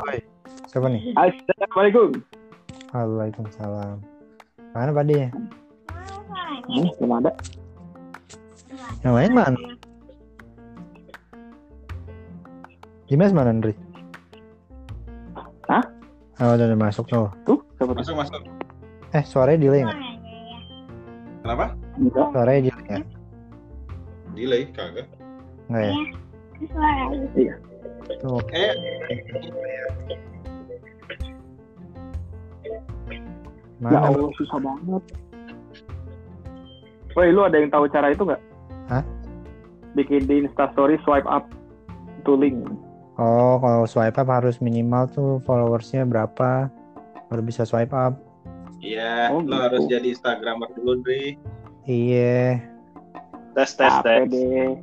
Oi, siapa nih? Assalamualaikum. Waalaikumsalam. Mana Pak dia? Hmm, belum ada. Yang lain mana? Dimas mana, Andri? Hah? Oh, udah, udah masuk tuh. Tuh, siapa tuh? Masuk masuk. Eh, suaranya delay nggak? Kenapa? Enggak. Suaranya delay nggak? Delay kagak. Nggak ya? Iya. Tuh, Eh, Ya mana? Allah, susah banget. Woi, lu ada yang tahu cara itu nggak? Hah? Bikin di Instastory swipe up to link. Oh, kalau swipe up harus minimal tuh followersnya berapa baru bisa swipe up. iya, Oh, lo gitu. harus jadi Instagramer dulu, Dri. Iya, Tes tes Capek tes.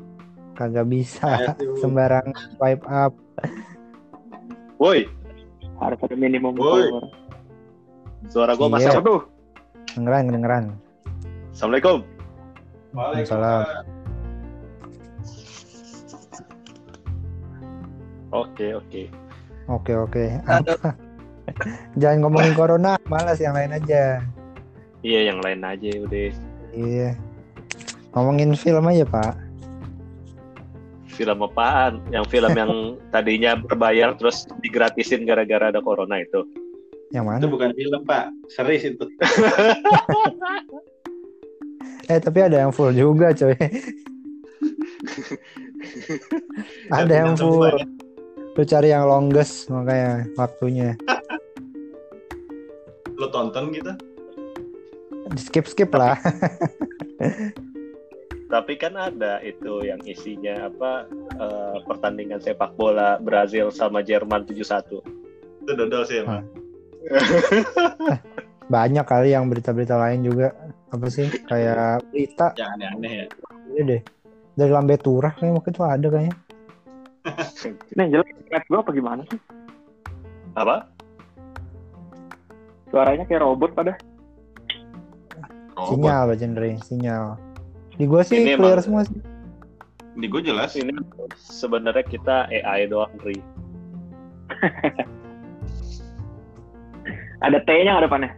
Kagak bisa Aduh. sembarang swipe up. Woi, Harus ada minimum Woi. suara gua Iya. masuk. Siapa tuh? Dengeran, dengeran. Assalamualaikum. Waalaikumsalam. Oke oke. Oke, oke. Apa? Jangan ngomongin corona, malas yang lain aja. Iya yang lain aja udah. Iya. Ngomongin film aja, Pak. Film apaan? Yang film yang tadinya berbayar terus digratisin gara-gara ada corona itu. Yang mana? Itu bukan film, Pak. Series itu. Eh, tapi ada yang full juga, coy. ada yang full. Lu cari yang longest makanya waktunya. Lo tonton gitu? Skip skip lah. Tapi kan ada itu yang isinya apa eh, pertandingan sepak bola Brazil sama Jerman 7-1. Itu dodol sih emang. Banyak kali yang berita-berita lain juga. Apa sih? Kayak berita Yang aneh-aneh ya. ini deh. Dari Lambe Turah kayaknya waktu itu ada kayaknya. Ini yang jelek internet gua apa gimana sih? Apa? Suaranya kayak robot pada. Sinyal, Pak Jendri, sinyal. Di gua sih Ini clear emang- semua sih. Di gue jelas. Ini sebenarnya kita AI doang, Ri. Ada T-nya nggak depannya?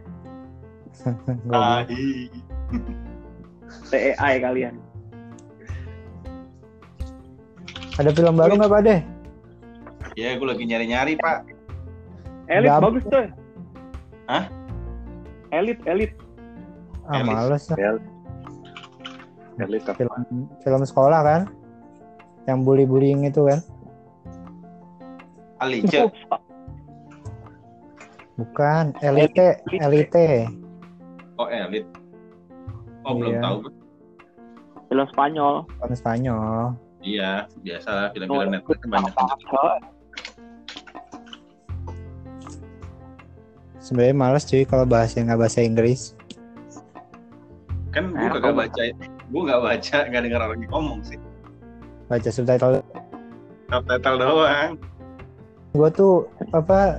Ai. TEI kalian. Ada film baru nggak Pak deh? Ya, gue lagi nyari-nyari, Pak. Elit bagus tuh. Hah? Elit, elit. Ah males lah. Elit apa? Film film sekolah kan? Yang bully-bullying itu kan? Alice. Bukan, elite, elite. Oh, Elit. Oh, belum Iya. tahu. Film Spanyol. Film Spanyol. Iya, biasa lah Oh, film-film Netflix banyak. Sebenarnya males cuy kalau bahasa nggak bahasa Inggris. Kan gue kagak baca. Gue gak baca, gak denger orang ngomong sih. Baca subtitle. Subtitle doang. Gue tuh apa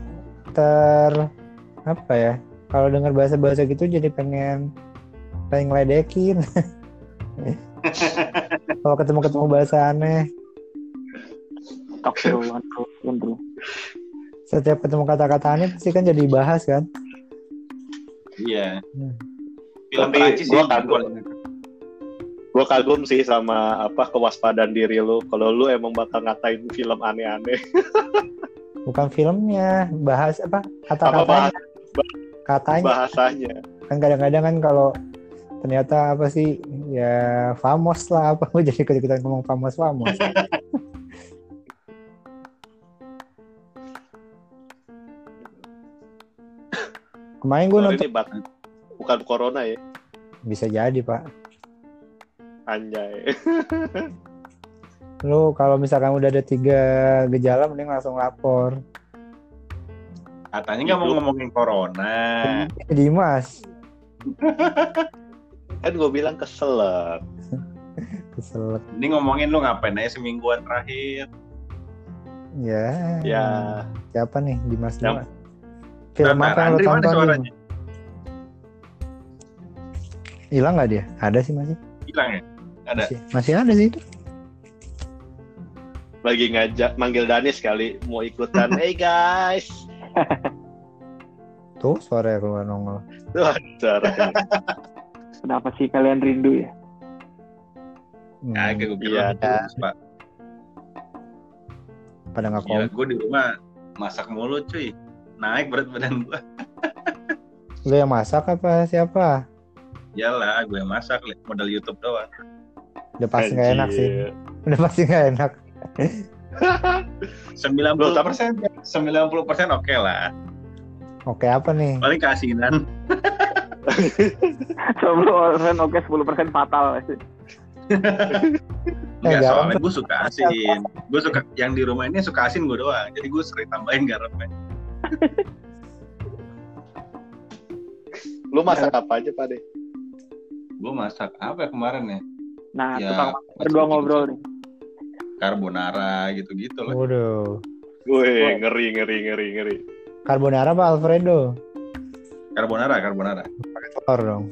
ter apa ya? Kalau dengar bahasa-bahasa gitu jadi pengen pengen ngeledekin. kalau ketemu-ketemu bahasa aneh, setiap ketemu kata-kata aneh pasti kan jadi bahas kan. Iya. Hmm. Film Tapi Perancis gua sih. kagum. Gue kagum sih sama apa kewaspadaan diri lu. Kalau lu emang bakal ngatain film aneh-aneh. Bukan filmnya, bahas apa Apa kata-katanya. bahas Katanya bahasanya? kan kadang-kadang kan kalau ternyata apa sih ya famos lah apa gue jadi ikut-ikutan ngomong famos famos kemarin gue nonton. Bukan corona ya, bisa jadi pak anjay. lu kalau misalkan udah ada tiga gejala mending langsung lapor. Katanya nggak mau ngomongin corona. Dimas. Kan gue bilang keselak. kesel. Ini ngomongin lu ngapain aja semingguan terakhir. ya. Ya, siapa nih? Dimas Yang- Dimas. Film Bentar, apa yang lu. tonton hilang nggak dia? Ada sih masih. Hilang ya? Ada. masih, masih ada sih itu lagi ngajak manggil Danis kali mau ikutan. hey guys, Tuh suara keluar nongol. Suaranya. Kenapa sih kalian rindu ya? Hmm, Kagak gue Iya, terus, Pak. pada nggak kom. gue di rumah masak mulu cuy. Naik berat badan gue. Lu yang masak apa siapa? Yalah, gue yang masak, modal YouTube doang. Udah pasti nggak enak sih. Udah pasti nggak enak. 90 persen, 90 persen oke lah. Oke apa nih? Paling keasinan. 10% oke, 10% fatal. Enggak, soalnya gue suka asin. Gue suka, yang di rumah ini suka asin gue doang. Jadi gue sering tambahin garamnya. Lu masak apa aja, Pak De? Gue masak apa ya kemarin ya? Nah, Ya, tukang berdua ngobrol nih. Carbonara gitu-gitu loh. Waduh. Wih, ngeri, ngeri, ngeri, ngeri. Carbonara apa Alfredo? Carbonara, carbonara. Telur dong.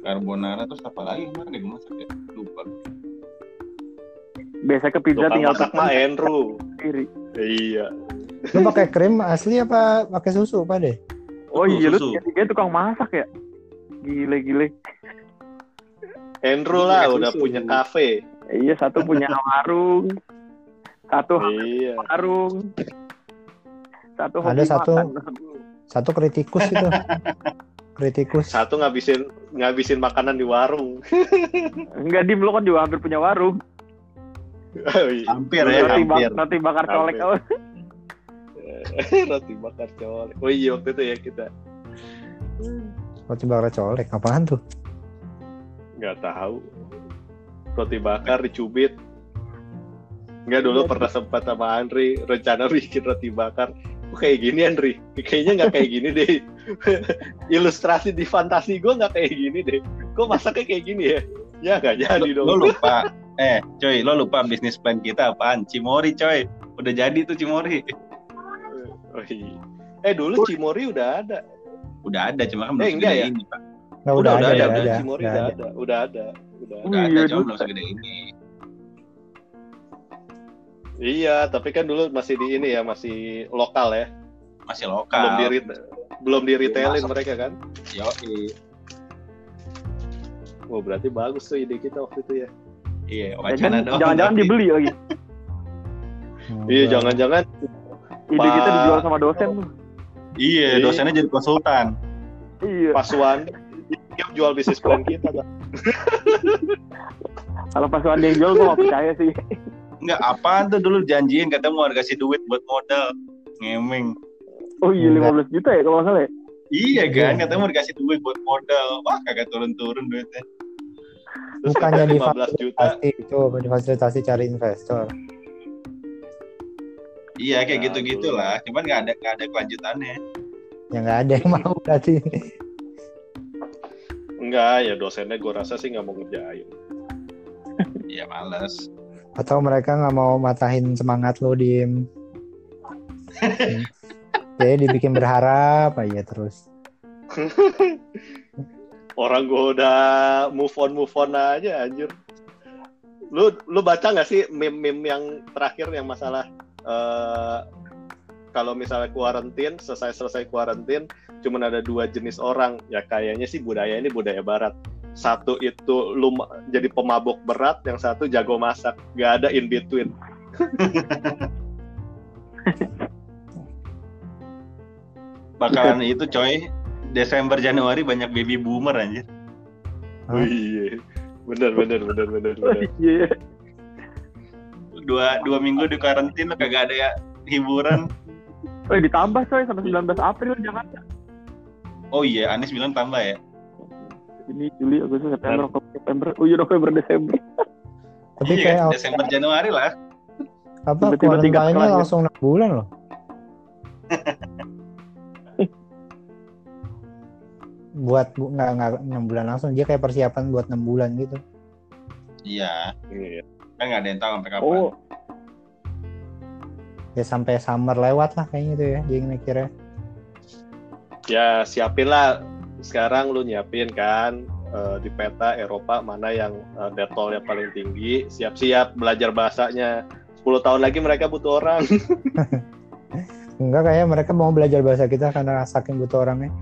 Carbonara terus apa lagi kemarin ya gue masak ya? Lupa. Biasa ke pizza Tukang tinggal masak mah Andrew. sendiri. Iya. Lu pakai krim asli apa pakai susu Pak deh? Oh iya, lu susu. tiga tukang masak ya? Gile, gile. Andrew lah udah susu. punya kafe. Iya, satu punya warung. Satu Iya. warung. Satu Ada hobi satu- makan. Satu kritikus itu. kritikus. Satu ngabisin ngabisin makanan di warung. Enggak, Dim, lu kan juga hampir punya warung. Oh, iya. Hampir ya, Roti, bak- hampir. roti bakar colek. Roti bakar colek. Oh iya waktu itu ya kita Roti bakar colek. Apaan tuh? Nggak tahu. Roti bakar dicubit. Nggak dulu pernah sempat sama Andri rencana bikin roti bakar. Kok kayak gini Andri? Kayaknya nggak kayak gini deh. Ilustrasi di fantasi gue nggak kayak gini deh. Kok masaknya kayak gini ya? Ya nggak jadi Lo, dong. lo lupa. Eh, coy, lo lupa bisnis plan kita apaan? Cimori, coy. Udah jadi tuh Cimori. Oh, iya. Eh dulu Cimori udah ada. Udah ada, cuma kan Eh, belum enggak ya? ini, Pak. Nggak, Udah, udah, udah ada, ada, udah udah. ada. Cimori udah udah ada. ada. Udah ada. Udah ada. Udah Iya, ada, cuma dulu. belum segede ini. Iya, tapi kan dulu masih di ini ya, masih lokal ya. Masih Belum lokal. di reta- belum di retailin Masuk. mereka kan. Yoi. Oh, berarti bagus tuh ide kita waktu itu ya. Iya, Ya kan, wacana doang. Jangan-jangan dibeli lagi. Iya, udah. jangan-jangan Ide kita dijual sama dosen tuh. Iya, Iya. dosennya jadi konsultan. Iya. Pas Dia jual bisnis plan kita. Bang. Kalau pas ada yang jual, gue gak percaya sih. Enggak, apaan tuh dulu janjiin katanya mau kasih duit buat modal. Ngemeng. Oh iya, Enggak. 15 juta ya kalau nggak salah ya? Iya kan, Iya. katanya mau dikasih duit buat modal. Wah, kagak turun-turun duitnya. Terus Bukannya di 15 juta. Pasti itu difasilitasi cari investor. Iya, kayak Nah, gitu-gitu dulu. lah. Cuman nggak ada nggak ada kelanjutannya. Ya nggak ada yang mau berarti. Enggak, ya dosennya gue rasa sih nggak mau ngerjain. Iya, males. Atau mereka nggak mau matahin semangat lo di Jadi dibikin berharap aja terus. Orang gue udah move on move on aja anjir. Lu lu baca nggak sih meme-meme yang terakhir yang masalah eh kalau misalnya kuarantin selesai selesai kuarantin cuman ada dua jenis orang ya kayaknya sih budaya ini budaya barat satu itu lu ma- jadi pemabuk berat yang satu jago masak gak ada in between Bakalan itu coy. Desember Januari banyak baby boomer anjir. Oh, iya bener bener bener bener Oh bener iya. Dua dua minggu di karantina kagak ada ya hiburan. Oh ditambah coy sampai 19 April Jakarta. Oh iya, Anies bilang tambah ya. Ini Juli, Agustus, September, Oktober, September. Oh iya November, Desember. Tapi iya, kayak kan? Desember Januari lah. apa tiba-tiba tiga kuarantinnya sekolah, langsung 6 bulan loh. buat bu, nggak nggak enam bulan langsung dia kayak persiapan buat enam bulan gitu. Iya, Iya. kan nggak ada yang tahu sampai kapan. Oh, Ya sampai summer lewat lah kayaknya itu ya dia mikirnya. ya siapin lah sekarang lu nyiapin kan eh, di peta Eropa mana yang detolnya paling tinggi siap-siap belajar bahasanya 10 tahun lagi mereka butuh orang. Enggak kayak mereka mau belajar bahasa kita karena saking butuh orangnya.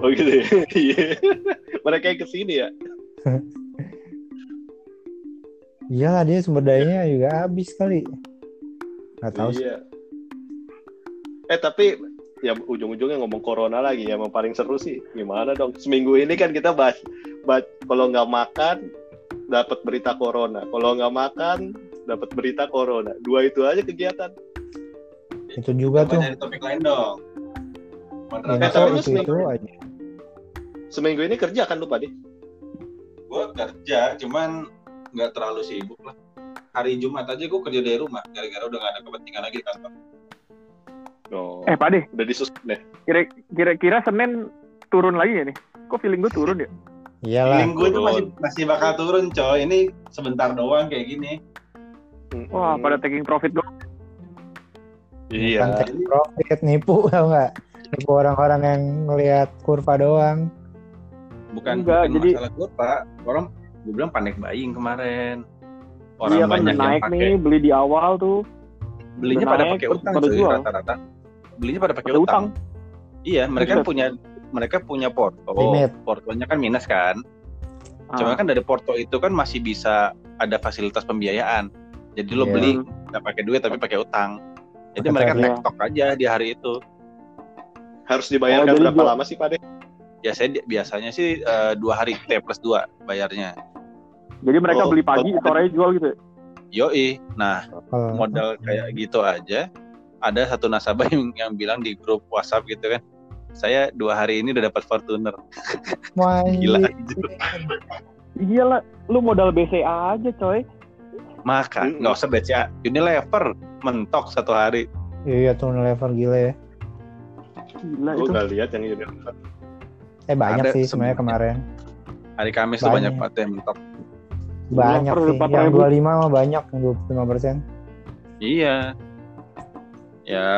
Oh gitu ya. Iya. mereka yang ke sini ya. Iyalah dia sumber dayanya juga habis kali. Nggak tahu sih. Iya. Eh tapi ya ujung-ujungnya ngomong corona lagi ya, yang paling seru sih gimana dong? Seminggu ini kan kita bahas, bahas kalau nggak makan dapat berita corona, kalau nggak makan dapat berita corona. Dua itu aja kegiatan. Itu juga Coba tuh. topik lain dong. Info Eh, tapi itu, seminggu- itu aja. Seminggu ini kerja kan lu Padi? gue kerja, cuman nggak terlalu sibuk lah. Hari Jumat aja gue kerja dari rumah, gara-gara udah nggak ada kepentingan lagi di kantor. Oh. Eh, Pak deh, Udah disusun deh. kira- kira-kira Senin turun lagi ya nih? Kok feeling gue turun ya? Iyalah. Feeling gue tuh masih masih bakal turun coy. Ini sebentar doang kayak gini. Wah, Hmm. pada taking profit dong. Iya. Kan take profit nipu tau nggak? Nipu orang-orang yang ngelihat kurva doang. Bukan, Enggak, bukan jadi- masalah pak. Orang gue bilang panik buying kemarin. Orang iya kan banyak yang naik pakai. nih, beli di awal tuh. Belinya pada naik, pakai utang pada cuy jual. rata-rata. Belinya pada pakai utang. utang. Iya, mereka punya mereka punya porto. Limit. Portonya kan minus kan. Cuma Ah, kan dari porto itu kan masih bisa ada fasilitas pembiayaan. Jadi lo Iya. beli nggak pakai duit tapi pakai utang. Jadi Pakai mereka tarik. tektok aja di hari itu. Harus dibayarkan Oh, berapa gua- lama sih Padi? Ya saya biasanya sih eh, dua hari T plus dua bayarnya. Jadi mereka Oh, beli pagi, oh. sore jual gitu ya? Yoi. Nah Kalau modal kayak gitu aja. Ada satu nasabah yang, yang bilang di grup WhatsApp gitu kan. Saya dua hari ini udah dapat Fortuner. Wah, Gila anjir. Iya lah, lu modal BCA aja coy. Maka nggak usah BCA. Unilever mentok satu hari. Iya tuh level gila ya. Gila Gue itu. nggak lihat yang Unilever. Eh banyak Ada sih sebenarnya kemarin. Hari Kamis tuh banyak Banyak. banget yang mentok. Banyak sih. 4.000. Yang 25 mah banyak, yang 25 persen. Iya. Ya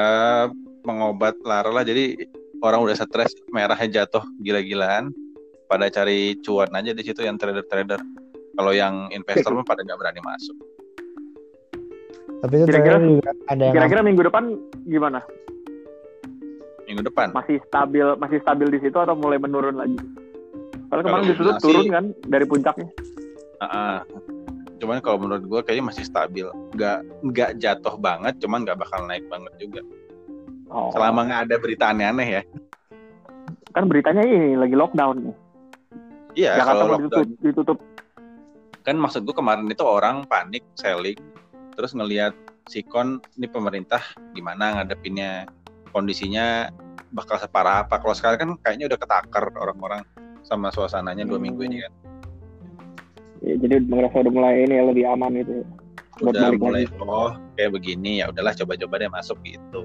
mengobat lara lah. Jadi orang udah stres, merahnya jatuh gila-gilaan. Pada cari cuan aja di situ yang trader-trader. Kalau yang investor mah pada nggak berani masuk. Tapi itu Kira-kira- juga ada yang Kira-kira minggu depan gimana? Minggu depan. Masih stabil, masih stabil di situ atau mulai menurun lagi? Soalnya kemarin Kalau bilang sih- turun kan dari puncaknya. Ah. Cuman kalau menurut gue kayaknya masih stabil. Nggak nggak jatuh banget, cuman nggak bakal naik banget juga. Oh. Selama nggak ada berita aneh-aneh ya. kan beritanya ini lagi lockdown nih. Iya, Jakarta kalau lockdown ditutup, ditutup. kan maksud gue kemarin itu orang panik selling terus ngelihat sikon ini pemerintah gimana ngadepinnya kondisinya bakal separah apa kalau sekarang kan kayaknya udah ketakar orang-orang sama suasananya dua Hmm. minggu ini kan Ya, jadi merasa udah mulai ini ya, lebih aman gitu. ya. Buat udah balik mulai lagi. oh kayak begini ya udahlah coba-coba deh masuk gitu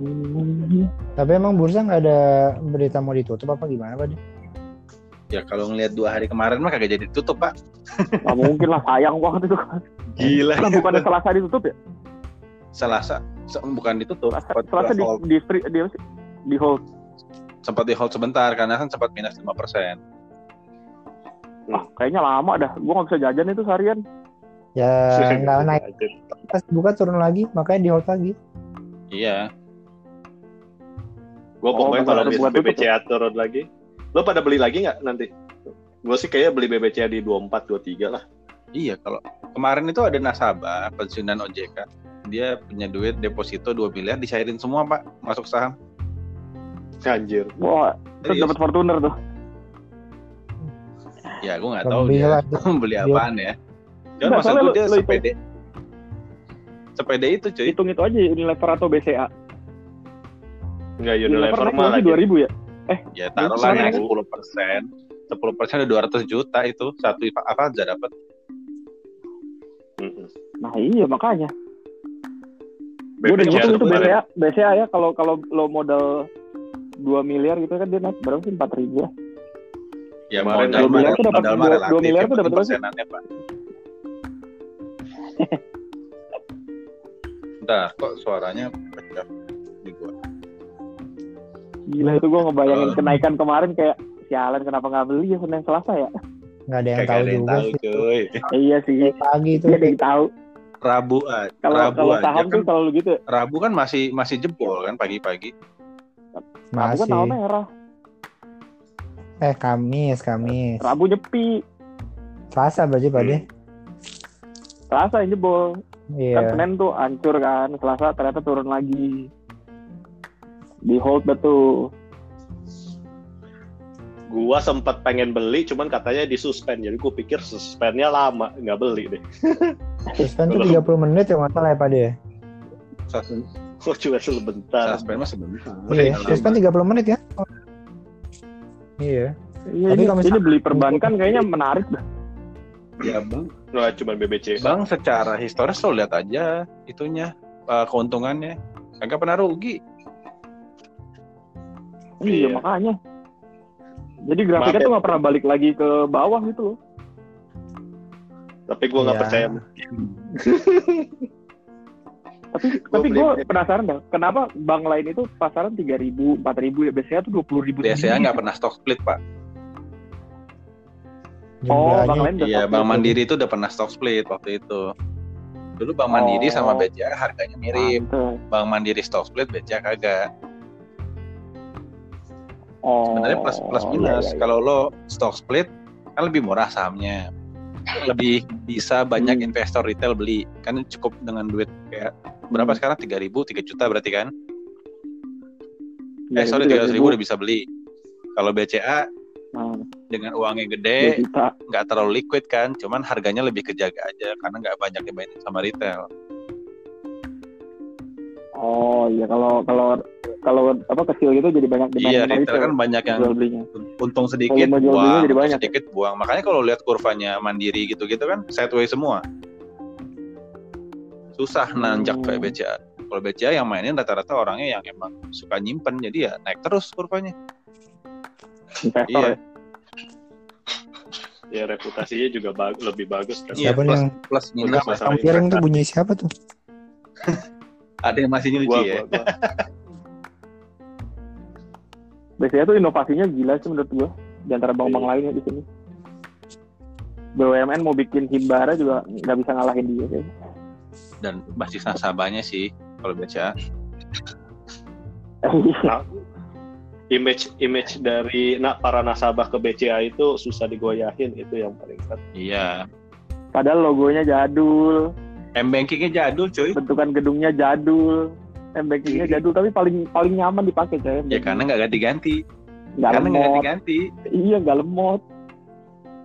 Hmm. Tapi emang bursa nggak ada berita mau ditutup apa gimana Pak? ya kalau ngelihat dua hari kemarin mah kagak jadi tutup pak Nggak mungkin lah, sayang banget itu. gila Lah bukannya Selasa ditutup ya? selasa se- bukan ditutup Selasa, Selasa di, di, free- di, di hold. Sempat di hold sebentar karena kan sempat minus 5% Wah, kayaknya lama dah. Gua nggak bisa jajan itu seharian. Ya nggak naik pas buka turun lagi makanya di hold lagi. iya Gue pokoknya Oh, kalau ada bis buat tutup BBCA turun lagi. Lo pada beli lagi nggak nanti? Gue sih kayaknya beli BBCA di 24, 23 lah. Iya, kalau kemarin itu ada nasabah pensiunan OJK. Dia punya duit deposito 2 miliar disairin semua, Pak, masuk saham. Anjir. Wah, terus dapat Fortuner tuh. Ya, gue nggak tahu dia lah. beli apaan ya. Cuman maksud soalnya gue dia sepede. Sepede itu, cuy. Hitung itu aja Unilever atau BCA. Enggak Unilever mah lagi lagi. 2000 ya? Ya, taruhlah naik aku- 10 persen. 10 persen ada 200 juta itu. Satu apa aja dapat. Nah iya makanya. Gue udah ngitung itu. BCA, BCA ya kalau kalau lo modal 2 miliar gitu kan dia naik berapa sih 4 ribu ya? Ya, Kemarin modal dua mah miliar tuh dapat modal mah dua- dua relatif, miliar yang tuh dapat berapa sih? persenannya, Pak. Bentar, kok suaranya pecah di gua. Gila itu gue ngebayangin Eh. kenaikan kemarin kayak sialan kenapa nggak beli ya Senin Selasa ya? nggak ada yang tahu ada yang juga tahu sih cuy. Iya sih. pagi itu Iya ada yang tahu. Rabu aja. Kalau Rabu kalau aja saham kan. tuh selalu gitu. Rabu kan masih masih jebol kan pagi-pagi. Rabu kan tanggal merah. eh Kamis Kamis Rabu nyepi. Selasa berarti Pak De Selasa yang jebol. Kan iya Senin tuh hancur kan. Selasa ternyata turun lagi. Di hold betul. Gua sempat pengen beli, cuman katanya disuspend. Jadi gue pikir suspendnya lama, nggak beli deh. suspend tuh 30 menit ya nggak salah ya Pak Kok cuma sebentar. suspend mah sebentar. iya suspend 30 menit ya iya Iya, Tapi ini, kalau ini misalkan- beli perbankan kayaknya menarik dah. Ya bang. Nah, cuma BBC. Bang secara historis lo lihat aja itunya eh, keuntungannya. Kagak pernah rugi. Iya, Iya. makanya. Jadi grafiknya Maaf ya. tuh nggak pernah balik lagi ke bawah gitu loh. Tapi gue nggak Iya. percaya. Tapi Gua tapi gue penasaran dah, kenapa bank lain itu pasaran 3000, 4000 ya biasanya tuh 20.000 BCA nggak pernah stock split pak. Oh, Jumlahnya bank lain Iya, Bank. Mandiri itu udah pernah stock split waktu itu. Dulu Bank Mandiri Oh. sama BCA harganya mirip. Pantes. Bank Mandiri stock split, BCA kagak. Oh. Sebenarnya plus plus iya, minus. iya, iya. Kalau lo stock split kan lebih murah sahamnya. Lebih bisa banyak Hmm. investor retail beli. Kan cukup dengan duit kayak berapa Hmm. sekarang? 3000, 3 juta berarti kan? Eh sorry, 300 ribu udah bisa beli. Kalau BCA Nah, dengan uangnya gede, nggak terlalu liquid kan, cuman harganya lebih kejaga aja karena nggak banyak dimainin sama retail. Oh iya kalau kalau kalau apa kecil gitu jadi banyak demand Iya, retail kan banyak yang jual belinya. untung sedikit jual belinya buang, jadi banyak ya? sedikit buang. Makanya kalau lihat kurvanya mandiri gitu-gitu kan sideways semua. Susah nanjak Hmm. kayak BCA. Kalau BCA yang mainin rata-rata orangnya yang emang suka nyimpen, jadi ya naik terus kurvanya. Investor Iya. ya. Ya reputasinya juga ba- lebih bagus kan. Iya, plus, yang- plus minus piring tuh bunyi siapa tuh Ada yang masih nyuci Gua, ya. gua, gua. Biasanya tuh inovasinya gila sih menurut gua di antara bank-bank Iya. lainnya di sini. BUMN mau bikin himbara juga nggak bisa ngalahin dia. kayaknya. Dan basis nasabahnya sih kalau BCA. Nah, image image dari nak para nasabah ke BCA itu susah digoyahin itu yang paling penting. Iya. Padahal logonya jadul, M bankingnya jadul cuy. bentukan gedungnya jadul, m bankingnya jadul tapi paling paling nyaman dipakai coy. Ya karena nggak ganti-ganti. nggak Karena nggak lemot. ganti-ganti. Iya nggak lemot.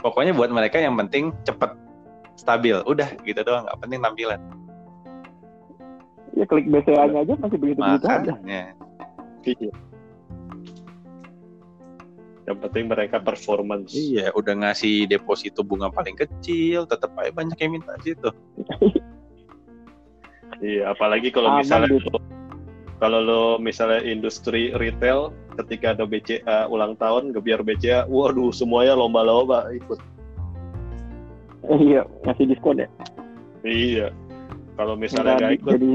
Pokoknya buat mereka yang penting cepet stabil. Udah gitu doang. Nggak penting tampilan. Iya klik BCA-nya aja masih begitu-begitu aja. Iya. Yang penting mereka performance. Iya, udah ngasih deposito bunga paling kecil, tetap aja banyak yang minta situ. Iya, apalagi kalau misalnya gitu. kalau lo misalnya industri retail ketika ada BCA ulang tahun, gebiar BCA, waduh semuanya lomba-lomba ikut. Iya ngasih diskon ya. Iya. Kalau misalnya Nggak ikut, jadi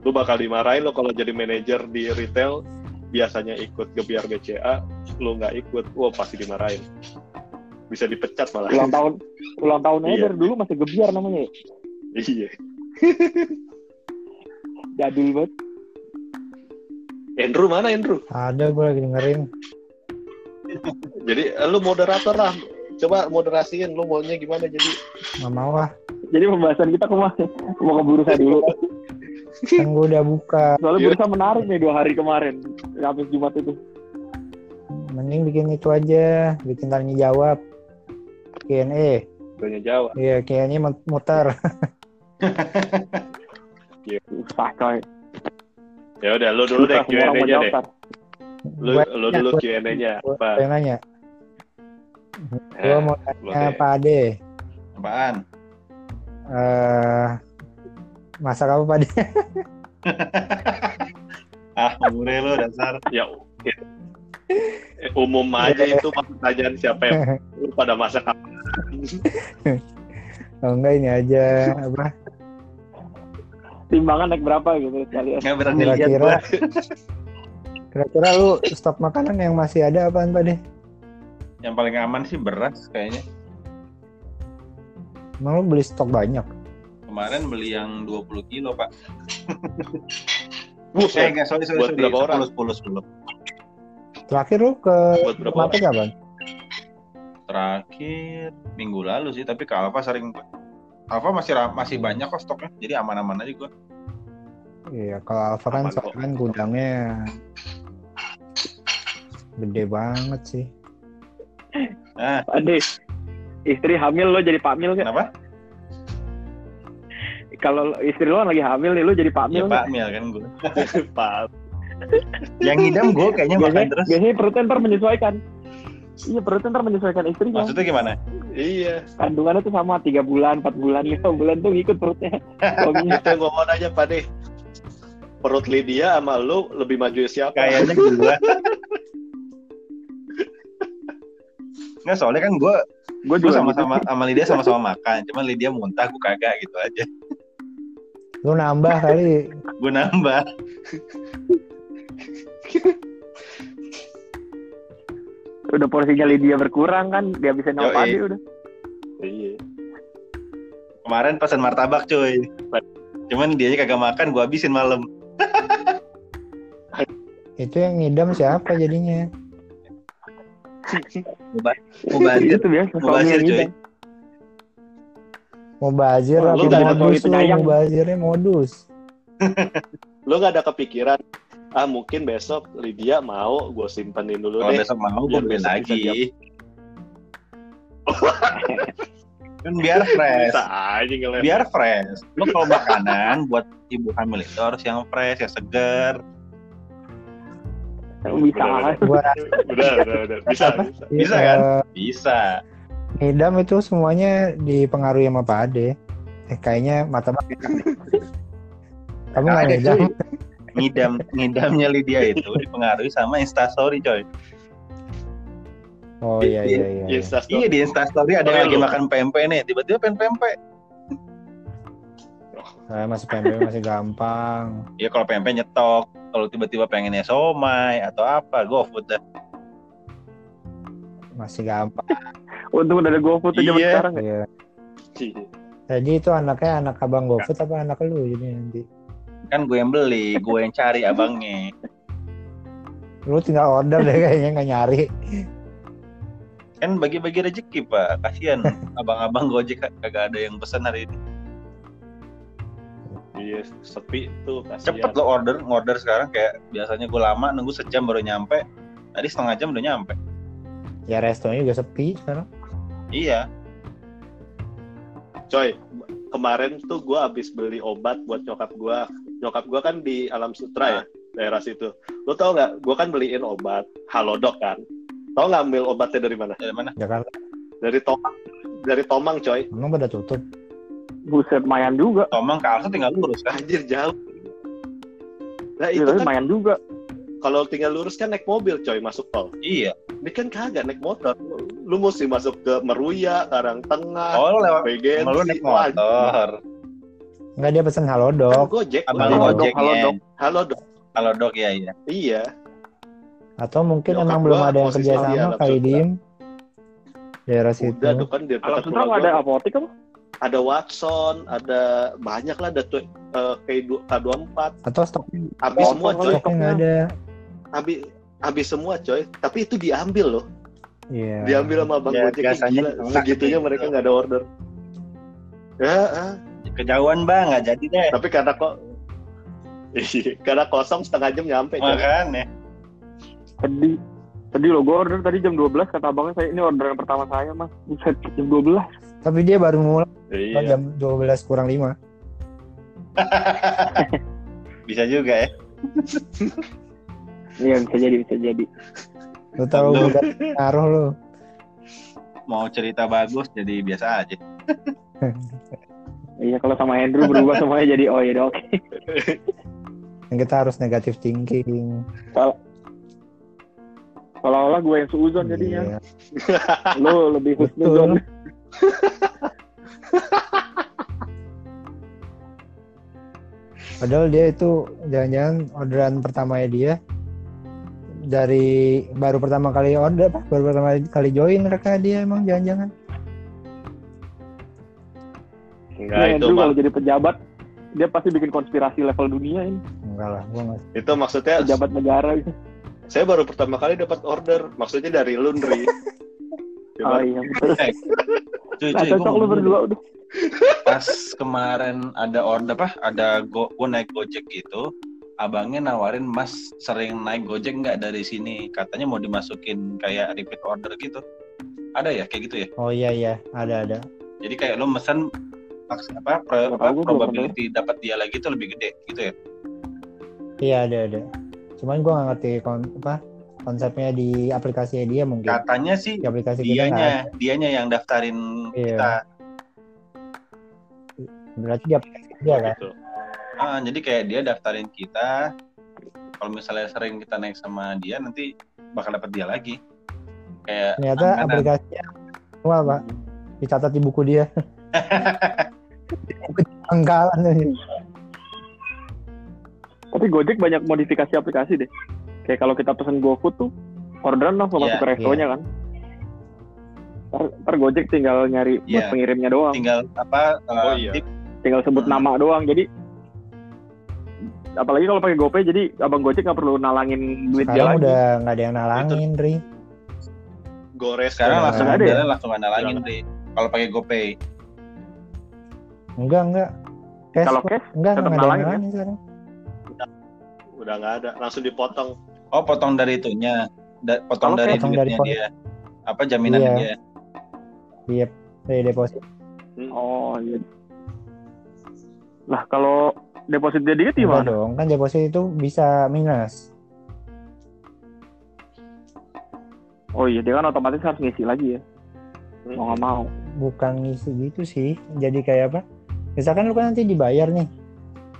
lu bakal dimarahin lo kalau jadi manajer di retail biasanya ikut gebiar BCA, lu nggak ikut, wah pasti dimarahin. Bisa dipecat malah. ulang tahun ulang tahun aja Iya. dari dulu masih gebiar namanya ya. iya. jadul banget. Andrew mana Andrew? ada gue lagi dengerin. Jadi lu moderator lah. Coba moderasiin lu maunya gimana jadi. nggak mau ah jadi pembahasan kita ke mana mau ke bursa dulu. Kan gue udah buka. Soalnya Iya. bursa menarik nih dua hari kemarin. Habis jumat itu. Mending bikin itu aja. Bikin tanya jawab. Q&A Tanya jawab. iya Q&A mut- muter susah coy Ya udah lu dulu deh Q&A-nya deh. Lu Gua- lu dulu gua- Q&A-nya. gua- Apa? gua yang nanya gue Eh, mau tanya. Pak Ade Apaan? eh masak apa Pak Ade Ah, umure lo dasar. Ya eh, umum aja itu pertanyaan siapa yang lu pada masak apa? oh enggak ini aja apa timbangan naik berapa gitu sekalian Nggak berani lihat kira-kira kira-kira lu stok makanan yang masih ada apaan Pak De? Yang paling aman sih beras kayaknya. Emang lu beli stok banyak? Kemarin beli yang 20 kilo, Pak. Eh, Buset. enggak, sorry, sorry, Buat sorry. berapa orang? 10, 10, 10. Terakhir lu ke Buat berapa Mata kapan? Terakhir minggu lalu sih, tapi ke Alfa sering Alfa masih masih banyak kok stoknya. Jadi aman-aman aja gua. Iya, kalau Alfa kan soalnya kan gudangnya gede banget sih. Nah, Ade, istri hamil lo jadi Pak Mil kan? kenapa? Kalau istri lo lagi hamil nih, lo jadi Pak Ya Mil. Pak Mil kan gua. Pak. Yang ngidam gua kayaknya makan biasanya, terus. biasanya perutnya ntar menyesuaikan. Iya perutnya ntar menyesuaikan istrinya. Maksudnya gimana? Iya. Kandungannya tuh sama tiga bulan, empat bulan, lima bulan tuh ngikut perutnya. Itu yang gua mau nanya Pak deh. Perut Lydia sama lu lebih maju siapa? Kayaknya gua. Nggak, soalnya kan gua Gue Gue juga sama-sama gitu. sama Lydia sama-sama makan, cuman Lydia muntah, gue kagak gitu aja. Lu nambah kali. Gue nambah. Udah porsinya Lydia berkurang kan, dia bisa nama padi udah. Iya. Kemarin pesan martabak cuy. Cuman dia kagak makan, gue habisin malam. Itu yang ngidam siapa jadinya? Mubazir, Itu biasa. mubazir cuy. ngidam. Mau apa modus lu? modus. Lu gak ada kepikiran ah mungkin besok Lydia mau gue simpenin dulu Kalau deh. besok mau gue beli bisa lagi. kan biar fresh. Bisa aja ngeliat. Biar fresh. Lo kalau makanan buat ibu hamil itu harus yang fresh, yang segar. Bisa. Gua Udah, udah, udah. Bisa, Apa? bisa. Bisa eh, kan? Bisa. itu semuanya dipengaruhi sama Pak Ade. Eh, kayaknya mata Kamu nggak Ada, ngidam? ngidamnya Lydia itu dipengaruhi sama instastory coy. Oh iya iya iya. iya. Instastory. Iya di instastory ada yang lagi makan pempek nih, tiba-tiba pengen pempek. Saya masih PMP masih gampang. Ya kalau pempek nyetok, kalau tiba-tiba pengennya somai atau apa, GoFood dah. Masih gampang. Untung udah ada GoFood tuh zaman Iya. sekarang. ya. Iya. Iya. Jadi itu anaknya anak abang GoFood apa anak lu jadi nanti? Kan gue yang beli, gue yang cari abangnya. Lu tinggal order deh kayaknya nggak nyari. Kan bagi-bagi rezeki pak, kasihan abang-abang Gojek kagak ada yang pesan hari ini. Iya, sepi tuh kasihan. Cepet lo order, ngorder sekarang kayak biasanya gue lama nunggu sejam baru nyampe. Tadi setengah jam udah nyampe. Ya restonya juga sepi sekarang. Iya, Coy, kemarin tuh gue abis beli obat buat nyokap gue. Nyokap gue kan di Alam Sutra ya, daerah situ. Lo tau nggak? Gue kan beliin obat Halodoc kan. Tau nggak ambil obatnya dari mana? dari mana? Jakarta Dari Tomang. Dari Tomang, coy. emang pada tutup. Buset, mayan juga. Tomang ke Alsa tinggal lurus kan? Anjir jauh. Nah Iya, itu tapi kan mayan juga. kalau tinggal lurus kan naik mobil, coy, masuk tol. Iya. Ini kan kagak naik motor. Lu mesti masuk ke Meruya, Karangtengah, Oh lo lewat, BGN. emang lu naik motor. Enggak dia pesen Kan halodoc Gojek. Abang Halo, Gojek Dok, halo, ya. Dok. Halo dok. Kalau dok ya iya. Iya. atau mungkin Nyokap emang belum ada yang kerja di sama kali diem daerah situ. Udah tuh kan di Alam dekat Sutra ada apotek apa? ada Watson, ada banyak lah ada tuh eh, K2 K24. Atau stoknya, Habis Oh, semua coy. stoknya nggak ada. Habis habis semua coy. Tapi itu diambil loh. Iya. Diambil sama Bang Ya, Gojek biasanya enggak Segitunya gitu. mereka nggak ada order. Ya, ah. Kejauhan bang, nggak jadi deh. tapi karena kok karena kosong setengah jam nyampe coy. Makanya. Sedih. Sedih loh, gue order tadi jam 12 kata abangnya saya ini orderan pertama saya mas. Buset, jam 12. Tapi dia baru mulai Iya. jam 12 kurang 5. Bisa juga ya. Iya bisa jadi, bisa jadi. Lu tahu Lu- udah ngaruh lu. Mau cerita bagus jadi biasa aja. Iya kalau sama Andrew berubah semuanya jadi oh ya oke. Yang kita harus negatif thinking. Seolah-olah gue yang suuzon jadinya. Iya. Lu lebih husnuzon. Padahal dia itu jangan-jangan orderan pertamanya dia dari baru pertama kali order apa baru pertama kali join mereka dia emang jangan-jangan Enggak Nah, itu Andrew kalau jadi pejabat dia pasti bikin konspirasi level dunia ini. Enggak lah gua nggak itu maksudnya pejabat negara gitu. saya baru pertama kali dapat order. Maksudnya dari laundry Oh iya. Betul. Eh, cuy, Nah, cuy, gua cocok lu berdua udah. pas kemarin ada order apa? Ada go gua naik gojek gitu abangnya nawarin mas sering naik gojek nggak dari sini? Katanya mau dimasukin kayak repeat order gitu. Ada ya? Kayak gitu ya? Oh iya iya. Ada ada. Jadi kayak lo mesen maks- apa, pro- apa, probability dapat dia lagi itu lebih gede gitu ya? Iya ada ada. Cuman gua nggak ngerti kon apa konsepnya di aplikasi dia mungkin. Katanya sih di aplikasi kita nggak ada. dianya dianya yang daftarin Iya. kita. Berarti di aplikasi dia kan? Gitu. Ah, jadi kayak dia daftarin kita kalau misalnya sering kita naik sama dia nanti bakal dapat dia lagi. Kayak ternyata aplikasinya wah pak dicatat di buku dia angkalan ini Tapi Gojek banyak modifikasi aplikasi deh. Kayak kalau kita pesen GoFood tuh orderan langsung Iya, masuk ke restonya kan. Ntar, ntar Gojek tinggal nyari Iya. pengirimnya doang, tinggal apa Oh, uh, iya. tip tinggal sebut Hmm. nama doang. Jadi apalagi kalau pakai GoPay jadi abang Gojek nggak perlu nalangin duit dia sekarang lagi. udah nggak ada yang nalangin Ri Gores sekarang langsung ada ada ya? langsung nalangin deh kalau pakai GoPay enggak enggak cash Kalau cash enggak tetap enggak ada ya? sekarang udah nggak ada langsung dipotong oh potong dari itunya Da- potong Kalau dari potong dari dia apa jaminan Iya. dia iya dari deposit Oh iya. Lah kalau deposit dia dikit enggak gimana? dong kan deposit itu bisa minus Oh iya dia kan otomatis harus ngisi lagi ya. Mau nggak mau. bukan ngisi gitu sih jadi kayak apa misalkan lu kan nanti dibayar nih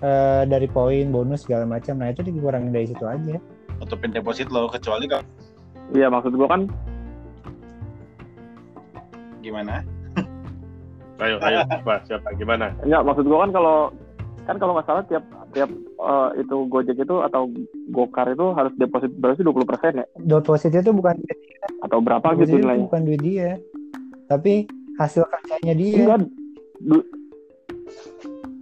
eh, dari poin bonus segala macam. Nah itu dikurangin dari situ aja. Tutupin deposit lo kecuali kalau Iya maksud gua kan gimana? Ayo ayo apa siapa? Gimana? Enggak maksud gua kan kalau kan kalau nggak salah tiap tiap eh, itu Gojek itu atau Gokar itu harus deposit berapa sih? 20% ya? Depositnya tuh bukan atau berapa gitu nilainya? bukan duit dia. Tapi hasil kerjanya dia. Enggak. Du-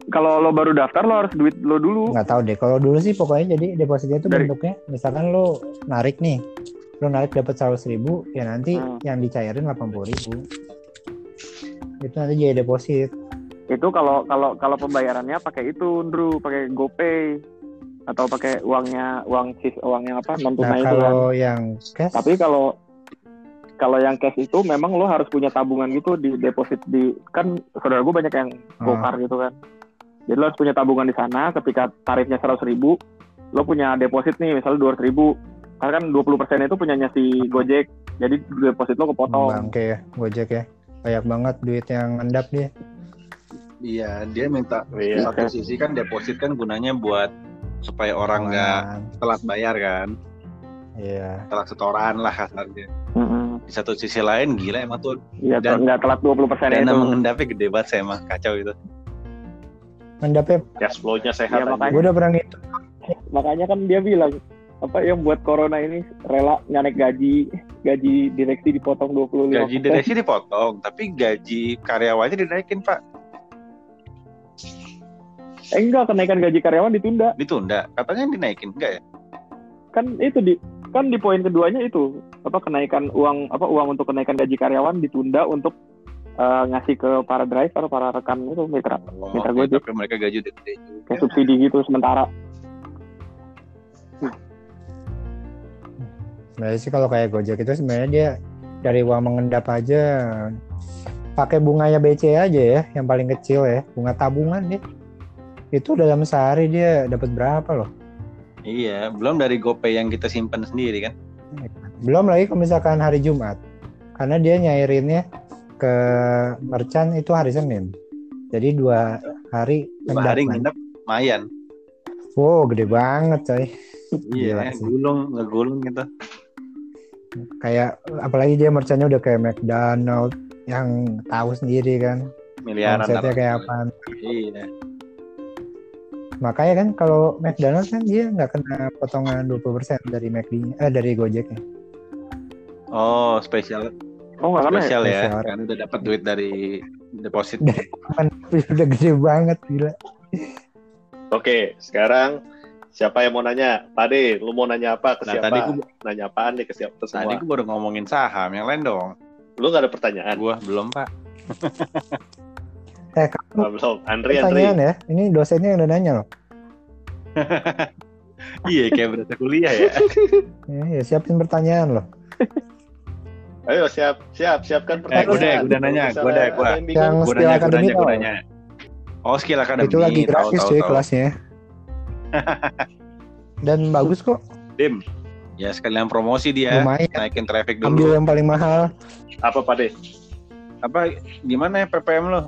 kalau lo baru daftar lo harus duit lo dulu. nggak tahu deh kalau dulu sih pokoknya jadi depositnya itu Dari- bentuknya misalkan lo narik nih lo narik dapat seratus ribu ya nanti Hmm. yang dicairin delapan puluh ribu itu nanti jadi deposit Itu kalau kalau kalau pembayarannya pakai itu, Ndru, pakai GoPay atau pakai uangnya uang sis uangnya apa non nah tunai itu kan. kalau yang cash Tapi kalau kalau yang cash itu memang lo harus punya tabungan gitu di deposit di kan saudara gue banyak yang Hmm. Gokar gitu kan. Jadi lo harus punya tabungan di sana ketika tarifnya seratus ribu, lo punya deposit nih misalnya dua ribu, karena kan 20% itu punyanya si Gojek, jadi deposit lo kepotong. bangke ya gojek ya banyak banget duit yang endap dia iya dia minta iya satu sisi kan deposit kan gunanya buat supaya orang nggak telat bayar kan iya telat setoran lah kasarnya Mm-mm. Di satu sisi lain gila emang tuh Iya, Dan- nggak telat 20 persen itu. mengendapnya gede banget saya emang kacau itu endapnya cash flow-nya sehat aja. makanya. gue udah pernah ngitung Makanya kan dia bilang apa yang buat corona ini rela nggak naik gaji, gaji direksi dipotong 25 gaji direksi dipotong tapi gaji karyawannya dinaikin pak Eh, enggak, kenaikan gaji karyawan ditunda. ditunda katanya dinaikin enggak ya Kan itu di kan di poin keduanya itu apa kenaikan uang apa uang untuk kenaikan gaji karyawan ditunda untuk eh, ngasih ke para driver para rekan itu mitra. Oh, Mitra oke, Gojek. tapi mereka gaji udah gede juga. Kayak subsidi gitu sementara. Sebenarnya sih kalau kayak gojek itu sebenarnya dia dari uang mengendap aja pakai bunganya BC aja ya yang paling kecil ya bunga tabungan dia. Itu dalam sehari dia dapat berapa loh iya belum dari GoPay yang kita simpan sendiri kan? Belum lagi kalau misalkan hari Jumat karena dia nyairinnya ke merchant itu hari Senin. Jadi dua hari dua hari nginep lumayan. Wow gede banget coy. Iya gulung ngegulung gitu. Kayak apalagi dia merchantnya udah kayak McDonald yang tahu sendiri kan. Miliaran konsepnya kayak apa. Iya Makanya kan kalau McDonald's kan dia nggak kena potongan 20% dari McD eh dari Gojeknya. Oh, spesial Oh nggak kena ya? spesial ya. Spesial. Kan udah dapat duit dari deposit. Kan udah gede banget gila. Oke, sekarang siapa yang mau nanya? Pade, lu mau nanya apa ke Nah, siapa? tadi gua Nanya apaan nih ke siapa ke tadi gua baru ngomongin saham, yang lain dong. Lu gak ada pertanyaan? Gua belum, Pak. Eh kamu belum. Andri, Andri. pertanyaan ya. Ini dosennya yang udah nanya loh. Iya, kayak berasa kuliah ya. Ya, ya siapin pertanyaan loh. Ayo siap, siap, siapkan Eh, gua deh, pertanyaan. gua udah nanya, misalnya deh, ada yang Gua skill nanya, akademi gua nanya. Oh, skill akademi. Itu lagi gratis cuy kelasnya. Dan bagus kok. Dim. Ya sekalian promosi dia, Lumayan. naikin traffic Ambil dulu. yang paling mahal. apa Pade? Apa gimana ya PPM lo?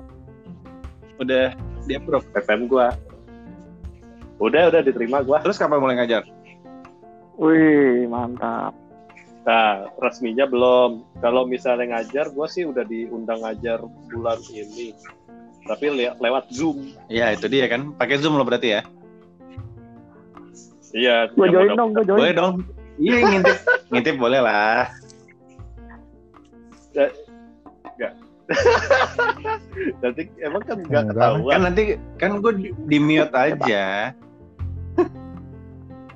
Udah di approve. PPM gua. Udah, udah diterima gua. Terus kapan mulai ngajar? Wih mantap. Nah, resminya belum. Kalau misalnya ngajar, gua sih udah diundang ngajar bulan ini. Tapi le- lewat Zoom. Ya itu dia kan, pakai Zoom lo berarti ya? Iya. Yang join dong, gue join. Boleh dong. Iya ngintip, ngintip boleh lah. Nanti emang kan nggak Enggak. ketahuan. Kan nanti kan gue di, di mute aja.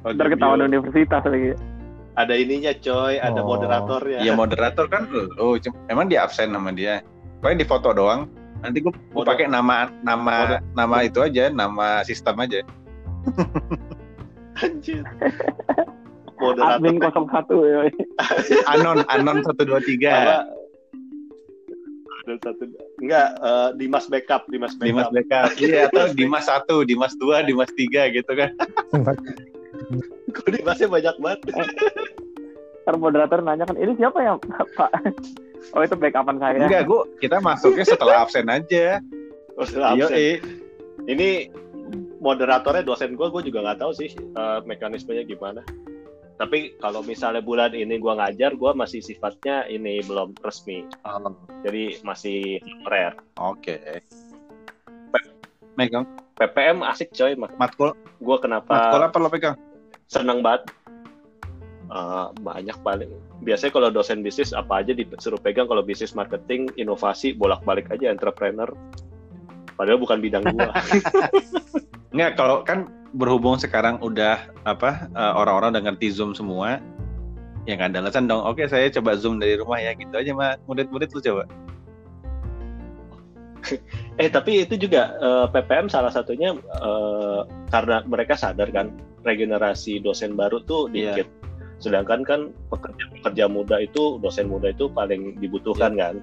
Oh, Ntar ketahuan universitas lagi. Ada ininya coy, ada Oh. moderatornya. Ya moderator kan lo, cum- emang di absen sama dia. Pokoknya di foto doang. Nanti gue Moder- pakai nama nama Moder- nama itu aja, nama sistem aja. Anjir. Moderator Admin 01 ya. Anon Anon satu dua apa? Satu enggak eh, Dimas backup, Dimas backup. Dimas backup. Iya atau Dimas satu, Dimas dua, Dimas tiga gitu kan. Kok Dimasnya banyak banget. Ntar moderator nanya kan, ini siapa ya Pak? Oh itu backupan saya. Enggak, gua kita masuknya setelah absen aja. Oh, sudah Iya, absen. Ini moderatornya dosen gue, gue juga nggak tahu sih eh, mekanismenya gimana. Tapi kalau misalnya bulan ini gue ngajar, gue masih sifatnya ini belum resmi. Jadi masih rare. Oke. Megang PPM asik coy, mak- matkul gue matkul kenapa apa lo pegang? seneng banget. Eh, banyak paling biasanya kalau dosen bisnis apa aja disuruh pegang kalau bisnis marketing inovasi bolak-balik aja entrepreneur padahal bukan bidang gua Enggak, kalau kan berhubung sekarang udah apa eh, orang-orang udah ngerti Zoom semua, ya nggak ada alasan dong. Oke, saya coba Zoom dari rumah ya gitu aja mah. Murid-murid lu coba. Eh tapi itu juga eh, PPM salah satunya eh, karena mereka sadar kan regenerasi dosen baru tuh Iya. dikit. Sedangkan kan pekerja pekerja muda itu dosen muda itu paling dibutuhkan kan.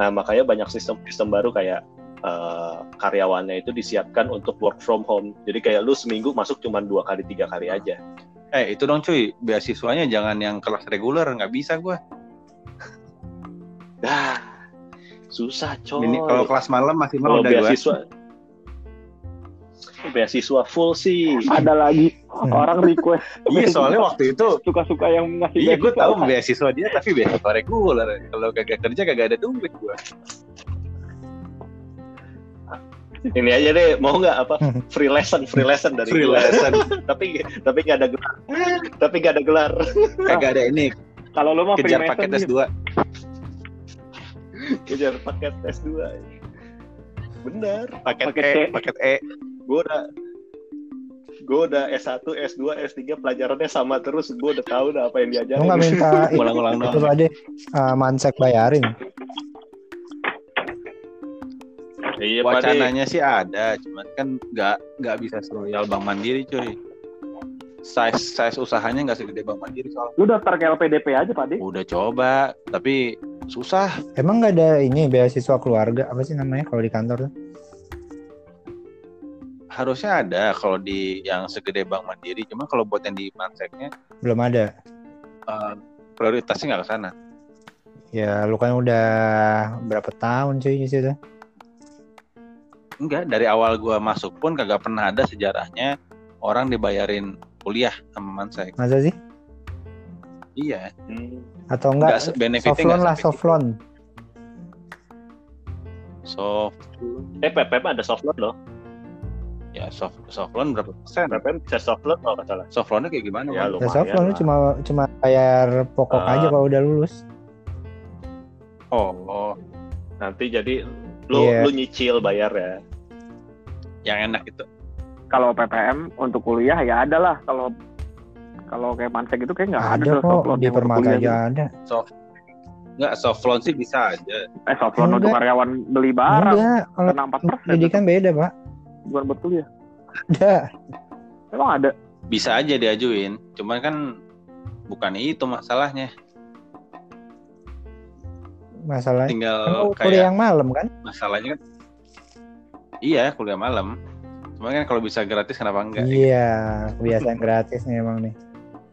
Nah makanya banyak sistem-sistem baru kayak eh, karyawannya itu disiapkan untuk work from home. Jadi kayak lu seminggu masuk cuma dua kali tiga kali aja. Eh, itu dong cuy, beasiswanya jangan yang kelas reguler, nggak bisa gua. Dah susah coy. Ini kalau kelas malam masih mau udah gua. beasiswa beasiswa full sih. Ada lagi Hmm. orang request. Iya, soalnya waktu itu suka-suka yang ngasih Iya, gue beasiswa. tahu beasiswa dia, tapi beasiswa reguler. Kalau kagak kerja kagak ada duit gue. Ini aja deh, mau nggak apa free lesson, free lesson dari Free gua. lesson. tapi tapi nggak ada gelar, tapi nggak ada gelar. Kagak ada ini. Kalau lo mau Kejar paket nih, S2. Kejar paket S2. Bener, Paket, Paket E, paket E. gue udah gue udah S1, S2, S3 pelajarannya sama terus, gue udah tahu dah apa yang Lu diajarin. nggak minta Ulang-ulang itu aja uh, mansek bayarin. Iya. Wacananya sih ada, cuman kan nggak nggak bisa seroyal Bank Mandiri cuy. Size size usahanya nggak segede Bank Mandiri soalnya. lu daftar ke LPDP aja Pak. Udah coba, tapi susah. Emang nggak ada ini beasiswa keluarga apa sih namanya kalau di kantor tuh? Harusnya ada kalau di yang segede Bank Mandiri, cuma kalau buat yang di Manseknya Belum ada. eh, prioritasnya nggak ke sana. Ya lu kan udah berapa tahun cuy di situ? Enggak, dari awal gua masuk pun kagak pernah ada sejarahnya orang dibayarin kuliah sama Mansek. Masa sih? Iya, Hmm. Atau enggak enggak? benefitnya Soft loan lah, soft loan. Soft Eh, PPM ada soft loan loh. Ya soft soft loan berapa persen? berapa bisa soft loan kalau nggak salah Soft loannya kayak gimana? Ya, Bang? lu- Ya soft loan lah. cuma cuma bayar pokok Ah. aja kalau udah lulus. Oh, oh, nanti jadi lu Iya. lu nyicil bayar ya yang enak itu. Kalau PPM untuk kuliah ya ada lah. Kalau kalau kayak Mansek itu kayak nggak ada, Ada soft kok loan di permata aja gitu. ada. Enggak soft loan sih bisa aja. Eh soft loan untuk karyawan beli barang. Enggak, kalau Kena 4 persen. pendidikan beda pak. Bukan buat kuliah. Ada. Emang ada. Bisa aja diajuin. Cuman kan bukan itu masalahnya. Masalahnya. Tinggal Kan kuliah kayak yang malam kan? masalahnya kan Iya, kuliah malam. Cuman kan kalau bisa gratis kenapa enggak? Iya, kebiasaan gratis nih emang nih.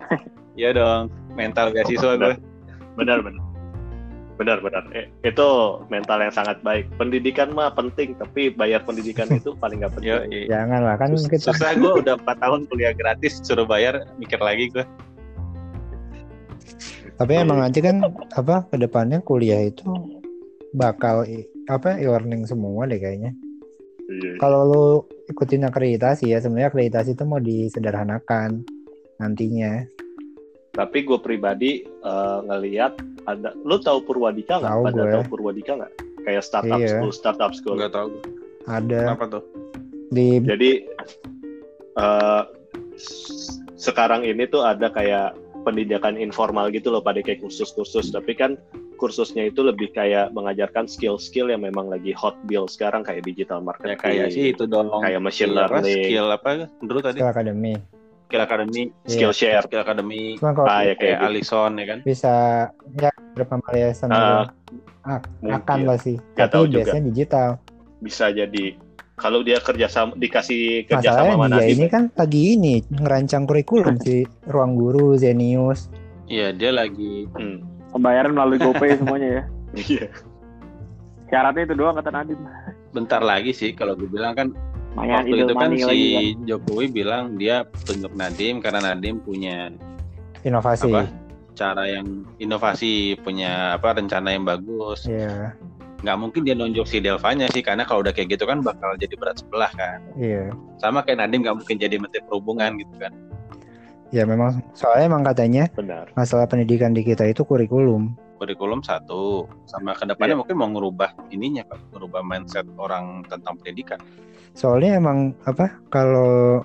Iya dong, mental beasiswa gue. benar benar benar benar Eh, itu mental yang sangat baik pendidikan mah penting tapi bayar pendidikan itu paling nggak Yo, penting Jangan lah kan Sus- kita susah gue udah 4 tahun kuliah gratis suruh bayar mikir lagi gue. Tapi emang nanti kan apa ke depannya kuliah itu bakal apa e-learning semua deh kayaknya. Iya. Kalau lu ikutin akreditasi ya sebenarnya akreditasi itu mau disederhanakan nantinya. tapi gue pribadi eh, ngelihat ada lu tahu Purwadika nggak Tahu pada gue. tahu Purwadika nggak kayak startup Iya. school startup school Enggak tahu. Ada Kenapa tuh? di jadi eh, s- sekarang ini tuh ada kayak pendidikan informal gitu loh pada kayak kursus-kursus tapi kan kursusnya itu lebih kayak mengajarkan skill-skill yang memang lagi hot bill sekarang kayak digital Ya marketing kayak sih itu dong. kayak machine skill apa? learning Skill apa? Dulu tadi Skill Academy. skill academy, skill share skill academy Cuma kalau ah ya kayak kayak gitu. Alison ya kan. bisa ya berapa yayasan Ah, gitu. Ah, mungkin. akan lah sih. Tahu Tapi juga. biasanya digital. bisa jadi kalau dia kerja sama dikasih kerja sama mana dia ini kan lagi ini ngerancang kurikulum si ruang guru Zenius. Iya, dia lagi hmm. Pembayaran melalui GoPay semuanya ya. Iya. Syaratnya itu doang kata Nadiem. bentar lagi sih kalau gue bilang kan Lumayan waktu itu kan si kan. Jokowi bilang dia tunjuk Nadim karena Nadim punya Inovasi. Apa? cara yang inovasi, punya apa rencana yang bagus. Iya, Nggak mungkin dia nunjuk si Delvanya sih karena kalau udah kayak gitu kan bakal jadi berat sebelah kan. iya. Sama kayak Nadim nggak mungkin jadi menteri perhubungan gitu kan. Ya memang soalnya emang katanya benar masalah pendidikan di kita itu kurikulum. Kurikulum satu, sama ke depannya Iya. mungkin mau ngerubah ininya kan, ngerubah mindset orang tentang pendidikan. Soalnya emang apa kalau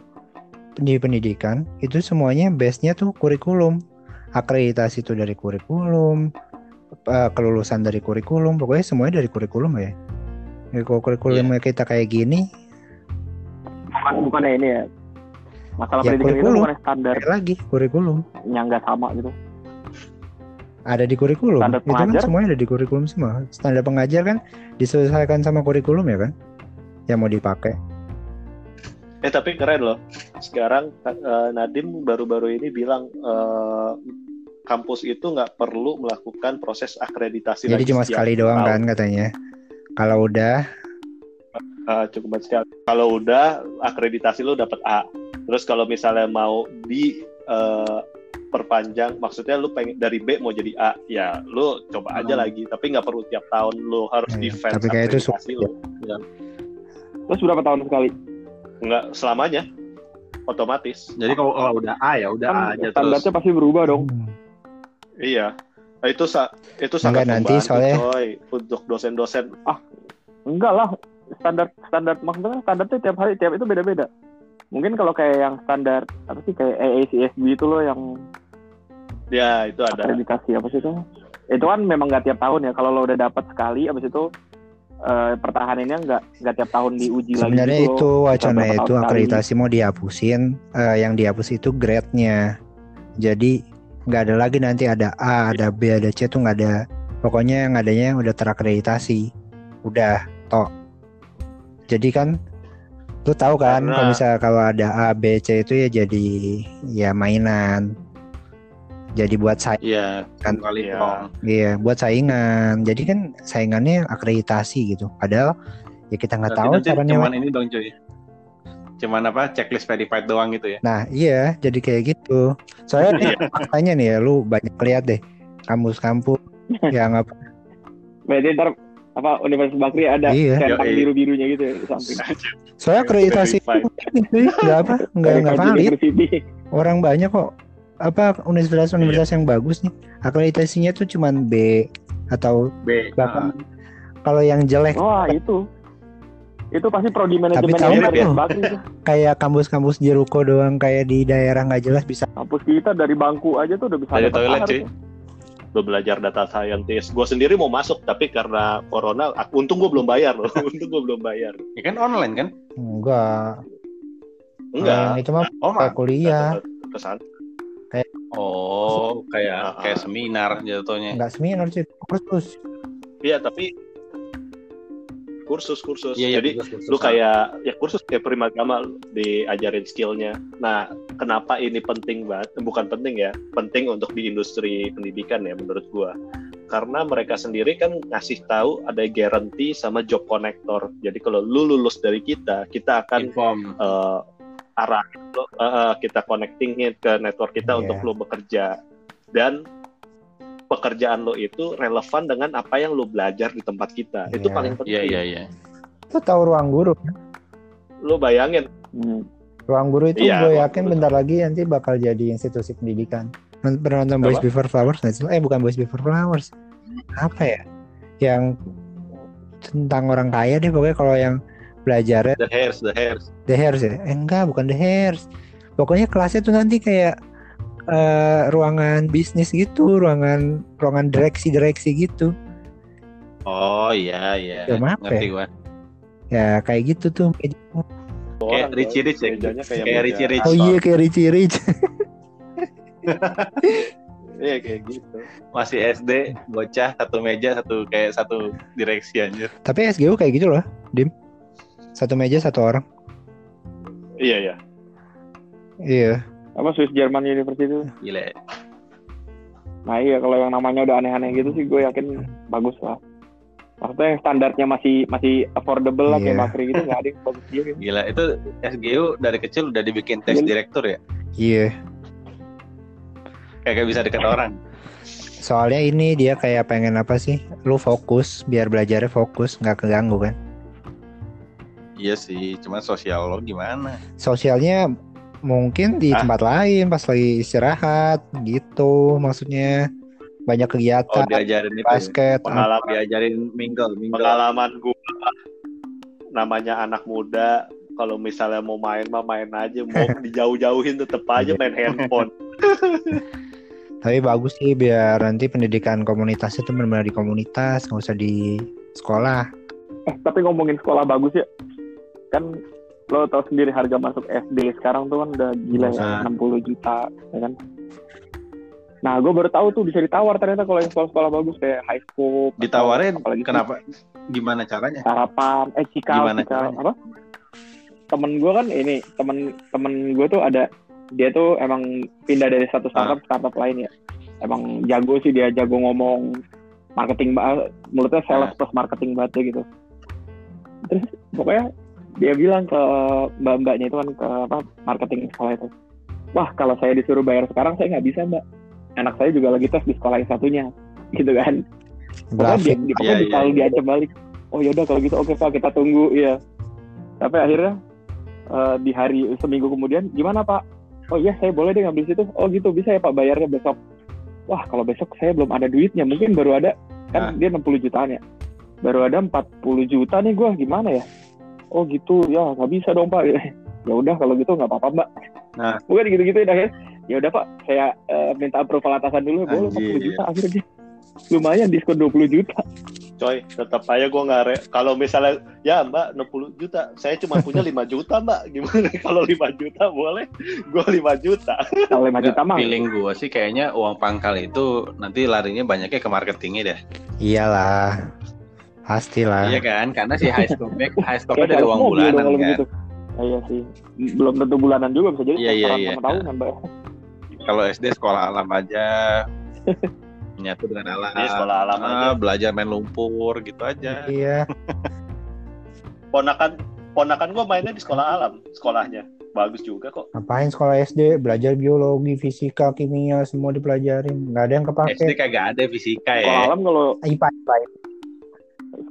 di pendidikan itu semuanya base-nya tuh kurikulum. Akreditasi itu dari kurikulum, kelulusan dari kurikulum, pokoknya semuanya dari kurikulum ya. Ya, kalau kurikulumnya kita kayak gini, Bukan bukannya ini ya. Masalah Ya, pendidikan itu kurikulum. bukan standar kayak lagi kurikulum. yang nggak sama gitu. Ada di kurikulum. Standar itu kan semuanya ada di kurikulum semua. Standar pengajar kan disesuaikan sama kurikulum ya kan? Yang mau dipakai. eh tapi keren loh sekarang eh, Nadim baru-baru ini bilang eh, kampus itu nggak perlu melakukan proses akreditasi Jadi lagi cuma sekali doang tahun. kan katanya. Kalau udah Ah, cukup sekali. Kalau udah akreditasi lu dapat A. Terus kalau misalnya mau di eh, perpanjang, maksudnya lu pengen dari B mau jadi A, ya lu coba aja Hmm. lagi. Tapi nggak perlu tiap tahun lu harus Iya, defense tapi kayak itu akreditasi sulit lu. Terus berapa tahun sekali? Nggak selamanya, otomatis. Jadi kalau kalau udah A ya udah A Kan aja terus. standarnya pasti berubah dong. Hmm. Iya. Nah, itu sa- itu sangat Enggak, nanti soalnya- coy, untuk dosen-dosen. Enggak lah, standar standar maksudnya kan standar tuh tiap hari tiap itu beda-beda. Mungkin kalau kayak yang standar apa sih kayak AACSB itu loh yang Ya, itu ada. akreditasi apa sih itu? Itu kan memang nggak tiap tahun ya. Kalau lo udah dapat sekali, abis itu eh, pertahanannya nggak nggak tiap tahun diuji lagi. Sebenarnya gitu itu loh. wacana itu tahun sekali. akreditasi mau dihapusin. Eh, yang dihapus itu grade-nya. Jadi nggak ada lagi nanti ada A, ada B, ada C tuh nggak ada. Pokoknya yang adanya udah terakreditasi. Udah, tok. Jadi kan lu tahu kan Karena- kalau misalnya kalau ada A, B, C itu ya jadi ya mainan. Jadi buat saya Iya, Kan- kali Iya. tong. Iya, buat saingan. Jadi kan saingannya akreditasi gitu. Padahal ya kita nggak tahu nanti caranya. cuman ini dong cuy. Cuman apa checklist verified doang gitu ya. Nah, iya, jadi kayak gitu. Soalnya Iya. faktanya nih ya, lu banyak lihat deh kampus-kampus yang apa Berarti ntar apa Universitas Bakri ada Iya. centang biru birunya gitu ya di samping. Soalnya akreditasi nggak apa, nggak nggak valid. Orang banyak kok apa universitas-universitas yang bagus nih akreditasinya tuh cuman B atau B. bahkan kalau yang jelek Wah itu itu pasti prodi manajemen Tapi tahu itu. kayak kampus-kampus di ruko doang kayak di daerah nggak jelas bisa Kampus kita dari bangku aja tuh udah bisa dapat toilet, cuy. Gue belajar data scientist. Gue sendiri mau masuk, tapi karena corona, aku, untung gue belum bayar loh. untung gue belum bayar. Ya kan online kan? enggak Enggak. Yang itu mah Oh, kayak kuliah Kesan. Oh, kayak Ah. kayak seminar jatuhnya. nggak seminar sih kursus Iya, tapi kursus kursus. Iya, iya, Jadi kursus, kursus. lu kayak ya kursus kayak primagama diajarin skillnya. Nah, kenapa ini penting banget? Bukan penting ya, penting untuk di industri pendidikan ya menurut gua. Karena mereka sendiri kan ngasih tahu ada guarantee sama job connector. Jadi kalau lu lulus dari kita, kita akan inform. eh arah eh, kita connectingin ke network kita Iya. untuk lo bekerja dan pekerjaan lo itu relevan dengan apa yang lo belajar di tempat kita itu Iya. paling penting Iya, iya, iya. itu tahu ruang guru lo bayangin Hmm. ruang guru itu Iya, gue yakin guru. bentar lagi nanti bakal jadi institusi pendidikan pernah nonton Boys? Before Flowers nggak sih? eh bukan Boys Before Flowers apa ya yang tentang orang kaya deh pokoknya kalau yang belajarnya The hairs, the hairs. The Hairs ya? Eh, enggak, bukan The Hairs. Pokoknya kelasnya tuh nanti kayak eh, ruangan bisnis gitu, ruangan ruangan direksi-direksi gitu. Oh, iya, iya. Film apa Ngerti ya? gua. Ya kayak gitu tuh. Kayak Richie Rich ya. kayak, Richie Rich. Oh iya kayak Richie Rich. iya kayak gitu Masih SD, bocah satu meja, satu kayak satu direksi anjir. Tapi SGU kayak gitu loh, Dim. Satu meja satu orang. iya iya Iya. Apa Swiss German University itu? Gila. Nah iya kalau yang namanya udah aneh-aneh gitu sih gue yakin bagus lah. Maksudnya yang standarnya masih masih affordable lah kayak Iya. Bakri gitu nggak ada yang bagus dia gitu. Gila, itu SGU dari kecil udah dibikin tes Iya. direktur ya? Iya. Kayak bisa deket orang. Soalnya ini dia kayak pengen apa sih? Lu fokus biar belajarnya fokus, nggak keganggu kan? Iya sih, cuma sosial lo gimana? Sosialnya mungkin di Ah. tempat lain pas lagi istirahat gitu maksudnya banyak Oh, kegiatan diajarin itu. ya? basket pengalaman Diajarin mingle, mingle. pengalaman gua namanya anak muda kalau misalnya mau main mah main aja mau dijauh-jauhin tetep aja main handphone Tapi bagus sih biar nanti pendidikan komunitasnya tuh benar-benar di komunitas, nggak usah di sekolah. Eh tapi ngomongin sekolah bagus ya, kan lo tau sendiri harga masuk SD sekarang tuh kan udah gila ya, Nah. 60 juta, ya kan? Nah, gue baru tahu tuh bisa ditawar ternyata kalau yang sekolah-sekolah bagus kayak high school. atau Ditawarin apalagi kenapa? Gimana caranya? Harapan, eh cikal, Gimana cikal, caranya? apa? Temen gue kan ini, temen temen gue tuh ada, dia tuh emang pindah dari satu startup ke startup lain ya. Emang jago sih dia jago ngomong marketing banget, mulutnya sales Ah. plus marketing banget ya gitu. Terus pokoknya dia bilang ke mbak-mbaknya itu kan ke apa marketing sekolah itu, wah kalau saya disuruh bayar sekarang saya nggak bisa mbak. Anak saya juga lagi tes di sekolah yang satunya, gitu kan. Pokoknya dia, dia, pokoknya iya, selalu iya. diancam balik. Oh yaudah kalau gitu oke pak kita tunggu ya. Tapi akhirnya eh, di hari seminggu kemudian gimana pak? Oh iya saya boleh deh ngambil situ. Oh gitu bisa ya pak bayarnya besok. Wah kalau besok saya belum ada duitnya mungkin baru ada kan Ah. dia 60 jutaan ya. Baru ada 40 juta nih gua gimana ya? Oh gitu ya nggak bisa dong pak. ya udah kalau gitu nggak apa-apa mbak. Nah. Bukan gitu-gitu ya akhirnya. Ya udah pak saya eh, minta approval atasan dulu boleh 40 Anjir. juta akhirnya lumayan diskon 20 juta. coy tetap aja gue nggak re- kalau misalnya ya mbak 60 juta saya cuma punya 5 juta mbak gimana kalau 5 juta boleh gue 5 juta Kalau 5 juta mah Feeling gua sih kayaknya uang pangkal itu nanti larinya banyaknya ke marketingnya deh. Iyalah. Pastilah. Iya kan? Karena si high stocknya high kayak stocknya dari sales uang bulanan kan. begitu. Ah, iya sih. Belum tentu bulanan juga bisa jadi Iya, iya, iya. sama tahunan, Mbak. Kalau SD sekolah alam aja menyatu dengan alam. Iya, sekolah alam Ah, aja. Belajar main lumpur gitu aja. Iya. ponakan ponakan gue mainnya di sekolah alam sekolahnya bagus juga kok Ngapain sekolah SD belajar biologi, fisika, kimia semua dipelajarin. Nggak ada yang SD kepake. kagak ada fisika Sekolah ya. alam kalau IPA, IPA.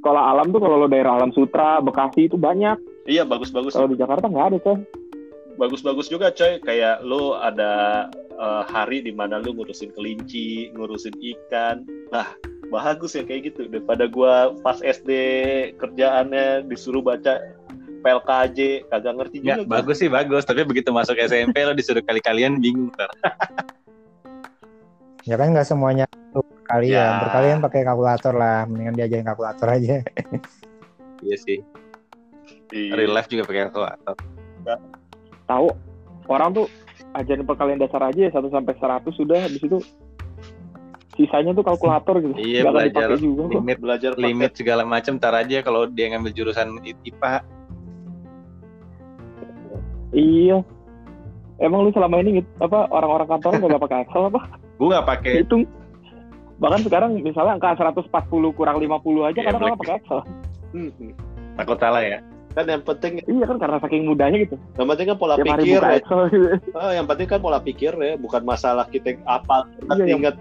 Sekolah alam tuh kalau lo daerah Alam Sutra, Bekasi itu banyak. Iya bagus-bagus Kalau di Jakarta nggak ada coy. bagus-bagus juga coy kayak lu ada eh, hari di mana lu ngurusin kelinci ngurusin ikan nah bagus ya kayak gitu daripada gua pas SD kerjaannya disuruh baca PLKJ kagak ngerti Ya, juga gua. bagus sih bagus, tapi begitu masuk SMP lo disuruh kali-kalian bingung ntar. Ya kan nggak semuanya tuh kalian. Ya. Berkalian pakai kalkulator lah. Mendingan diajarin kalkulator aja. Iya sih. Iya. Real life juga pakai kalkulator. Tahu orang tuh ajarin perkalian dasar aja ya 1 sampai 100 sudah habis itu sisanya tuh kalkulator gitu. Iya, akan belajar juga kok. Limit belajar pakai- limit segala macam tar aja kalau dia ngambil jurusan IPA. Iya. Emang lu selama ini gitu, apa orang-orang kantor nggak pakai Excel apa? Gue nggak pakai Hitung. Bahkan sekarang misalnya angka 140 kurang 50 aja Iya, kadang orang pakai Excel. Hmm, takut salah ya. kan yang penting Iya kan karena saking mudahnya gitu. yang penting kan pola pikir ya. Excel gitu. Ah, yang penting kan pola pikir ya bukan masalah kita apa kita Iya, yang- ingat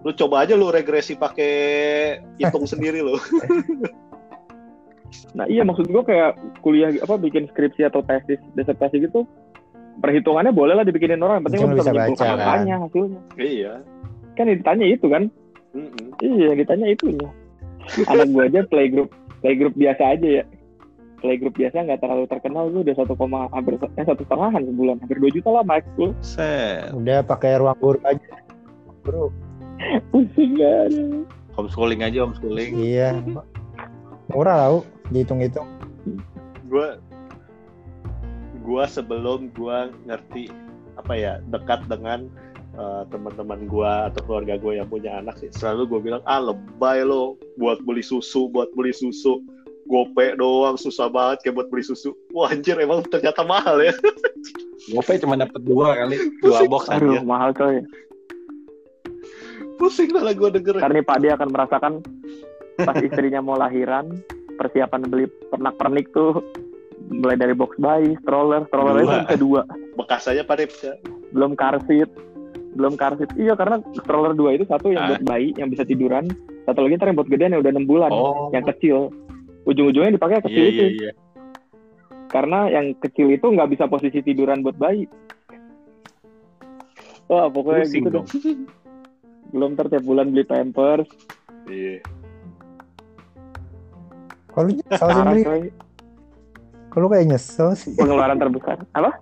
lu coba aja lu regresi pakai hitung sendiri lu Nah iya maksud gua kayak kuliah apa bikin skripsi atau tesis disertasi gitu perhitungannya boleh lah dibikinin orang yang penting lu bisa bisa menyimpulkan baca, kan? hasilnya iya kan yang ditanya itu kan Mm-mm. iya yang ditanya itunya anak gua aja playgroup playgroup biasa aja ya playgroup biasa nggak terlalu terkenal lu udah satu koma hampir eh, satu setengahan sebulan hampir dua juta lah max lu Set. Udah pakai ruang guru aja. Guru. pusing kan Homeschooling aja homeschooling. Iya. Murah tau dihitung-hitung. gua gua sebelum gua ngerti apa ya dekat dengan eh, teman-teman gua atau keluarga gua yang punya anak sih selalu gua bilang ah lebay lo buat beli susu buat beli susu. Gope doang susah banget kayak buat beli susu. Wah anjir emang ternyata mahal ya. Gope cuma dapat dua kali, dua box aduh aja. mahal coy. Pusing malah gua denger karena Pak dia akan merasakan pas istrinya mau lahiran persiapan beli pernak pernik tuh mulai dari box bayi stroller stroller itu bisa dua. Bekas aja pada belum car seat belum car seat iya karena stroller dua itu satu yang Ah. buat bayi yang bisa tiduran. Satu lagi ntar yang buat gedean yang udah enam bulan Oh, yang kecil. Ujung-ujungnya dipakai kecil iya itu iya iya. karena yang kecil itu nggak bisa posisi tiduran buat bayi. Wah pokoknya Pusing gitu dong. dong. Belum ntar tiap bulan beli pampers. Iya. Kalau lu nyesel coy. Kalau kayak nyesel sih. pengeluaran terbesar. Apa?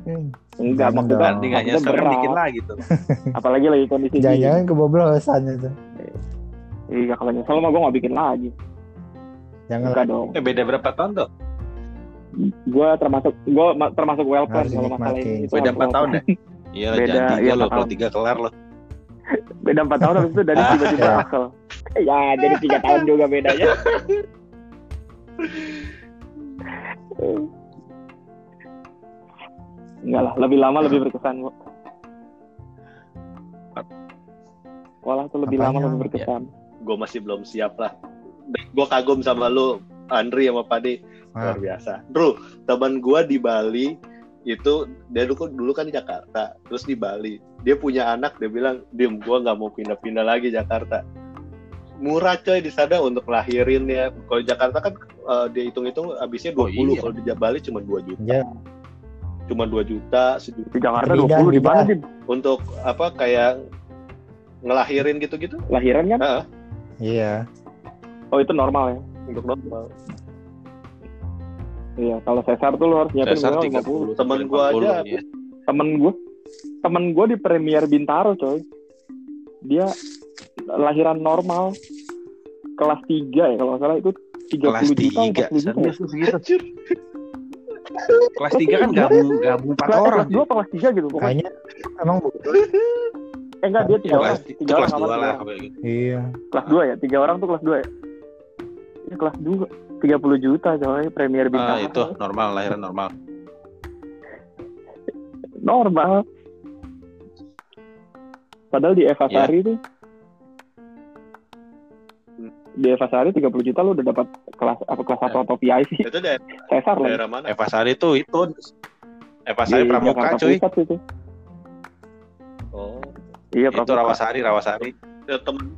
Hmm. Enggak Jangan maksudnya, maksudnya nyesel berat. dikit lagi tuh. apalagi lagi kondisi. Jangan-jangan keboblosan itu. iya kalau nyesel mah gue nggak bikin lagi Jangan enggak dong Eh, beda berapa tahun tuh? gue termasuk gue termasuk well plan kalau masalah ini itu Beda harus empat well tahun plan. ya? Iya lah, Beda, jangan iya, tiga loh. empat Kalau tiga kelar loh. beda empat tahun habis itu dari tiba-tiba Ya. Axel ya jadi tiga tahun juga bedanya enggak lah lebih lama lebih berkesan kok sekolah tuh lebih lama Apanya? lebih berkesan. Gue masih belum siap lah. Gue kagum sama lu Andri sama Padi. Ah. luar biasa. Bro teman gue di Bali itu dia dulu dulu kan di Jakarta terus di Bali. Dia punya anak dia bilang dim gue nggak mau pindah-pindah lagi Jakarta. Murah coy di sana untuk lahirin ya kalau di Jakarta kan eh, dia hitung-hitung habisnya 20 Oh, iya. kalau di Bali cuma 2 juta. Ya, cuma 2 juta sejuta di Jakarta Bidan, 20 di mana bidan. Dim? untuk apa kayak ngelahirin gitu-gitu lahiran kan Heeh, iya. oh itu normal ya untuk normal iya kalau sesar tuh lo harus nyiapin minimal 50 30. Temen gua aja 40, iya. temen gue temen gue di Premier Bintaro coy dia lahiran normal kelas 3 ya kalau nggak salah itu 30 Kelas juta 3. 40 juta ya? Segitu. Kelas 3 kan gabung gabung 4 kelas, orang. kelas 2 apa kelas 3 gitu pokoknya Kayaknya emang butuh. eh enggak dia tiga orang tiga orang kelas sama 2 tiga lah. gitu. Iya. kelas 2 ya tiga orang tuh kelas 2 ya ya kelas 2 30 juta coy Premier Bintaro Ah, itu normal, lahiran normal. normal padahal di Eva Ya. Sari tuh di Eva Sari 30 juta lu udah dapat kelas apa kelas 1 atau PIC itu daerah, Cesar lah daerah mana Eva Sari tuh itu Eva Sari Di Pramuka Jakarta cuy. Pusat itu. oh Iya, Itu Pramuka. Rawasari, Rawasari. ya, temen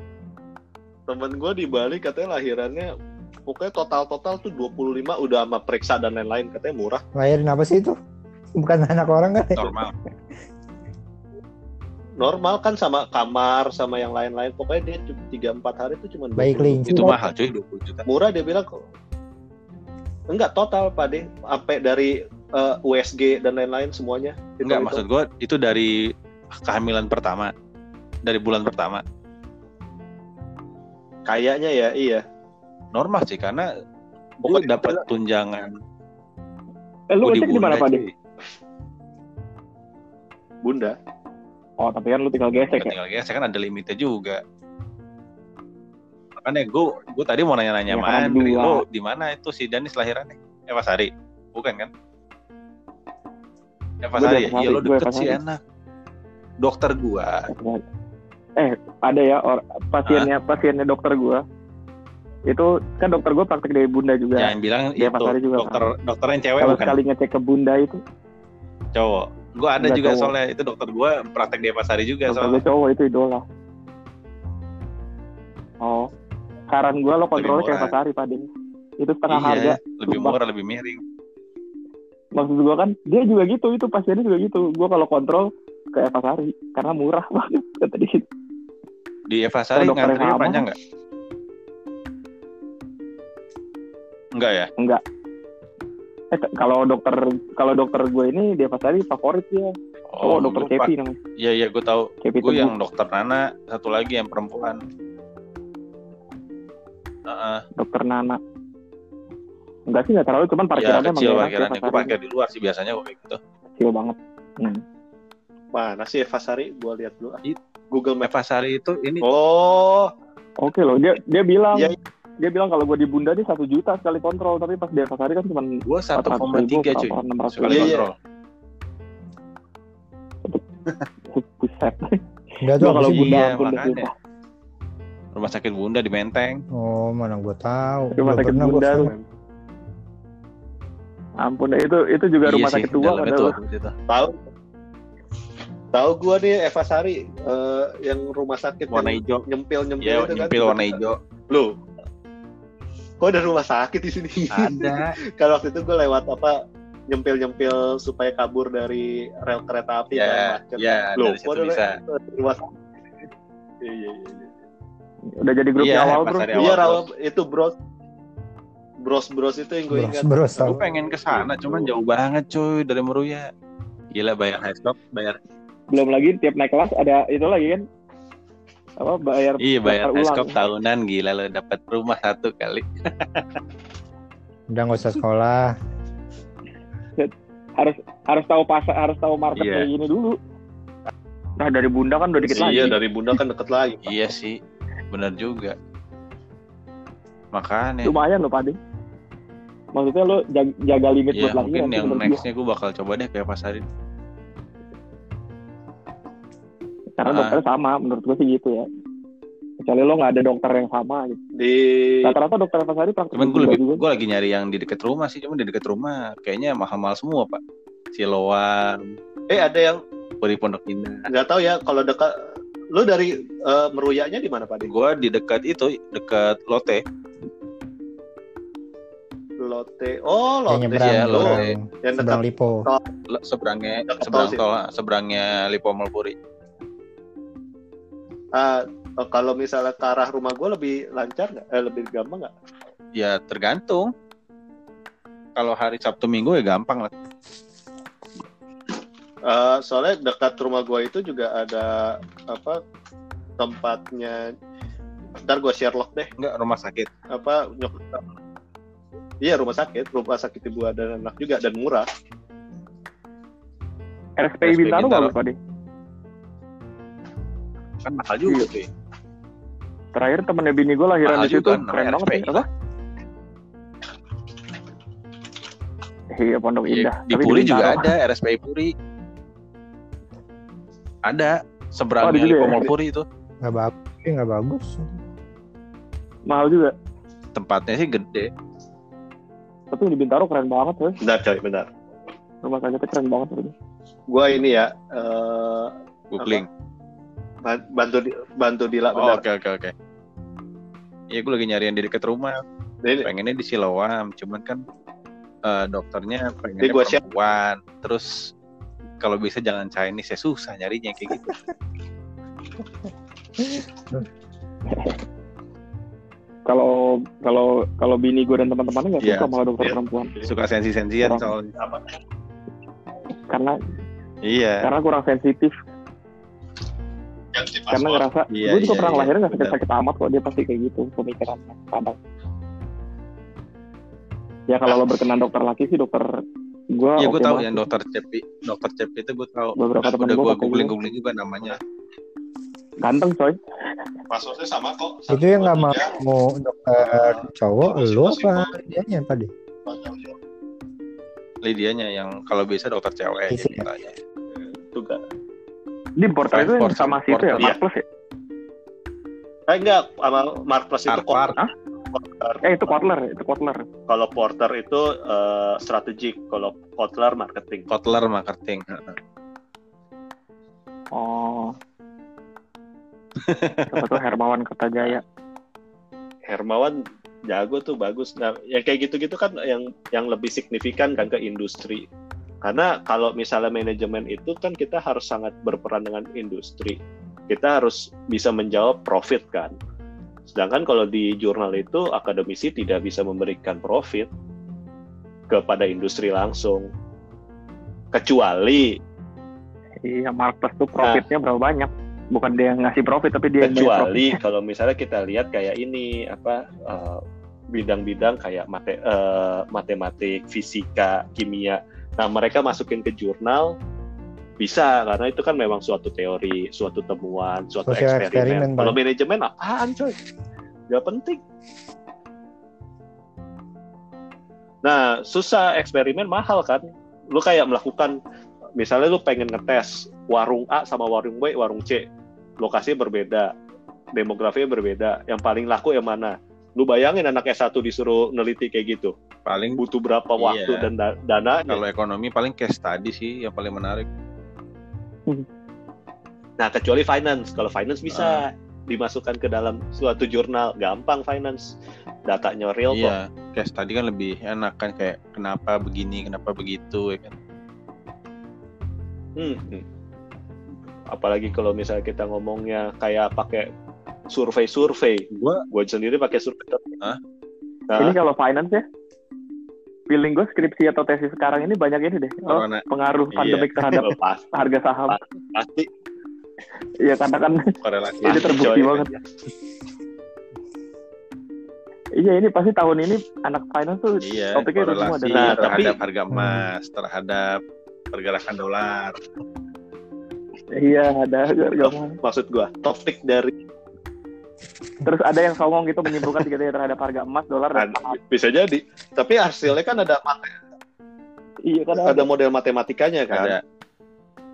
temen gue di Bali katanya lahirannya pokoknya total-total tuh 25 udah sama periksa dan lain-lain katanya murah. Lahirin apa sih itu? Bukan anak orang kan? normal Normal kan sama kamar sama yang lain-lain pokoknya dia cuma 3 4 hari itu cuma Bayi 20. kelinci. itu mahal cuy 20 juta Murah dia bilang kok. Enggak total Pak De, sampai dari eh, USG dan lain-lain semuanya. Itu- enggak itu. maksud gue itu dari kehamilan pertama dari bulan pertama kayaknya ya iya. normal sih karena gue Pokoknya- dapat tunjangan Eh, lu ngecek di mana, Pak? De? cuy. Bunda. Oh, tapi kan lu tinggal gesek ya. tinggal gesek kan ada limitnya juga. Makanya gue gue tadi mau nanya-nanya Ya, sama Andri lo di mana itu si Danis lahirannya? Eva Sari bukan kan? Di Sari Eva iya gua deket sih enak. Dokter gua. Eh, ada ya or, pasiennya pasiennya dokter gua. Itu kan dokter gua praktek dari Bunda juga. yang bilang Dia itu juga, dokter dokter yang cewek Kalau bukan? sekali ngecek ke Bunda itu, cowok gue ada Enggak, juga cowok. soalnya itu dokter gue praktek di Eva Sari juga dokter soalnya cowok itu idola. Oh, saran gua lo kontrolnya Lebih kayak. Pasari, Pak. De. Itu setengah iya harga. lebih Sumpah. murah lebih miring Maksud gua kan, dia juga gitu, itu pasiennya juga gitu. Gua kalau kontrol ke Eva Sari karena murah banget kata dia. di Eva Sari Kalau dokter yang ngantrinya panjang nggak enggak ya Enggak. Eh, kalau dokter kalau dokter gue ini dia Sari favorit dia. Oh, dokter lupa. Cepi namanya. iya iya gue tahu Cepi gue yang dokter Nana satu lagi yang perempuan Heeh, dokter Nana. Enggak sih enggak terlalu cuman ya parkirannya emang kecil ya, parkirannya gue parkir di luar sih biasanya gue kayak gitu kecil banget. Hmm. Mana sih Eva Sari? Gua lihat dulu. It- Google Maps. Eva Sari itu ini Oh, Oke loh, dia dia bilang Iya. Dia bilang kalau gue di Bunda dia satu juta sekali kontrol, tapi pas di Sari kan cuma gue satu koma tiga cuy enam ratus sekali Iya, iya. kontrol Buset. Enggak tuh kalau? Bunda Iya, rumah sakit Bunda di Menteng Oh, mana gue tahu. Rumah sakit pernah Bunda. Ampun itu itu juga Iya rumah sih, sakit tua tuh, gitu. tahu. Tahu gua nih Eva Sari eh, yang rumah sakit warna hijau nyempil-nyempil ya itu kan. nyempil warna hijau Loh. Kok ada rumah sakit di sini? ada Kalau waktu itu gue lewat apa nyempil-nyempil supaya kabur dari rel kereta api kan ya macet. ya Loh, dari situ bisa rumah sakit? Iya, iya, iya. Udah jadi grup Iya, awal, Bro. Iya, awal, Rawa, itu bros. Bros bros itu yang gue ingat. bros, gue pengen ke sana cuman jauh banget cuy dari Meruya gila bayar high stop bayar Belum lagi tiap naik kelas ada itu lagi kan. Apa bayar iya bayar stop tahunan gila lo dapat rumah satu kali Udah nggak usah sekolah. harus harus tahu pasar harus tahu market Iya. kayak gini dulu. Nah dari Bunda kan udah dikit lagi. Iya, dari Bunda kan deket lagi. Pak. iya sih bener juga makanya Lumayan loh Pak De. Maksudnya lo jaga, jaga limit ya buat lagi mungkin yang nextnya gue bakal coba deh kayak pasarin Karena dokternya sama menurut gue sih gitu ya. Kecuali lo nggak ada dokter yang sama gitu. Di Rata-rata dokter Pasari praktek cuman di gue lebih juga. gue lagi nyari yang di deket rumah sih cuman di deket rumah kayaknya mahal-mahal semua pak Siloam eh ada yang Puri Pondok Indah nggak tahu ya kalau dekat lu dari eh, meruyaknya di mana Pak gue di dekat itu dekat Lotte Lotte. Oh, iya, Lu. Lotte. nyebrang, Yang dekat seberang Lipo. Lo- seberangnya Dekat seberang tol sih. seberangnya Lipo Malpuri oh, kalau misalnya ke arah rumah gue lebih lancar nggak? Eh, lebih gampang nggak? ya tergantung kalau hari Sabtu Minggu ya gampang lah Eh, soalnya dekat rumah gue itu juga ada apa tempatnya. Ntar gue share log deh. enggak rumah sakit Apa nyok Iya rumah sakit, rumah sakit ibu dan anak juga dan murah. RSPI Bintaro Bintaro. bagus Pak De. Kan mahal juga Iya. tuh Terakhir temennya bini gue lahiran Mahal di situ juga, keren banget ya. Apa? Iya Pondok Iya, Indah. di Tapi Puri juga ada RSPI Puri ada Oh, seberangnya juga Lipo ya? Malpuri itu Nggak bagus, nggak bagus. Mahal juga. tempatnya sih gede Tapi di Bintaro keren banget ya. Bentar coy, bentar. Rumah sakitnya keren banget. Gue ini ya eh, googling bantu di- bantu Dila oh oke oke oke Iya gue lagi nyari yang di dekat rumah. Ini, Pengennya di Siloam, cuman kan eh, dokternya Ini pengennya gua share. perempuan. Terus kalau bisa jangan Chinese ya susah nyarinya kayak gitu. Kalau kalau kalau bini gue dan teman-temannya nggak Iya, suka malah dokter iya. perempuan Suka sensi-sensian Kurang. soalnya. apa? karena Iya. karena kurang sensitif karena ngerasa Iya, gue juga iya, pernah iya. ngelahirin nggak sakit-sakit amat kok dia pasti kayak gitu pemikirannya kadang ya kalau lo berkenan dokter laki sih dokter gue Iya oke gue tahu banget yang dokter Cepi, dokter Cepi itu gue tahu. beberapa teman Udah gue gue googling juga. googling juga namanya. ganteng coy Paspornya sama kok. Itu yang nggak mau dokter cowok, masih apa mau. dianya tadi? Lidianya yang kalau bisa dokter cewek. Isi. gitu aja. Juga. Di porter itu yang Porter, sama si itu ya porter. Mark Plus ya Eh enggak, sama Mark Plus itu Harvard. kok. eh itu Kotler itu Kotler Kalau Porter itu eh, strategik, kalau Kotler marketing. Kotler marketing. oh Siapa tuh Hermawan Kertajaya Hermawan jago tuh bagus. Nah, yang kayak gitu-gitu kan yang yang lebih signifikan kan ke industri. Karena kalau misalnya manajemen itu kan kita harus sangat berperan dengan industri. Kita harus bisa menjawab profit kan. Sedangkan kalau di jurnal itu akademisi tidak bisa memberikan profit kepada industri langsung. Kecuali iya Mark Plus tuh profitnya berapa banyak bukan dia yang ngasih profit tapi dia yang kecuali kalau misalnya kita lihat kayak ini apa eh, bidang-bidang kayak mate, eh, matematik, fisika, kimia. Nah, mereka masukin ke jurnal bisa karena itu kan memang suatu teori, suatu temuan, suatu Sosial eksperimen, eksperimen. Kalau manajemen apaan, coy? Gak penting. Nah, susah eksperimen mahal kan? Lu kayak melakukan misalnya lu pengen ngetes warung A sama warung B, warung C. Lokasinya berbeda, demografinya berbeda. Yang paling laku yang mana? Lu bayangin anak S1 disuruh neliti kayak gitu. Paling Butuh berapa waktu Iya. dan da- dana? kalau ekonomi paling case study sih yang paling menarik. Nah, kecuali finance. Kalau finance bisa dimasukkan ke dalam suatu jurnal. Gampang finance. Datanya real kok. Iya, case study kan lebih enak kan kayak kenapa begini, kenapa begitu ya kan. Hmm, hmm. Apalagi kalau misalnya kita ngomongnya kayak pakai survei-survei. Gua Gue sendiri pakai survei. Hah? Nah, Ini kalau finance ya, feeling gue skripsi atau tesis sekarang ini banyak ini deh. Oh, corona pengaruh Iya. pandemik terhadap oh, pasti, harga saham. pasti Iya karena kan korelasi. Ini terbukti coy. banget. iya ini pasti tahun ini anak finance tuh Iya, topiknya itu semua dari Nah, terhadap tapi- harga emas, terhadap pergerakan dolar. iya ada gampang. Maksud gue, topik dari Terus ada yang songong gitu menyimpulkan tiga terhadap harga emas, dolar dan Ada- saham. bisa jadi. Tapi hasilnya kan ada Iya kan ada model matematikanya kan. Ada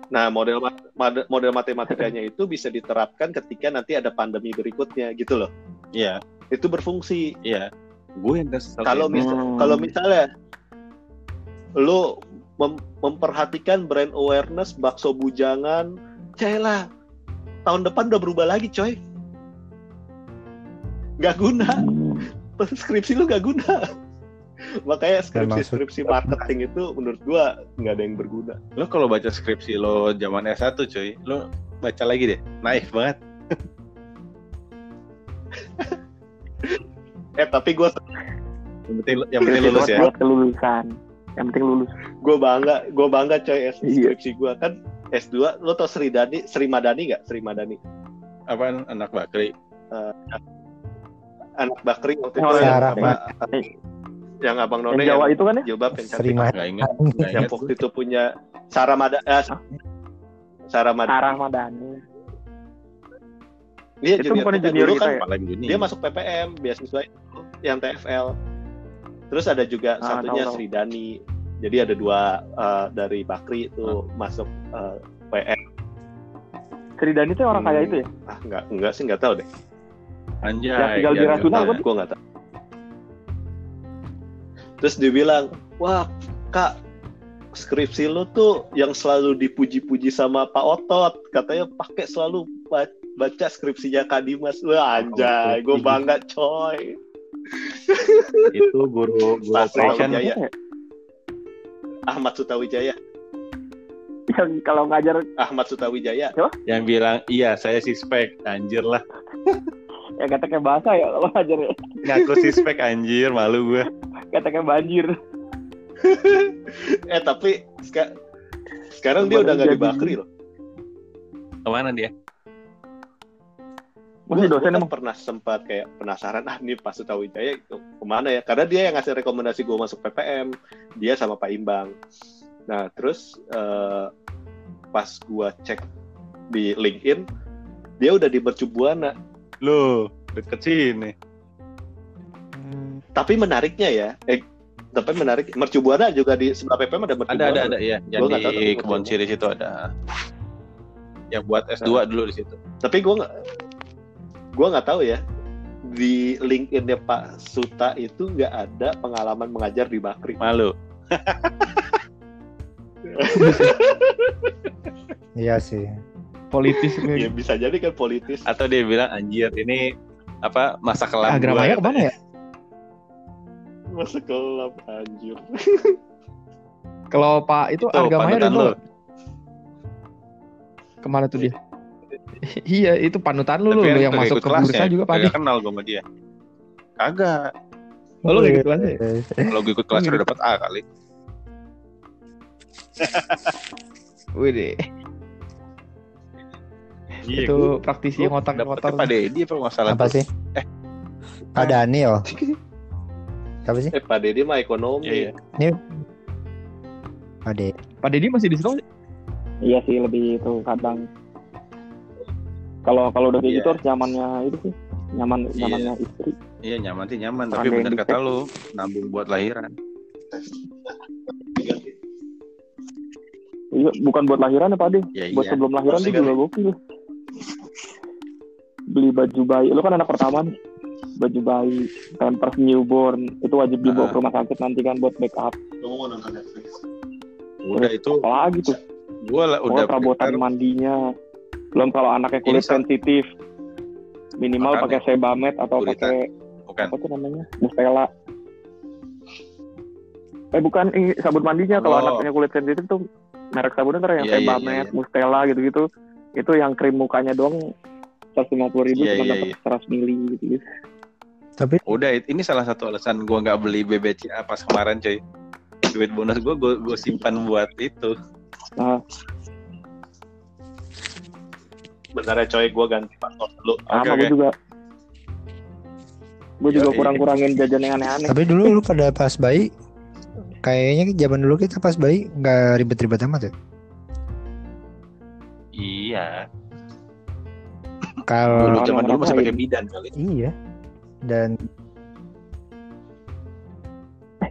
Nah, model model matematikanya itu bisa diterapkan ketika nanti ada pandemi berikutnya gitu loh. iya, Itu berfungsi. iya. Gue yang Kalau ini. mis- Hmm. kalau misalnya lu mem- memperhatikan brand awareness bakso bujangan, lah tahun depan udah berubah lagi, coy. Gak guna. Skripsi lu gak guna. Makanya skripsi-skripsi marketing itu menurut gua nggak ada yang berguna. lo kalau baca skripsi lo zaman S1 cuy, lo baca lagi deh. Naif banget. Eh tapi gua Yang penting, yang penting Skripsi lulus ya. kelulusan. Yang penting lulus. gua bangga, gua bangga coy S- Iya. skripsi gua kan S2 lo tau Sri Dani, Sri Madani gak? Sri Madani. Apaan anak bakri? Anak Bakri waktu Oh, itu yang, Sarah apa, yang Abang None Yang Jawa yang itu kan ya? jilbab yang cantik. Gak ingat. Yang waktu itu punya Sarah Mada eh, Sarah Mada Arah Madani. dia Itu junior kita junior dulu kita kan ya? Dia masuk PPM beasiswa itu yang TFL terus ada juga Ah, satunya tahu. Sri Dani jadi ada dua eh, dari Bakri itu Ah. masuk eh, PM Sri Dani itu orang kaya itu ya? ah enggak enggak sih enggak tahu deh Anjay. Yang tinggal di jangan Rasuna, gitu. kan? gue nggak tahu terus dia bilang wah kak skripsi lu tuh yang selalu dipuji-puji sama Pak Otot katanya pakai selalu ba- baca skripsinya Kak Dimas. Wah anjay, gue bangga coy. Itu guru guru operation Jaya. Ahmad Sutawijaya. Yang kalau ngajar Ahmad Sutawijaya. yang bilang iya saya sispek anjir lah ya kata kayak bahasa ya kalau ngajar ya. ngaku sispek anjir malu gue Kata kayak banjir. Eh tapi seka- sekarang dia udah nggak di Bakri loh. ke mana dia Masih Gua- dosen emang. pernah sempat kayak penasaran ah nih Pak Sutawijaya ke- ke mana ya karena dia yang ngasih rekomendasi gue masuk PPM dia sama Pak Imbang nah terus eh, pas gue cek di LinkedIn dia udah di Mercubuana lo deket sini. Tapi menariknya ya eh tapi menarik Mercubuana juga di sebelah PPM ada ada Mercubuana ada ada loh. ya yang Gua di kebon gua siri situ ada. Yang buat S2 dulu di situ. Tapi gue nggak gue nggak tahu ya di LinkedIn-nya Pak Suta itu nggak ada pengalaman mengajar di Bakri. Malu. Iya sih. Politis ya bisa jadi kan politis atau dia bilang anjir ini apa masa kelam Agramanya gua, ke mana ya? Masa kelap anjir. Kalau Pak itu Itu agamanya panutan dulu lo. ke mana tuh dia? iya itu panutan lu, lu, Tapi lu kan yang masuk ke bursa juga Pak kenal gue sama dia kagak Oh, lu nggak ikut kelasnya ya? kalau gue ikut kelas udah dapat A kali Wih deh, Iya, itu gua- praktisi yang otak-otak. dapetnya Pak Dedi apa nggak salah Apa sih? Pak Daniel. Siapa sih? Eh Pak Dedi mah ekonomi. Iya, iya. Pak De. Pak Dedi masih di situ? Iya sih lebih itu kadang. Kalau kalau udah kayak Iya. gitu harus nyamannya itu sih. Nyaman Iya. nyamannya istri. Iya nyaman sih nyaman, tapi di kata lu nabung buat lahiran. Iya, bukan buat lahiran ya Pak De. Ya Buat iya. sebelum lahiran tuh Pasti kan. juga gokil. Beli baju bayi. Lu kan anak pertama nih. Baju bayi, pampers newborn, itu wajib dibawa Ah. ke rumah sakit nanti kan buat backup. Kamu mau nonton Netflix? Udah itu Apalagi tuh, gua lah udah udah perabotan prepare. mandinya. Belum kalau anaknya kulit Ini sensitif. Minimal pakai sebamed atau pakai apa tuh namanya mustela eh bukan ini sabun mandinya kalau Oh. anaknya kulit sensitif tuh merek sabunnya ntar yang Iya, iya, sebamed iya. mustela gitu-gitu itu yang krim mukanya doang 150 ribu Iya, cuma iya, dapat iya. 100 mili gitu, gitu. Tapi udah ini salah satu alasan gua nggak beli BBCA pas kemarin coy. Duit bonus gua gua, gua simpan buat itu. Nah, Bentar ya coy, gue ganti password dulu. sama Oke, gue oke. juga gue juga Yoi. kurang-kurangin jajan yang aneh-aneh tapi dulu lu pada pas bayi kayaknya zaman dulu kita pas bayi nggak ribet-ribet amat ya. Iya. Kalau Dulu zaman dulu masih pakai bidan kali. iya. Dan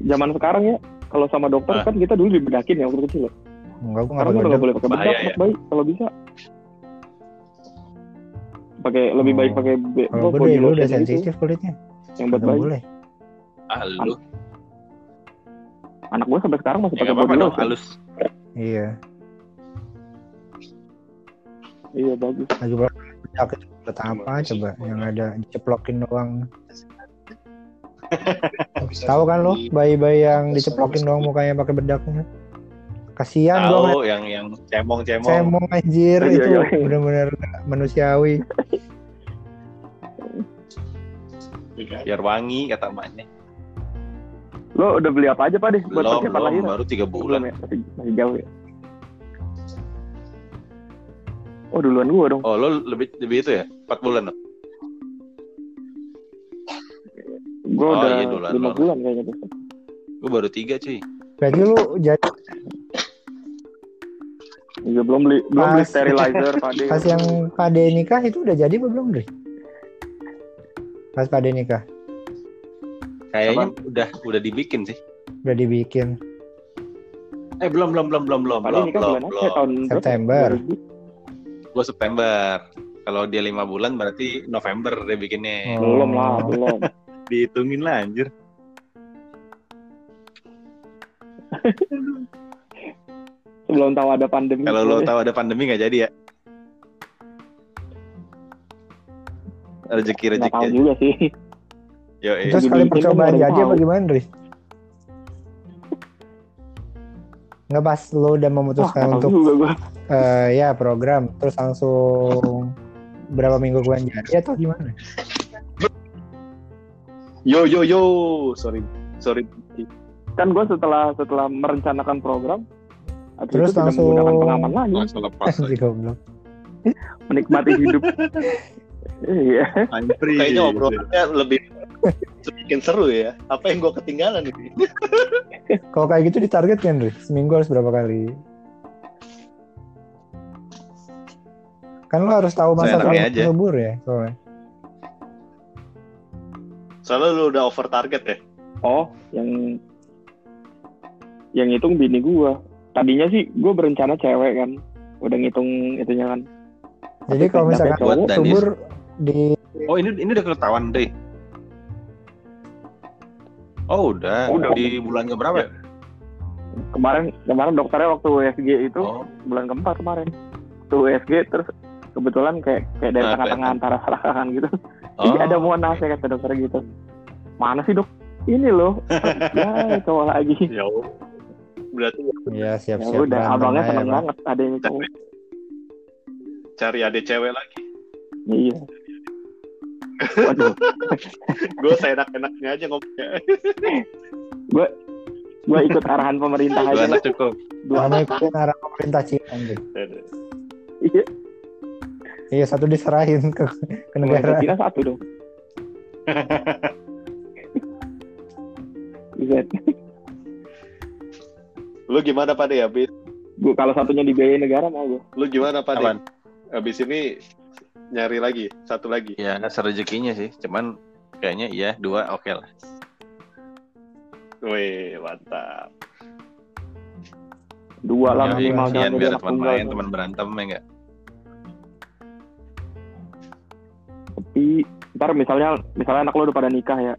zaman sekarang ya kalau sama dokter Ah. kan kita dulu dibedakin ya waktu kecil ya. enggak gua sekarang nggak udah boleh pakai bedak ya. bayi kalau bisa pakai lebih baik Oh. pakai be- Kalau gue body dulu udah gitu, sensitif kulitnya. yang buat bayi boleh. Ah lu. anak gue sampai sekarang masih Ya pakai body lotion halus. Iya. iya bagus Lagi berapa itu buat apa coba yang ada diceplokin doang. Tahu kan lo bayi-bayi yang diceplokin doang mukanya pakai bedaknya. Kasihan Tahu yang yang cemong-cemong. cemong anjir Iya, itu iya. bener-bener nggak manusiawi. Biar wangi kata emaknya. lo udah beli apa aja pak deh buat Belum, persiapan belum, lahiran baru tiga belum bulan. ya masih, masih jauh ya oh duluan gue dong Oh, lo lebih lebih itu ya? 4 bulan lo? gue Oh, udah iya, duluan, lima bulan kayaknya tuh Gue baru 3 cuy. Berarti lu jadi Iya belum beli belum beli Pas- sterilizer pak deh pas yang Pade nikah itu udah jadi apa belum Dri? Pas Pade nikah Kayaknya udah udah dibikin sih. udah dibikin Eh belum belum belum belum belum Pak belum nikah belum. bulan apa ya? belum. tahun berapa? September. 2000? Gue September. Kalau dia lima bulan berarti November dia bikinnya. Oh. belum lah belum Dihitungin lah anjir. sebelum tahu ada pandemi Kalau lo tahu ada pandemi nggak jadi ya? rezeki rezeki juga sih yo Terus kali percobaan jadi apa gimana, Dri? Nggak pas lo udah memutuskan tahu untuk eh, ya program, terus langsung berapa minggu kemudian jadi atau gimana? Yo yo yo, sorry sorry. kan gue setelah setelah merencanakan program Terus itu langsung- menggunakan pengaman lagi. Langsung lepas menikmati hidup. Iya. Kayaknya obrolannya lebih bikin seru ya. Apa yang gue ketinggalan ini? Kalau kayak gitu ditarget kan, Dri? Seminggu harus berapa kali? Kan lo harus tahu masa aja. subur ya, soalnya. Soalnya lu udah over target ya. oh yang yang ngitung bini gue tadinya sih gue berencana cewek kan udah ngitung itunya kan Jadi kalau misalkan cowok, subur di oh ini ini udah ketahuan deh oh udah, Udah. di bulan keberapa ya? kemarin kemarin dokternya waktu USG itu oh bulan keempat kemarin tuh USG terus kebetulan kayak kayak dari Ah, tengah-tengah antara selangkangan gitu oh Iya ada monas ya kata dokter gitu. Mana sih dok? Ini loh. ya cowok lagi. Ya berarti ya Ya siap-siap udah, berantem abangnya aja, seneng Bang. banget adanya cowok. cari adik cewek lagi. Iya. Waduh, Gue seenak-enaknya aja ngomongnya. gua ikut arahan pemerintah dua aja. anak cukup Dua Kamu ikutin arah pemerintah Cina, Dri. Iya. Iya, satu diserahin ke, ke negara. Kira satu dong. Buset. Lu gimana Pak De abis? Gua kalau satunya dibiayain negara mau gua. Lu gimana? Apaan? Abis ini nyari lagi, satu lagi. ya serezekinya sih cuman kayaknya iya dua oke lah Wih, mantap. Dua lah Yoi, minimal jadi biar teman main teman berantem ya enggak Tapi ntar misalnya misalnya anak lo udah pada nikah ya.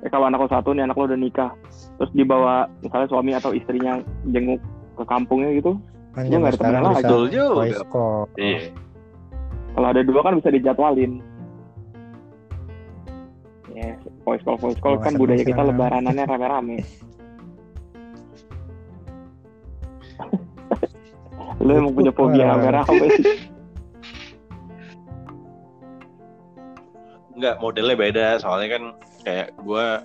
Eh kalau anak lo satu nih anak lo udah nikah, terus dibawa misalnya suami atau istrinya jenguk ke kampungnya gitu, Kan zaman nggak ada sekarang bisa Betul juga. voice call. iya kalau ada dua kan bisa dijadwalin. Ya, voice call voice call kan budaya kita lebaranannya rame-rame. Lu emang punya fobia rame-rame sih. Enggak, modelnya beda. Soalnya kan kayak gua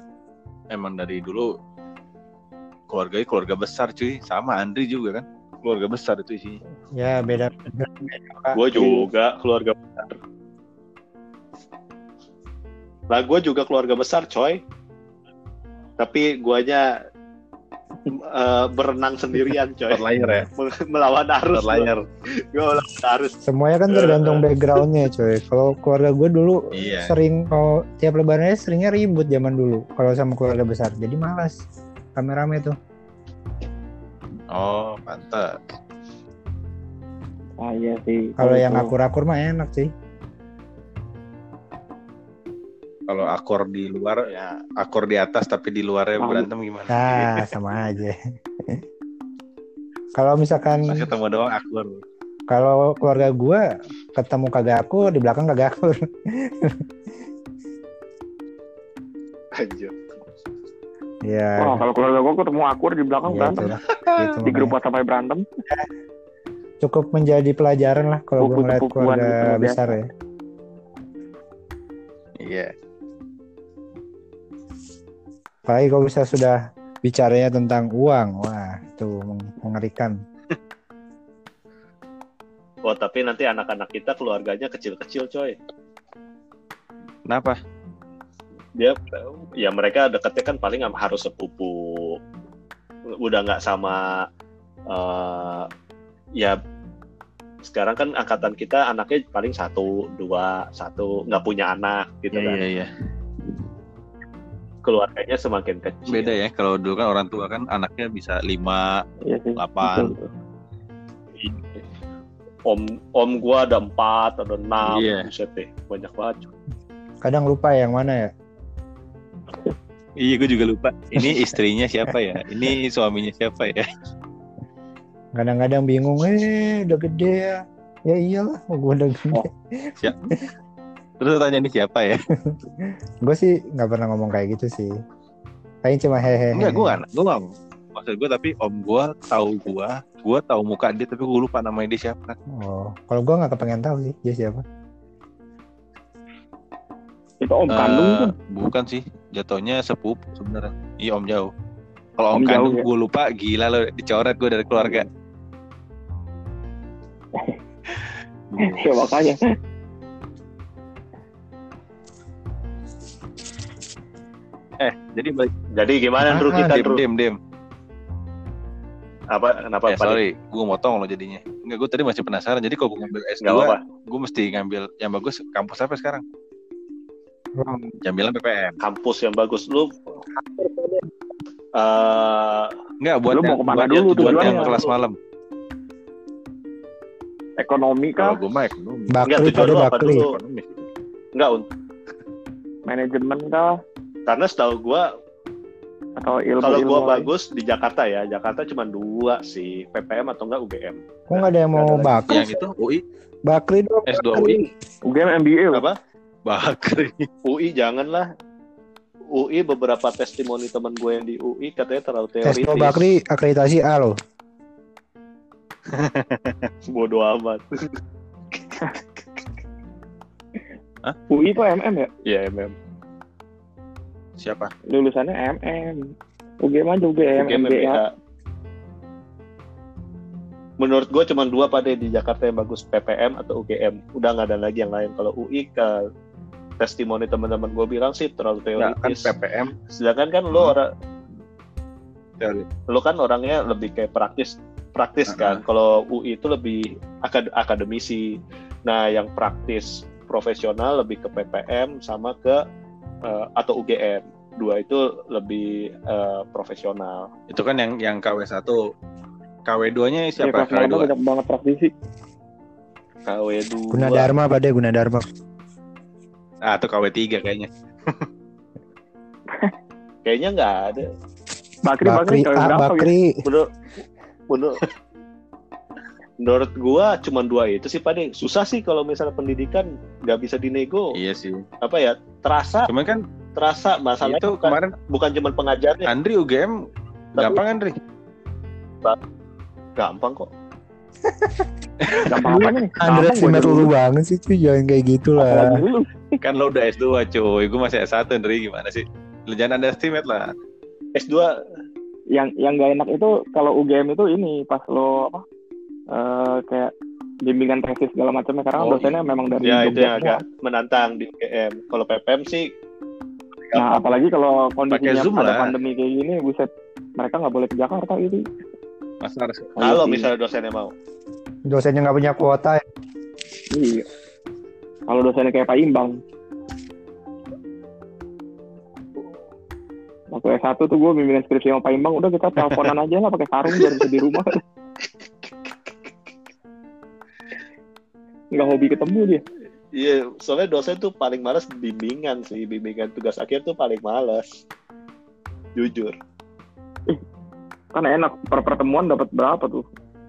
emang dari dulu keluarganya keluarga besar cuy. Sama Andri juga kan. Keluarga besar itu isinya. Ya, beda. Gue juga keluarga besar. Lah gue juga keluarga besar coy. Tapi guanya eh, berenang sendirian coy. Outlier ya. Melawan arus. Outlier. Gue melawan arus. Semuanya kan tergantung backgroundnya, coy. Kalau keluarga gue dulu Iya. sering kalau tiap lebarannya seringnya ribut zaman dulu kalau sama keluarga besar. Jadi malas rame-rame tuh. Oh, pantas. Ah iya sih. Kalau yang akur-akur mah enak sih. Kalau akor di luar, Ya, akor di atas tapi di luarnya Tahu. berantem gimana? Nah, sama aja. kalau misalkan Pas ketemu doang akur. kalau keluarga gue ketemu kagak akur di belakang kagak akur. anjir. Ya. Wah, kalau keluarga gua ketemu akur di belakang ya, berantem. itu lah. Di grup. WhatsApp sampai berantem. cukup menjadi pelajaran lah kalau gue ngeliat Buku-bukuan keluarga gitu, biasa. besar ya. Iya. Apalagi kalau bisa sudah bicaranya tentang uang, wah itu meng- mengerikan. Oh tapi nanti anak-anak kita keluarganya kecil-kecil coy. Kenapa? Dia ya mereka deketnya kan paling harus sepupu. Udah nggak sama eh, ya sekarang kan angkatan kita anaknya paling satu dua satu nggak punya anak gitu Iya, kan. iya, iya. Keluarganya semakin kecil. Beda ya. Kalau dulu kan orang tua kan anaknya bisa lima, Iya sih. delapan. Betul. Om om gua ada empat ada enam. Iya. Buset deh, banyak banget. Kadang lupa yang mana ya. Iya, gue juga lupa. Ini istrinya siapa ya? Ini suaminya siapa ya? Kadang-kadang bingung, eh udah gede ya. Ya iyalah, gue udah gede. Terus lu tanya ini siapa ya? Gue sih nggak pernah ngomong kayak gitu sih. Paling cuma hehehe. Enggak, gue nggak, gue nggak. Maksud gue tapi om gue tahu gue, gue tahu muka dia tapi gue lupa namanya dia siapa. Oh, kalau gue nggak kepengen tahu sih dia siapa. Itu om kandung Eh, tuh. bukan sih, jatuhnya sepupu sebenarnya. Iya om jauh. Kalau om, Om jauh, kandung ya. gue lupa, gila lo dicoret gue dari keluarga. Ya makanya. eh, jadi balik. Jadi gimana Andrew Ah, kita Dim, Andrew? dim, dim. Apa kenapa Ya Pak? sorry, gue motong lo jadinya. Enggak, gue tadi masih penasaran. Jadi kalau gue ngambil S2, Nggak apa-apa. gue mesti ngambil yang bagus kampus apa sekarang? Jambilan PPM. Kampus yang bagus lu eh Enggak, buat Lu yang, mau ke mana buat dulu buat tujuannya? yang kelas malam. Ekonomi Kalau kah? gue mah ekonomi. Enggak, Bakri tujuan lu apa Bakri. dulu? Ekonomi. enggak un- Manajemen kah? karena setahu gua Atau ilmu kalau ilmu gua lain? bagus di Jakarta ya, Jakarta cuma dua sih, PPM atau enggak UGM. Kok nggak ada yang mau Bakri? Yang itu UI, Bakri dong. S2 UI, UGM MBA loh. Bakri. UI janganlah. UI beberapa testimoni teman gue yang di UI katanya terlalu teoritis. Testo Bakri akreditasi A loh. Bodoh amat. UI itu MM ya? Iya, MM. Siapa? Lulusannya MM. UGM aja UGM, UGM MBA. MBA. Menurut gue cuma dua pada di Jakarta yang bagus PPM atau UGM. Udah nggak ada lagi yang lain. Kalau UI ke testimoni teman-teman gue bilang sih terlalu kan teoritis. PPM. Sedangkan kan lo Hmm. orang Teori. lo kan orangnya lebih kayak praktis praktis Uh-uh. kan. Kalau UI itu lebih akad- akademisi. Nah, yang praktis profesional lebih ke PPM sama ke eh, atau UGM. Dua itu lebih eh, profesional. Itu kan yang yang KW1. KW2-nya Ya, siapa? malamnya KW2. banyak banget praktisi. KW2. Gunadarma pada Gunadarma. Ah, itu KW3 kayaknya. Kayaknya nggak ada. Bakri, Bakri, Bakri kalian A, berapa gitu? Bakri. Menurut menurut menurut gua cuma dua itu sih Pak Susah sih kalau misalnya pendidikan nggak bisa dinego. Iya sih. Apa ya? Terasa Cuman kan terasa masalahnya itu bukan, kemarin bukan cuma pengajarnya. Andri UGM gampang Andri. Gampang kok. Gampang apanya nih? Andre lu banget sih cuy, jangan kayak gitu lah. Kan lo udah S2 cuy, gue masih S1 Andri gimana sih? Lu jangan underestimate lah. S2 Yang yang gak enak itu kalau UGM itu ini pas lo apa? eh, kayak bimbingan tesis segala macamnya karena Oh, dosennya memang dari ya itu yang agak menantang di UGM. Kalau PPM sih Nah, apalagi kalau kondisinya Zoom ada lah. pandemi kayak gini, buset, mereka nggak boleh ke Jakarta gitu. Harus kalau misalnya dosennya mau. Dosennya nggak punya kuota. ya. Iya. Kalau dosennya kayak Pak Imbang. Waktu S1 tuh gue bimbingan skripsi sama Pak Imbang, udah kita teleponan aja lah pakai sarung biar bisa di rumah. Nggak hobi ketemu dia. Iya, soalnya dosen tuh paling males bimbingan sih, bimbingan tugas akhir tuh paling males. Jujur. Kan enak, per pertemuan dapat berapa tuh?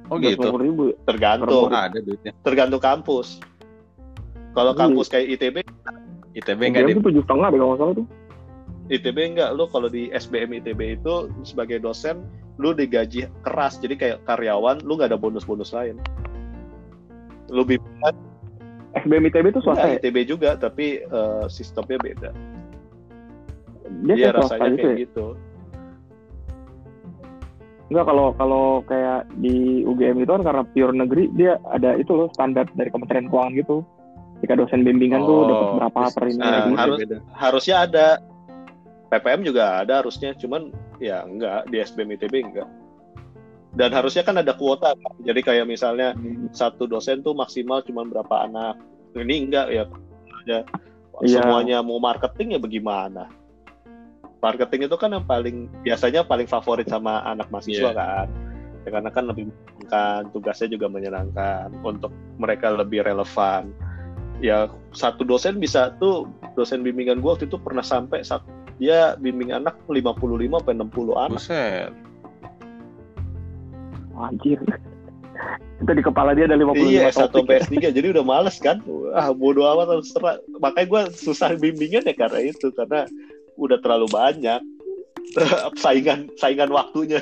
Oh gitu. ribu. ya? Tergantung, ada duitnya. tergantung kampus. Kalau Iya. kampus kayak ITB, ITB enggak tuh tujuh setengah deh kalau salah tuh. ITB enggak lu kalau di SBM ITB itu sebagai dosen lu digaji keras jadi kayak karyawan lu nggak ada bonus-bonus lain lu bimbingan SBM ITB itu swasta ya? ITB juga tapi eh, sistemnya beda Dia kayak swasta rasanya gitu kayak ya? gitu Enggak kalau kalau kayak di UGM itu kan karena pure negeri dia ada itu loh standar dari Kementerian Keuangan gitu. Jika dosen bimbingan tuh dapat Oh, berapa per ini ah, gitu. harus- beda. harusnya ada PPM juga ada harusnya cuman ya enggak di SBM ITB enggak dan harusnya kan ada kuota kan? jadi kayak misalnya Hmm. satu dosen tuh maksimal cuma berapa anak ini enggak ya ada Iya. semuanya mau marketing ya bagaimana marketing itu kan yang paling biasanya paling favorit sama anak mahasiswa Iya. kan ya, karena kan lebih menyenangkan tugasnya juga menyenangkan untuk mereka lebih relevan ya satu dosen bisa tuh dosen bimbingan gua waktu itu pernah sampai satu dia bimbing anak 55 sampai 60 anak Buset. Anjir. Itu di kepala dia ada 55 Iya, S1 topik. sampai S3 jadi udah males kan. Ah, bodo amat terserah. Makanya gue susah bimbingan ya karena itu karena udah terlalu banyak saingan saingan waktunya.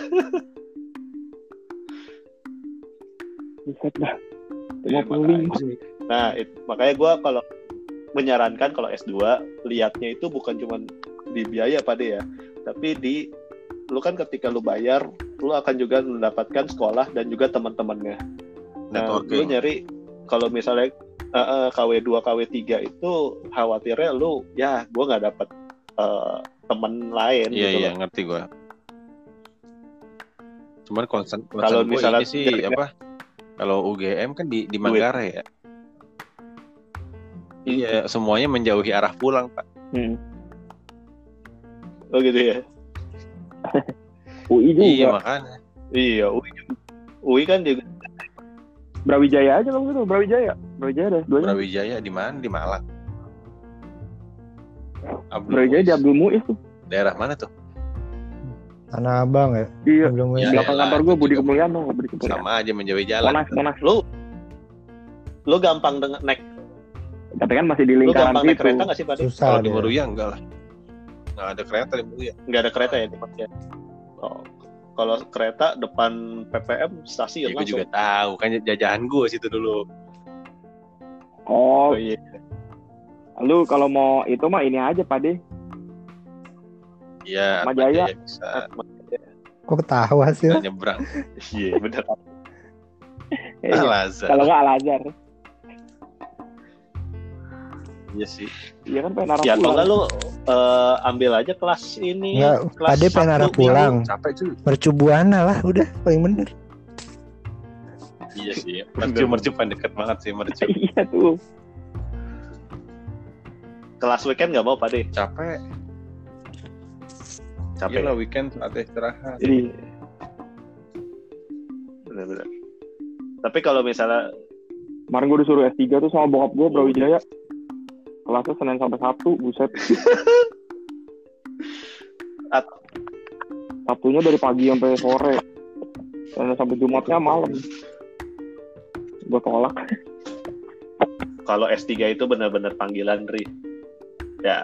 Iya, 55. Nah, it- makanya gue kalau menyarankan kalau S2 lihatnya itu bukan cuma di biaya pada ya, tapi di lu kan ketika lu bayar, lu akan juga mendapatkan sekolah dan juga teman-temannya. Nah, lu nyari kalau misalnya eh, eh, KW2 KW3 itu khawatirnya lu ya gua nggak dapat eh, teman lain iya gitu iya loh. ngerti gua cuman concern Kalau misalnya ini sih kira-kira- apa kalau UGM kan di di Manggarai ya iya semuanya menjauhi arah pulang pak Hmm. Oh gitu ya. UI juga. iya makanya Iya, UI, UI kan juga Brawijaya aja kalau gitu, Brawijaya. Brawijaya dua Brawijaya di mana di Malang Abdul Brawijaya di. Abdul Muiz tuh. daerah mana tuh Tanah Abang ya. Iya. Belum Ya, Di belakang elah, kantor gue itu Budi juga. Kemuliano, Budi Kemuliano. sama aja menjauhi jalan Monas, Monas. lu lu gampang dengan naik Tapi kan masih di lu lingkaran gampang naik kereta nggak sih Pak? susah. kalau di. Meruya enggak lah nggak ada kereta di Meruya Nggak ada kereta ya tempatnya. Oh. Kalau kereta depan PPM stasiun ya, gue langsung. juga tahu kan jajahan gue situ dulu Oh, Oh iya. Lu kalau mau itu mah ini aja Pade. iya Sama Atma Jaya. Jaya bisa Kok ketawa hasil? nyebrang Iya bener. Iya. Al Azhar Kalau nggak Al Azhar. iya sih Iya kan pengen arah Ya kalau pulang. nggak lu eh, ambil aja kelas ini. Enggak, kelas Pade pengen arah pulang. capek cuy Mercu Buana lah, udah paling bener. iya sih mercu mercu deket banget sih mercu Iya tuh. Kelas weekend nggak mau Pade. capek Capek. Iya lah weekend saat istirahat Jadi Bener-bener. Tapi kalau misalnya kemarin gue disuruh S3 tuh sama bokap gue Brawijaya. Kelasnya Senin sampai Sabtu, buset. At- Sabtunya dari pagi sampai sore. Senin sampai Jumatnya malam. Gue tolak. kalau S3 itu benar-benar panggilan Ri. Ya,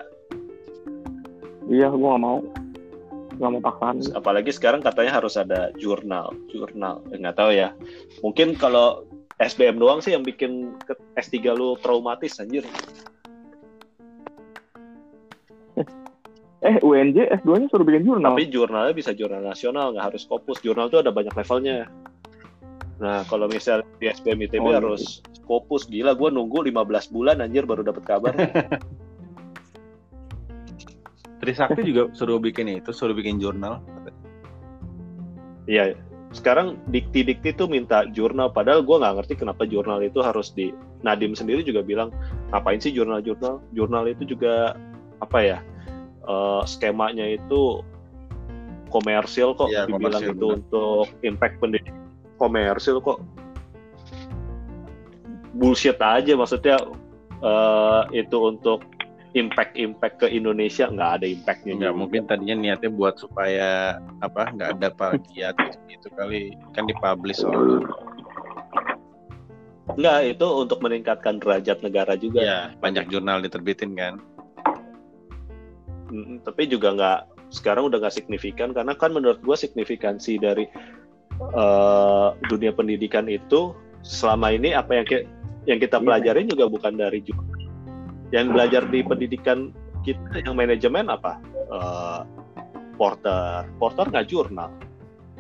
Iya, gue gak mau. Gak mau paksaan. apalagi sekarang katanya harus ada jurnal, jurnal. Eh, Nggak tahu ya. Mungkin kalau SBM doang sih yang bikin ke- S3 lu traumatis anjir. Eh, UNJ S2-nya suruh bikin jurnal. Tapi jurnalnya bisa jurnal nasional, nggak harus Scopus. Jurnal itu ada banyak levelnya. Nah, kalau misalnya di SBM ITB Oh, iya. harus Scopus. Gila, gue nunggu 15 bulan anjir baru dapat kabar. Trisakti juga suruh bikin itu suruh bikin jurnal Iya, sekarang dikti-dikti tuh minta jurnal. Padahal gue nggak ngerti kenapa jurnal itu harus di... Nadim sendiri juga bilang, ngapain sih jurnal-jurnal? Jurnal itu juga, apa ya, eh, skemanya itu komersil kok. Iya, Dibilang komersil, itu benar. untuk impact pendidikan. Komersil kok. Bullshit aja maksudnya eh, itu untuk impact-impact ke Indonesia nggak ada impactnya. nggak mungkin tadinya niatnya buat supaya apa nggak ada plagiat gitu kali kan dipublish soalnya Nggak, itu untuk meningkatkan derajat negara juga. ya banyak jurnal diterbitin kan Mm, tapi juga nggak sekarang udah nggak signifikan karena kan menurut gua signifikansi dari eh, dunia pendidikan itu selama ini apa yang ki- yang kita Iya. pelajarin juga bukan dari jurnal. Yang belajar di pendidikan kita yang manajemen apa? Eh, porter, porter nggak jurnal.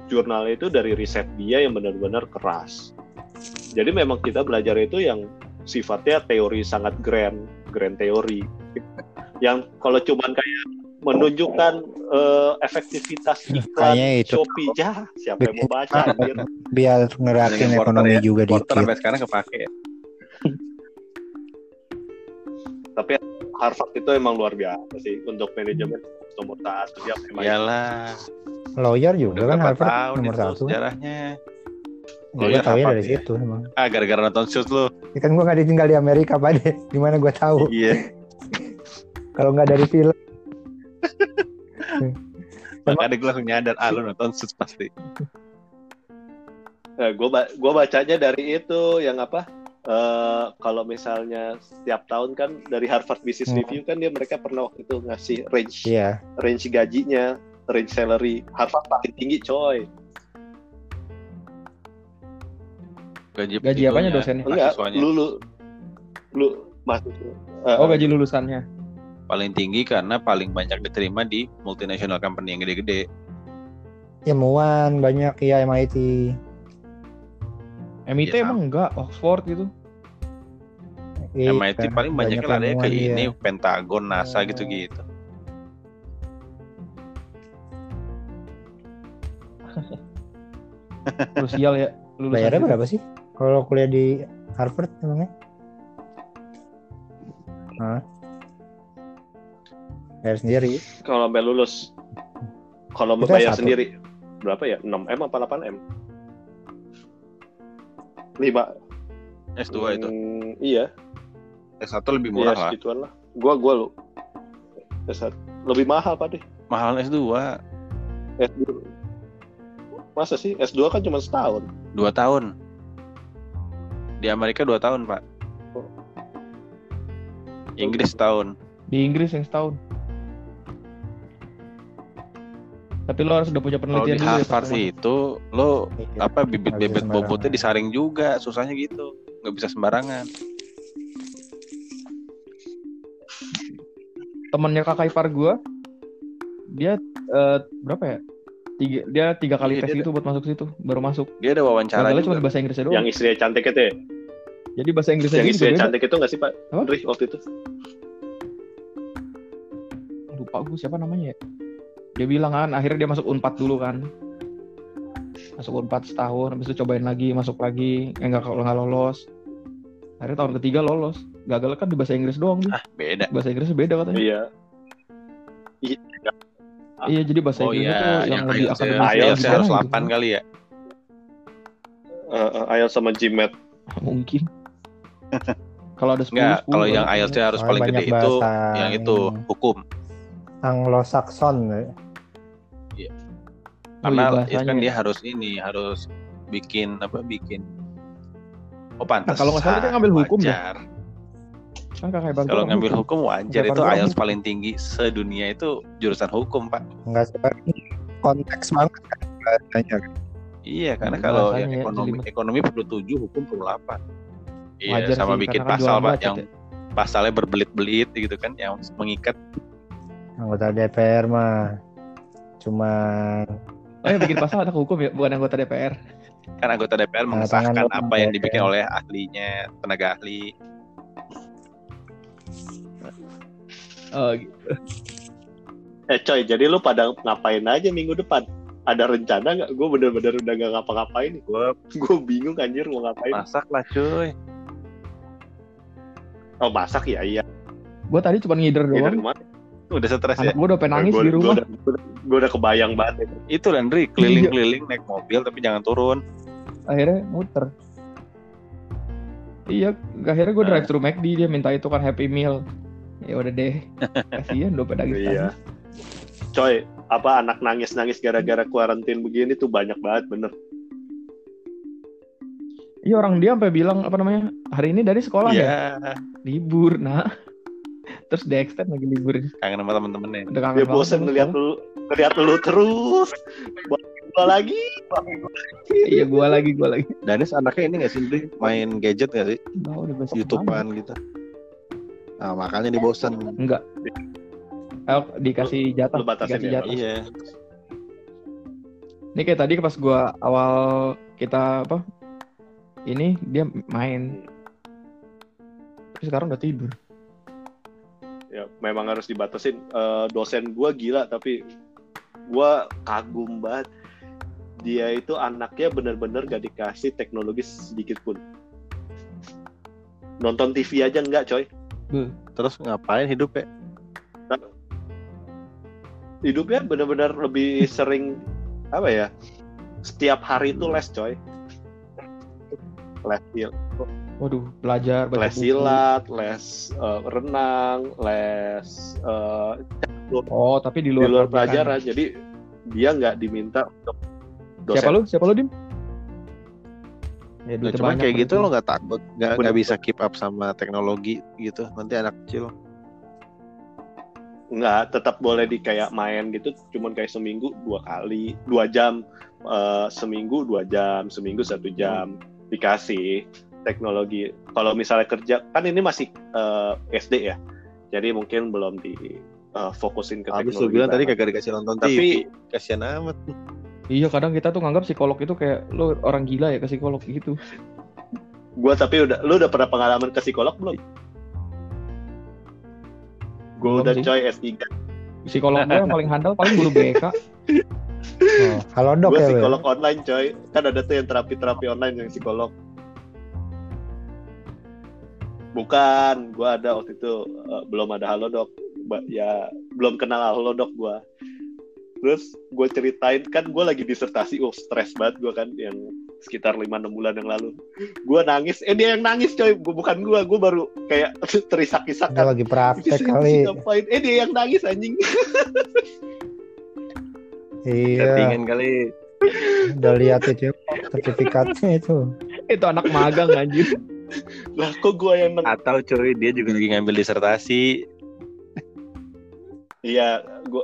Jurnal itu dari riset dia yang benar-benar keras. Jadi memang kita belajar itu yang sifatnya teori sangat grand, grand teori. Yang kalau cuman kayak menunjukkan eh, efektivitas iklan Kayaknya itu. Shopee ya siapa yang mau baca anjir? Biar ngerakin ekonomi ya, juga porter dikit. sampai sekarang kepake tapi Harvard itu emang luar biasa sih untuk manajemen nomor satu dia memang iyalah Lawyer juga udah kan Harvard tahun nomor satu. sejarahnya Gue Lawyer tahu ya dari ya. situ emang. ah gara-gara nonton shoot lu Ya kan gue gak ditinggal di Amerika Pak deh. Gimana gue tahu iya kalau nggak dari film. makanya gue langsung nyadar ah lu nonton shoot pasti Eh, gue gua bacanya dari itu yang apa? Eh kalau misalnya setiap tahun kan dari Harvard Business Hmm. Review kan dia mereka pernah waktu itu ngasih range Iya. range gajinya, range salary Harvard paling tinggi coy. Gaji, Gaji apanya dosennya? Enggak, lu lu lu masuk. eh, Oh gaji lulusannya. paling tinggi karena paling banyak diterima di multinational company yang gede-gede. Ilmuwan banyak ya MIT. MIT Iya, emang enggak, Oxford gitu. Iya, MIT paling banyaknya lari ke ilmuwan, iya. ini Pentagon, NASA Oh. gitu-gitu. Krusial ya lulusan. Bayarnya gitu. berapa sih? Kalau kuliah di Harvard emangnya? Hah? Bayar sendiri. Kalau sampai lulus, kalau bayar S1. sendiri berapa ya? 6 m apa 8 5 S2 itu. Hmm, iya, S1 lebih iya murah lah. segituan lah. Gua gua lu S1. lebih mahal Pak deh. Mahal S2 S2. Masa sih? S2 kan cuma setahun. 2 tahun. Di Amerika 2 tahun, Pak. Inggris tahun. Di Inggris yang setahun. Tapi lo harus udah punya Kalau penelitian di dulu ya, Harvard Pak. itu lo Iya. apa bibit Nggak bisa bibit sembarangan. bobotnya disaring juga, susahnya gitu. nggak bisa sembarangan. Temennya kakak ipar gua, dia eh, berapa ya? Tiga, dia tiga kali Iya, tes gitu buat masuk situ, baru masuk. Dia ada wawancara Gagalnya cuma di bahasa Inggrisnya doang. Yang istrinya cantik itu ya? Jadi bahasa Inggrisnya Yang juga istrinya cantik itu nggak sih Pak? Apa? Waktu itu. lupa gue siapa namanya ya dia bilang kan akhirnya dia masuk unpad dulu kan masuk unpad setahun habis itu cobain lagi masuk lagi eh, nggak kalau nggak lolos akhirnya tahun ketiga lolos gagal kan di bahasa Inggris doang dia Ah, beda. bahasa Inggrisnya beda katanya Iya. iya jadi bahasa Oh Inggrisnya iya, tuh yang yang lebih akademis IELTS harus gitu 8 kan. kali ya. Uh, uh, IELTS sama GMAT. mungkin kalau ada 10 Enggak, 10 kalau kan. yang IELTS harus paling gede itu yang itu hukum. Anglo-Saxon ya. Oh, iya, Karena kan ya. dia harus ini, harus bikin apa bikin Oh pantas. Nah, kalau nggak salah dia ngambil hukum ya? wajar. kan kakak ipar Kalau gua ngambil hukum. hukum wajar Kakak itu IELTS hukum. paling tinggi sedunia itu jurusan hukum, Pak. Enggak seperti konteks banget kan bahasanya. Iya, karena Hmm, kalau yang ya, ekonomi jelimet. ekonomi perlu 7, hukum perlu 8. Iya, Wajar sama sih, bikin karena kan pasal, Pak, yang ya. pasalnya berbelit-belit gitu kan, yang mengikat. Anggota DPR mah cuma oh yang bikin pasal anak hukum ya bukan anggota DPR Kan anggota DPR mengesahkan doang, apa yang ya. dibikin oleh ahlinya, tenaga ahli. oh gitu. Eh coy, jadi lu pada ngapain aja minggu depan? Ada rencana nggak? Gue bener-bener udah gak ngapa-ngapain. Gue Gue bingung anjir mau ngapain. masak lah, cuy. Oh masak ya, iya. gue tadi cuma ngider doang ke mana? Udah stres ya. gue udah pengen nangis Gua- di rumah Gue udah, gua udah kebayang banget. ya. Itu Landry keliling-keliling naik mobil tapi jangan turun. akhirnya muter iya akhirnya gue Nah. drive thru McD dia minta itu kan happy meal ya udah deh kasihan dompet lagi Iya. Coy, apa anak nangis-nangis gara-gara kuarantin begini tuh banyak banget bener. iya orang dia sampai bilang apa namanya hari ini dari sekolah ya Iya, libur nah terus di extend lagi libur kangen sama temen-temennya. udah kangen Dia bosen sama ngeliat lu, ngeliat lu terus. Gua lagi, iya gue lagi gue lagi Danis anaknya ini gak sih, Dri? Main gadget gak sih? nah, udah YouTubean gitu. Nah, makanya dia bosan. enggak Eh, dikasih jatah Lu dikasih ya, jatah Iya. ini kayak tadi pas gue awal kita apa ini dia main tapi sekarang udah tidur ya memang harus dibatasin. Eh, dosen gua gila tapi gua kagum banget. Dia itu anaknya bener-bener gak dikasih teknologi sedikit pun. Nonton TV aja enggak, coy. Terus ngapain hidup ya? Hidupnya bener-bener lebih sering apa ya? Setiap hari itu les, coy. Les, sil- waduh belajar baca les buku. silat, les eh, renang, les eh, oh tapi di di luar, luar pelajaran. pelajaran. Jadi dia nggak diminta untuk siapa lu? Siapa lu dim? Ya, Nah, cuman kayak gitu lo nggak takut nggak nggak bisa keep up sama teknologi gitu. Nanti anak kecil. Nggak, tetap boleh di kayak main gitu, cuman kayak seminggu dua kali, dua jam, eh, seminggu dua jam, seminggu satu jam. Dikasih teknologi. Kalau misalnya kerja, kan ini masih eh, SD ya, jadi mungkin belum di eh, fokusin ke habis teknologi. lu bilang tadi kagak dikasih nonton Tapi- TV kasihan amat Iya kadang kita tuh nganggap psikolog itu kayak lu orang gila ya ke psikolog gitu. Gua tapi udah, lu udah pernah pengalaman ke psikolog belum? Gue udah sih. coy S3. Psikolog gue yang paling handal paling guru BK. Oh, halo dok Gue ya, Wil? psikolog online coy. Kan ada tuh yang terapi-terapi online yang psikolog. Bukan, gue ada waktu itu eh, belum ada halodoc. Ya belum kenal halodoc gue. Terus gue ceritain kan gue lagi disertasi, oh stres banget gue kan yang sekitar 5-6 bulan yang lalu. Gue nangis, eh dia yang nangis coy, gua, bukan gue, gue baru kayak Dia terisak-isakan. lagi praktek Bisa- kali. ngapain? Eh dia yang nangis anjing. Iya, settingan kali udah lihat itu ya, sertifikatnya itu. itu anak magang anjir. Lah kok gue yang nang- atau cuy dia juga lagi ngambil disertasi Iya, gua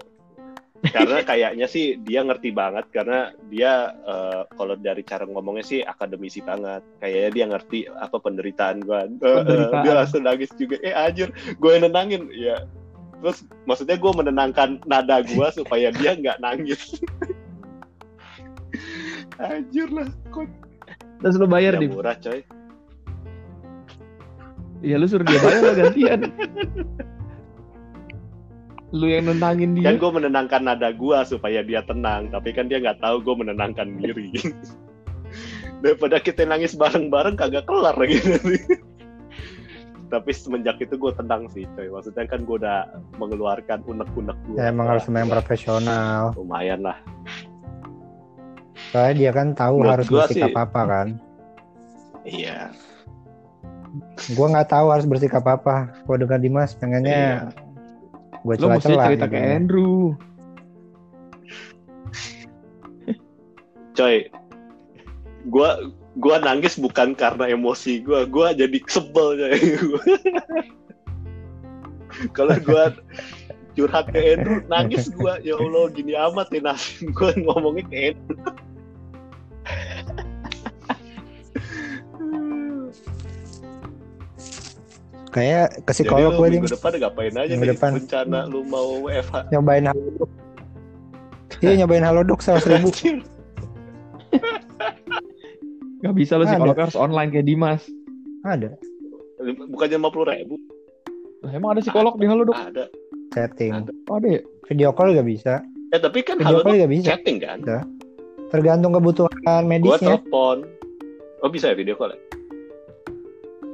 karena kayaknya sih dia ngerti banget karena dia eh, kalau dari cara ngomongnya sih akademisi banget. Kayaknya dia ngerti apa penderitaan gua. Eh, eh, Penderitaan. dia langsung nangis juga. Eh anjir, gue yang nenangin. Ya. Terus maksudnya gue menenangkan nada gua supaya dia nggak nangis. anjir lah, kok Terus lu bayar ya di. murah coy. Iya lu suruh dia bayar lah gantian. lu yang nentangin dia. Kan gue menenangkan nada gua supaya dia tenang, tapi kan dia nggak tahu gue menenangkan diri. Daripada kita nangis bareng-bareng kagak kelar lagi nanti. tapi semenjak itu gue tenang sih, coy. Maksudnya kan gue udah mengeluarkan unek-unek gue. Ya, emang harus main profesional. Lumayan lah. Soalnya dia kan tahu Menurut harus bersikap sih- apa kan. Iya. Gua nggak tahu harus bersikap apa. Gua dengan Dimas Iya. pengennya gue lu mesti celah-celah. cerita gitu. ke Andrew. Coy, gue gua nangis bukan karena emosi gue, gue jadi sebel coy. Kalau gue curhat ke Andrew, nangis gue, ya Allah gini amat ya nasib gue ngomongnya ke Andrew. Kayak ke psikolog gue minggu depan ngapain aja Minggu nih depan. rencana lu mau WFH? nyobain halodoc. Iya nyobain halodoc seratus ribu. Gak bisa lu Ada. psikolog harus online kayak Dimas. Ada Bukannya lima puluh ribu? Lah, emang ada psikolog di Halodoc? Ada. setting. Ada. Oh, ada ya? Video call juga bisa. Eh tapi kan Video halo call bisa. chatting kan? Tergantung kebutuhan Gua medisnya. telepon. Oh bisa ya video call ya?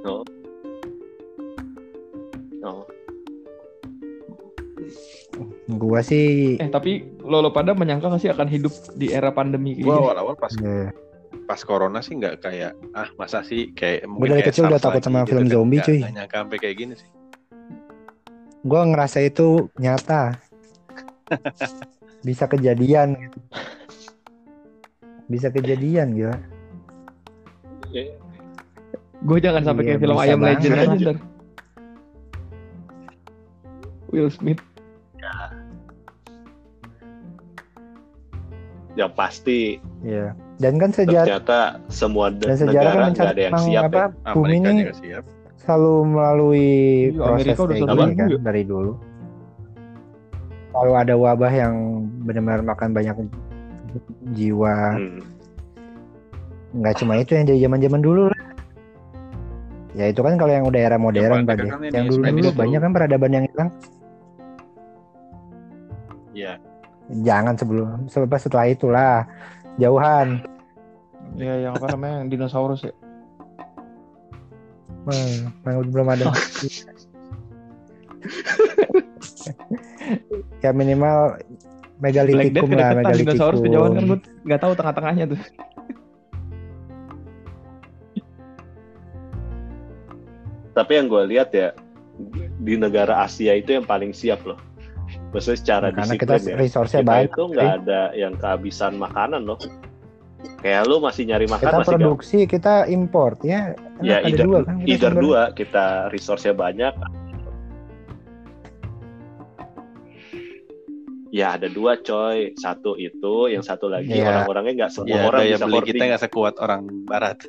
Oh. Gua sih Eh tapi lo lo pada menyangka gak sih akan hidup di era pandemi gua gini? awal-awal pas ya, pas corona sih nggak kayak ah masa sih kayak Gua dari kayak kecil udah takut sama film kan. zombie, cuy. nggak nyangka sampai kayak gini sih gua ngerasa itu nyata. Bisa kejadian gitu. Bisa kejadian gitu. Ya, Gue jangan sampai Iya, kayak film Ayam. Legend aja ntar. Will Smith. Yang pasti Iya. Dan kan sejarah ternyata semua de- dan sejarah kan negara nggak mencatat ada yang siap apa ya. bumi Amerika ini juga siap selalu melalui Iya, proses kayak gini kan ya. dari dulu. Kalau ada wabah yang benar-benar makan banyak jiwa, Hmm. nggak cuma itu yang dari zaman-zaman dulu lah. Ya itu kan kalau yang udah era modern ya. kan ini, Yang dulu Spanish dulu flu. banyak kan peradaban yang hilang. Iya Jangan sebelum sebab setelah itulah jauhan. Ya yang apa namanya yang dinosaurus ya. Hmm, yang belum ada. ya minimal Black megalitikum lah, kedeketan dinosaurus kejauhan kan megalitikum. gue nggak tahu tengah-tengahnya tuh. Tapi yang gue lihat ya di negara Asia itu yang paling siap loh. Maksudnya secara Karena kita ya. resource-nya Kita banyak. itu nggak ada yang kehabisan makanan loh. Kayak lu masih nyari makan Kita masih produksi, kita import ya. Ya, ada either, dua kan. kita either sumber. dua kita resource-nya banyak. Ya ada dua coy, satu itu, yang satu lagi Iya. orang-orangnya nggak semua Ya, orang daya bisa beli hoarding. kita nggak sekuat orang barat.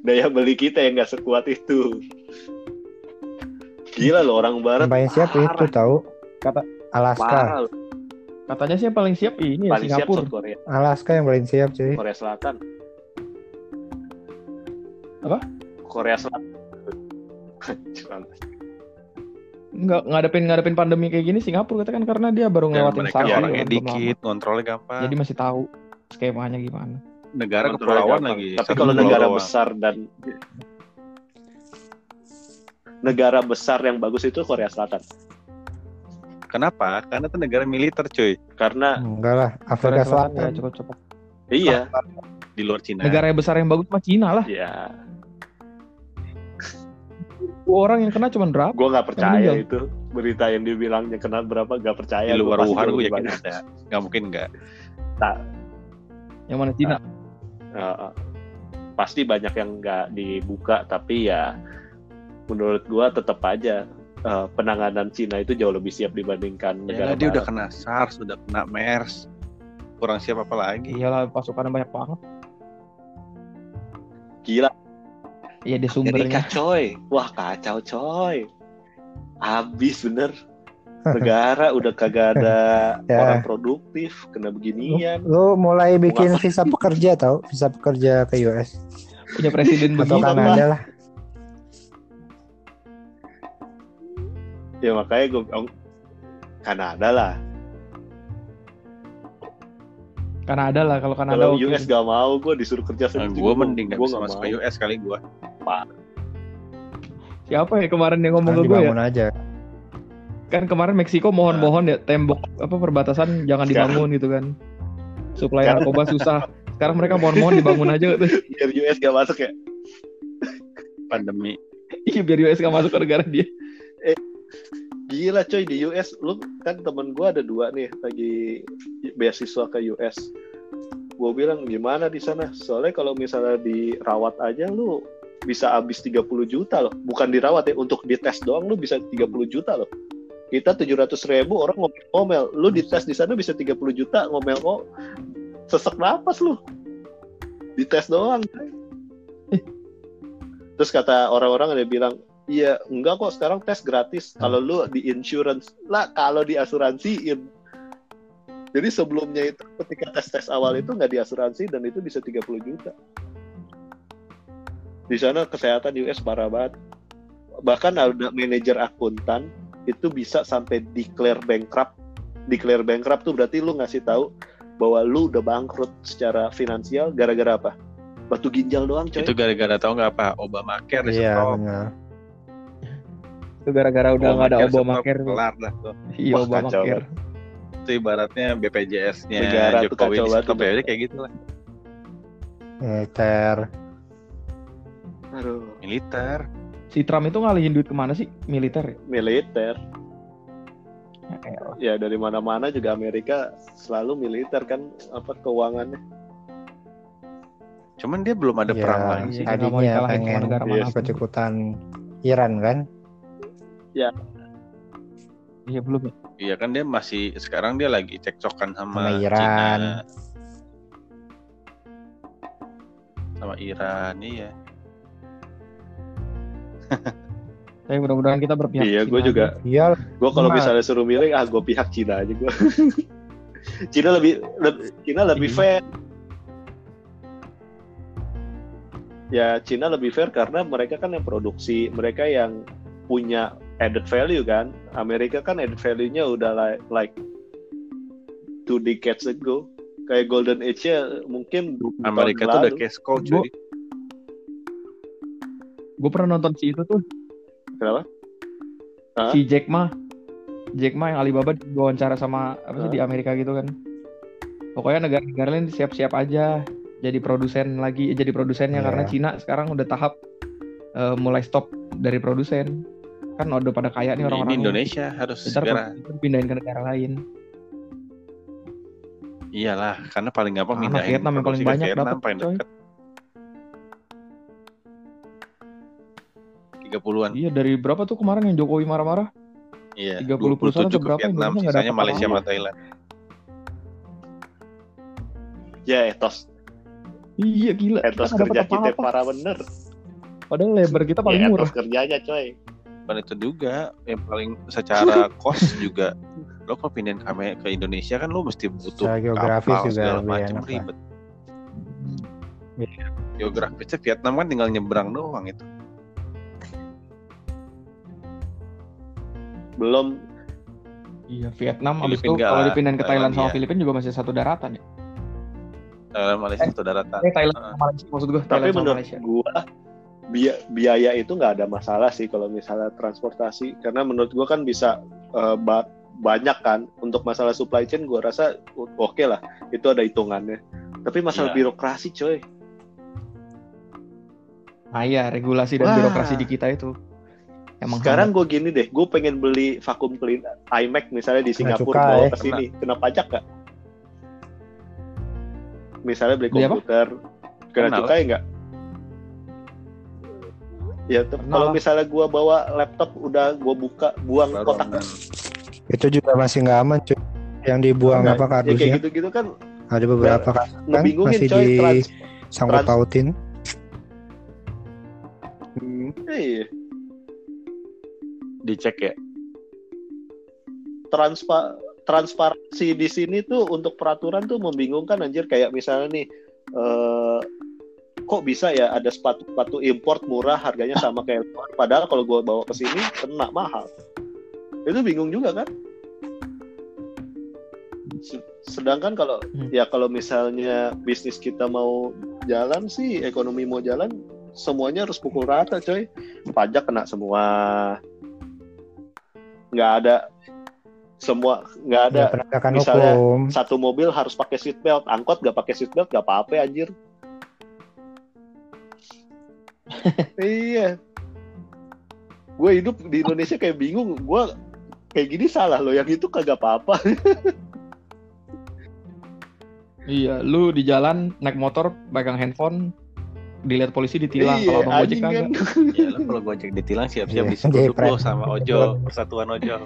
Daya beli kita yang nggak sekuat itu. Gila loh orang barat. Yang paling siap itu tahu. Kata Alaska. Parah katanya sih yang paling siap ini ya Paling siap Singapura. South Korea, Alaska yang paling siap cuy. Korea Selatan. Apa? Korea Selatan. Nggak ngadepin ngadepin pandemi kayak gini Singapura kata kan karena dia baru ngelewatin mereka SARS ya, orangnya belum dikit, kontrolnya gampang. Jadi masih tahu skemanya gimana. negara kepulauan lagi. Tapi kalau negara besar dan negara besar yang bagus itu Korea Selatan. Kenapa? Karena itu negara militer, cuy. Karena Enggak lah, Afrika Korea Selatan ya Selatan. cukup cukup. iya, Di luar Cina. Negara yang besar yang bagus mah Cina lah. ya, Orang yang kena cuma berapa? gue nggak percaya itu berita yang dibilangnya kena berapa nggak percaya. di luar Wuhan gue yakin ada. Nggak mungkin nggak. Yang mana Cina? Heeh. pasti banyak yang nggak dibuka, tapi ya menurut gue tetap aja eh, penanganan Cina itu jauh lebih siap dibandingkan negara Ya, dia udah kena SARS, udah kena MERS. Kurang siap apa lagi? Iyalah pasukannya banyak banget. Gila, Iya dia Amerika sumbernya. coy, wah kacau coy, abis bener. Negara udah kagak ada Ya. orang produktif, kena beginian. Lu mulai bikin visa pekerja tau, visa pekerja ke US Punya presiden atau begitu. Kanada lah. Ya makanya gue bilang Kanada lah. Kanada lah kalau Kanada Kalau oke. US gak mau, gue disuruh kerja Nah, sendiri. gue mending Gua bisa masuk ke US kali gue. Siapa ya kemarin yang ngomong Kan ke gue ya? aja. Kan kemarin Meksiko mohon-mohon ya tembok apa perbatasan jangan Sekarang- dibangun gitu kan. Suplai Sekarang- narkoba susah. Sekarang mereka mohon-mohon dibangun aja gitu. Biar US gak masuk ya. Pandemi. Iya biar US gak masuk ke negara dia. Gila coy di US, lu kan temen gue ada dua nih lagi beasiswa ke US. Gue bilang gimana di sana? Soalnya kalau misalnya dirawat aja lu bisa habis 30 juta loh. Bukan dirawat ya, untuk dites doang lu bisa 30 juta loh. Kita 700 ribu orang ngomel-ngomel. Lu dites di sana bisa 30 juta ngomel kok. Sesek napas lu. Dites doang. Terus kata orang-orang ada bilang, Iya, enggak kok sekarang tes gratis. Kalau lu di insurance lah, kalau di asuransiin. Jadi sebelumnya itu ketika tes-tes awal itu nggak diasuransi dan itu bisa 30 juta. Di sana kesehatan di US parah banget. Bahkan ada manajer akuntan itu bisa sampai declare bankrupt. Declare bankrupt tuh berarti lu ngasih tahu bahwa lu udah bangkrut secara finansial gara-gara apa? Batu ginjal doang coy. Itu gara-gara tau nggak apa? Obamacare Iya benar. Itu gara-gara udah nggak ada Obamacare. Kelar dah tuh. Iya Obamacare. Itu ibaratnya BPJS-nya Jokowi itu. ya kayak gitu lah. Militer. Aduh, Militer. Si Trump itu ngalihin duit ke mana sih? Militer ya? militer. Ya, elah. Ya dari mana-mana juga Amerika selalu militer kan apa keuangannya. Cuman dia belum ada Iya, perang lagi sih. Nggak mau Tadinya dikalahin sama pengen negara Iya. mana. ikut-ikutan Iran kan. Iya belum ya. Iya kan dia masih sekarang dia lagi cekcokan sama, Sama Iran. Cina. Sama Iran, iya. Tapi mudah-mudahan kita berpihak. iya, gue juga. Iya, Gue kalau misalnya suruh milih, ah gue pihak Cina aja gue. Cina lebih, lebih Cina lebih Iya. fair. Ya Cina lebih fair karena mereka kan yang produksi, mereka yang punya added value kan. Amerika kan added value-nya udah like, like two decades ago. Kayak Golden Age-nya mungkin Amerika tuh udah cash cow cuy. Gue pernah nonton si itu tuh. Kenapa? Hah? Si Jack Ma. Jack Ma yang Alibaba diwawancara sama apa sih Hah? di Amerika gitu kan. Pokoknya negara-negara lain siap-siap aja jadi produsen lagi, jadi produsennya Iya. karena Cina sekarang udah tahap eh, mulai stop dari produsen. Kan udah pada kaya nih Ini orang-orang. Indonesia harus Ntar segera pindahin ke negara lain. Iyalah, karena paling gampang Mana mindahin Vietnam yang paling banyak dapat, paling dekat. 30-an. Iya dari berapa tuh kemarin yang Jokowi marah-marah? Iya, 30 perusahaan 27 atau berapa Vietnam, Indonesia sisanya Malaysia sama. Thailand. Ya etos, Iya gila. etos kerja kita parah bener. Padahal lebar kita paling ya, murah. etos kerjanya coy. Bukan itu juga, yang paling secara cost juga. Lo kalau pindahin kami ke Indonesia kan lo mesti butuh Secara geografis kapal juga segala lebih macam ribet. Iya. Geografisnya Vietnam kan tinggal nyebrang doang itu. Belum Iya Vietnam abis itu kalau dipindahin ke Thailand sama iya. Filipina juga masih satu daratan ya. Thailand, Malaysia satu daratan. Eh Thailand sama Malaysia maksud gue. tapi Thailand sama menurut Malaysia. gua biaya itu nggak ada masalah sih kalau misalnya transportasi. Karena menurut gua kan bisa eh, ba- banyak kan. Untuk masalah supply chain gua rasa oke lah. Itu ada hitungannya. Tapi masalah Iya. birokrasi coy. Nah iya regulasi dan Wah. birokrasi di kita itu. Emang sekarang gue gini deh. Gue pengen beli vakum clean iMac misalnya di Kena Singapura. bawa eh. ke sini. Kena pajak gak misalnya beli komputer. Kena Kena cukai nggak ya kalau misalnya gua bawa laptop udah gua buka buang Baru kotak aman. Itu juga masih nggak aman cuy. Yang dibuang Nah, apa ya kayak kardusnya? gitu-gitu kan Ada beberapa kan ngebingungin masih coy di trans, sangkut trans- pautin. iya, Dicek ya. transpa transparansi di sini tuh untuk peraturan tuh membingungkan anjir kayak misalnya nih eh, kok bisa ya ada sepatu-sepatu import murah harganya sama kayak luar padahal kalau gua bawa ke sini kena mahal. Itu bingung juga kan? Se- sedangkan kalau Hmm. ya kalau misalnya bisnis kita mau jalan sih ekonomi mau jalan semuanya harus pukul rata coy. Pajak kena semua. Nggak ada semua nggak ada. Ya, misalnya hukum. satu mobil harus pakai seat belt angkot nggak pakai seat belt nggak apa-apa anjir iya. Gue hidup di Indonesia kayak bingung. Gue kayak gini salah loh yang itu kagak apa-apa. Iya, lu di jalan naik motor pegang handphone dilihat polisi ditilang. Kalau abang gojek Iya, kan. Ya lo kalau gojek ditilang siap-siap Iya, diseruduk lo sama ojol, persatuan ojol.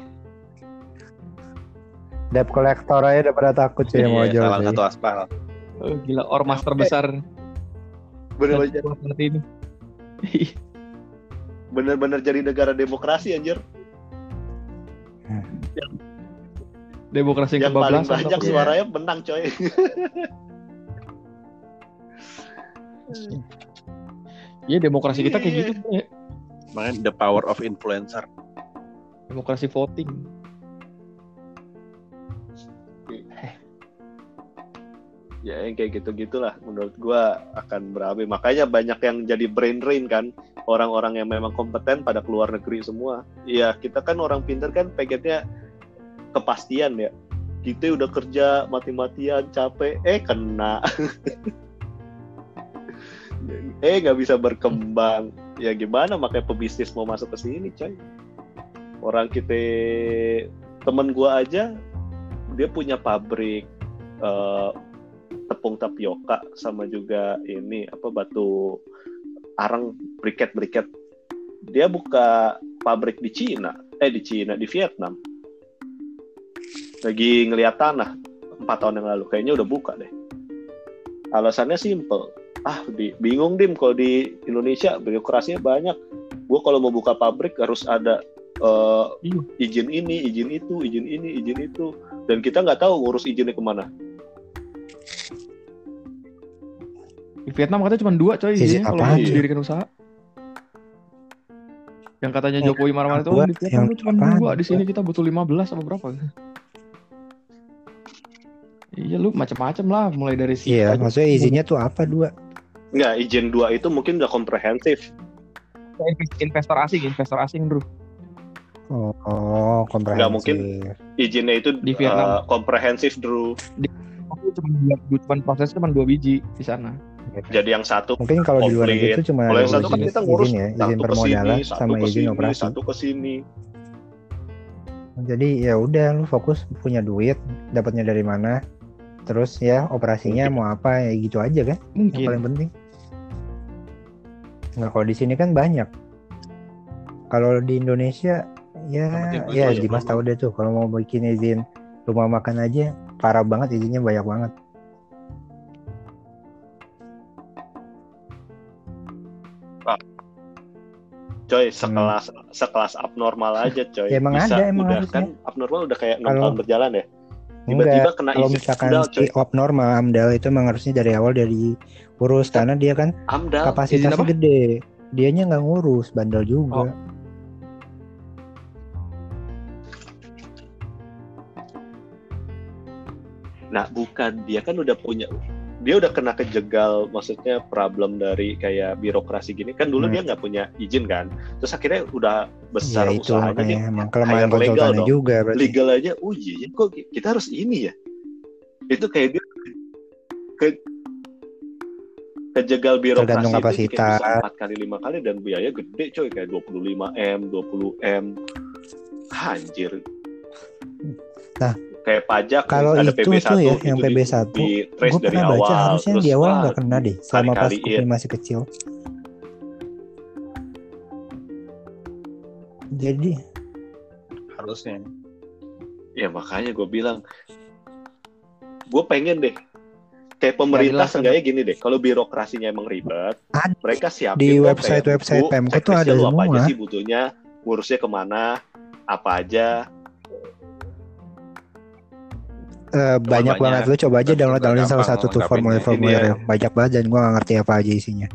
Debt collector aja udah pada takut cuy sama Iya, ojol salah satu aspal. Oh, gila ormas terbesar. Bener-bener seperti ini. bener-bener jadi negara demokrasi anjir Demokrasi yang yang paling banyak suaranya menang coy Iya, demokrasi kita kayak gitu. ya. Makanya the power of influencer. Demokrasi voting. Ya yang kayak gitu gitulah menurut gua akan berabe. Makanya banyak yang jadi brain drain kan orang-orang yang memang kompeten pada keluar negeri semua. Ya kita kan orang pinter kan pengennya kepastian ya. Kita udah kerja mati-matian capek eh kena. Eh nggak bisa berkembang. Ya gimana makanya pebisnis mau masuk ke sini coy? Orang kita temen gua aja dia punya pabrik eh, tepung tapioka sama juga ini apa batu arang briket briket dia buka pabrik di Cina eh di Cina di Vietnam. Lagi ngeliat tanah empat tahun yang lalu kayaknya udah buka deh. Alasannya simple. Ah di, bingung dim kalau di Indonesia birokrasinya banyak. Gue kalau mau buka pabrik harus ada Iya. izin ini izin itu izin ini izin itu. Dan kita nggak tahu ngurus izinnya ke mana Vietnam katanya cuma dua coy Izin izinnya kalau mau cuy? mendirikan usaha. Yang katanya Yang Jokowi marah-marah itu di Vietnam cuma dua, di sini kita butuh 15 apa berapa? Iya lu macam-macam lah, mulai dari sini. Iya, maksudnya izinnya tuh apa dua? Nggak, izin dua itu mungkin udah komprehensif. investor asing, investor asing bro. Oh, oh komprehensif. Nggak mungkin. Izinnya itu Di Vietnam. eh, komprehensif, Drew. Aku cuma dua, cuma proses cuma dua biji di sana. Jadi yang satu Mungkin kalau di luar negeri itu cuma Kalau yang satu kan kita ngurus izin ya, izin satu permodalan sini, satu sama ke izin operasi. satu ke sini. Jadi ya udah lu fokus punya duit, dapatnya dari mana? terus ya operasinya mau apa ya gitu aja kan yang Mungkin. paling penting nah kalau di sini kan banyak kalau di Indonesia ya ya Dimas tahu deh tuh kalau mau bikin izin rumah makan aja parah banget izinnya banyak banget Coy, sekelas sekelas abnormal aja, coy. Ya, emang Bisa, ada, emang udah harusnya. kan abnormal udah kayak enam Kalau- tahun berjalan ya. Tiba-tiba kena kalau misalkan amdal, si abnormal amdal itu emang harusnya dari awal dari urus karena dia kan Amdal. kapasitasnya apa? gede dianya nggak ngurus bandel juga Oh. Nah, bukan dia kan udah punya dia udah kena kejegal maksudnya problem dari kayak birokrasi gini. Kan dulu Hmm. dia nggak punya izin kan. Terus akhirnya udah besar ya itu usahanya dia emang kelemahan legal dong. juga berarti. Legal aja oh iya ya, kok kita harus ini ya? Itu kayak dia ke kejegal birokrasi Tergantung kapasitas. empat kali lima kali dan biaya gede coy. Kayak 25 m 20 m. Anjir. Nah, kayak pajak kalau ada itu PB1 tuh ya, yang itu di- PB1, di trace gue dari pernah awal baca harusnya di awal nggak kena deh selama pas. Kupri masih kecil jadi harusnya Ya makanya gue bilang, gue pengen deh, kayak pemerintah kan? seenggaknya gini deh, kalau birokrasinya emang ribet, Ada mereka siapin di kayak buku, Pemko tuh ada lu apa aja semua. sih butuhnya, ngurusnya ke mana, apa aja. Eh, banyak, banyak. banget lu coba aja download download salah gampang satu tuh formulir-formulir Ini ya. banyak banget dan gue gak ngerti apa aja isinya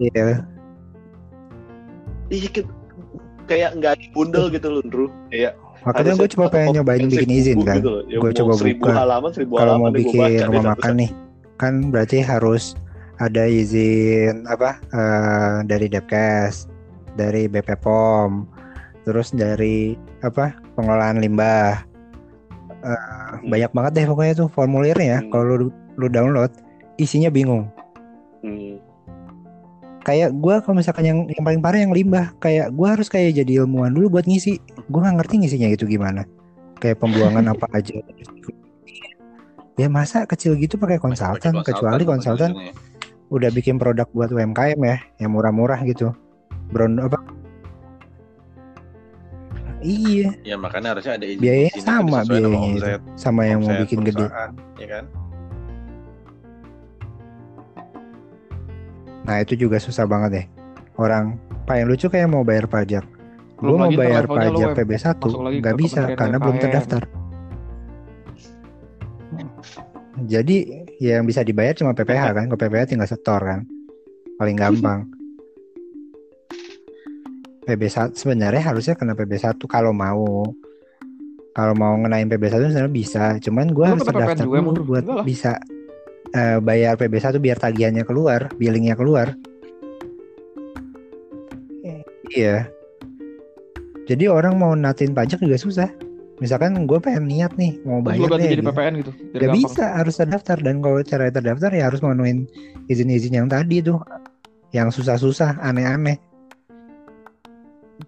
Iya, Iya kan, kayak nggak bundel gitu loh, Drew. Kayak makanya gue coba pengen nyobain bikin izin kan. gitu. Ya, Gue coba buka. Kalau mau halaman nih gua bikin rumah makan nih, kan berarti harus ada izin apa eh, dari Depkes, dari BP POM, terus dari apa pengelolaan limbah. Eh, Banyak banget deh pokoknya tuh formulirnya. Hmm. Kalau lu, lu download, isinya bingung. Hmm. Kayak gue kalau misalkan yang yang paling parah yang limbah, kayak gue harus kayak jadi ilmuwan dulu buat ngisi. Gue nggak ngerti ngisinya itu gimana. Kayak pembuangan apa aja. Ya masa kecil gitu pakai konsultan, kecuali konsultan ujung-ujungnya. udah bikin produk buat UMKM ya, yang murah-murah gitu. Brown apa? Iya, ya makanya harusnya ada izin Biayanya sama kan sama biayanya itu. omset, sama yang mau bikin gede. ya kan Nah itu juga susah banget deh. Orang paling lucu kayak mau bayar pajak. Gue Belum mau bayar pajak web- PB1 masuk lagi nggak bisa karena belum terdaftar. Jadi yang bisa dibayar cuma PPH kan, ke PPH tinggal setor kan, paling gampang. PB1 sebenarnya harusnya kena PB1 kalau mau. Kalau mau ngenain PB1 sebenarnya bisa, cuman gue harus juga emang, dulu buat Enggak bisa eh, bayar PB1 biar tagihannya keluar, billingnya keluar. Eh, Iya. Jadi orang mau natin pajak juga susah. Misalkan gue pengen niat nih mau Terus bayar ganti deh, jadi gitu. PPN gitu. Biar Gak gampang. bisa, harus terdaftar dan kalau cara terdaftar ya harus memenuhi izin-izin yang tadi tuh, yang susah-susah, aneh-aneh.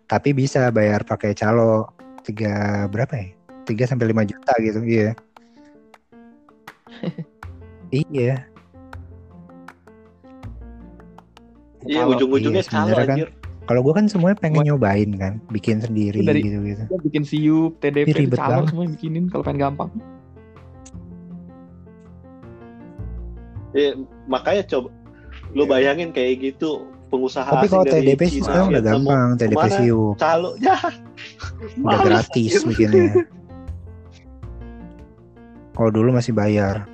Tapi bisa bayar pakai calo tiga berapa ya? 3 sampai 5 juta gitu, iya. iya, Iya, ujung-ujungnya iya, calo sebenarnya kan anjir. kalau gue kan semuanya pengen nyobain kan, bikin sendiri Dari- gitu-gitu. Dia bikin siup, TDP, Ih, ribet banget. semua bikinin kalau pengen gampang. Iya, makanya coba lu bayangin kayak gitu pengusaha Tapi asing kalau TDP sih sekarang udah gampang, TDP siup, calo ya udah gratis bikinnya. Kalau dulu masih bayar.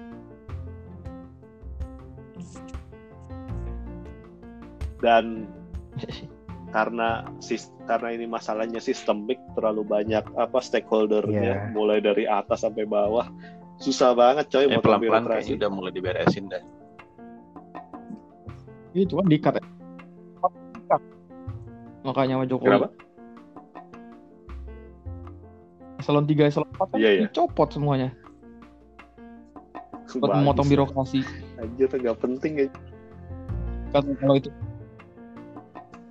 dan karena sis, karena ini masalahnya sistemik terlalu banyak apa stakeholdernya Iya. mulai dari atas sampai bawah susah banget coy eh, mau pelan-pelan birokrasi kayaknya udah mulai diberesin dah Itu kan dikat. Ya. Makanya sama Jokowi. Kenapa? Eselon 3, eselon 4 kan Iya, iya. dicopot semuanya. Buat memotong birokrasi. anjir nggak penting ya Kan kalau itu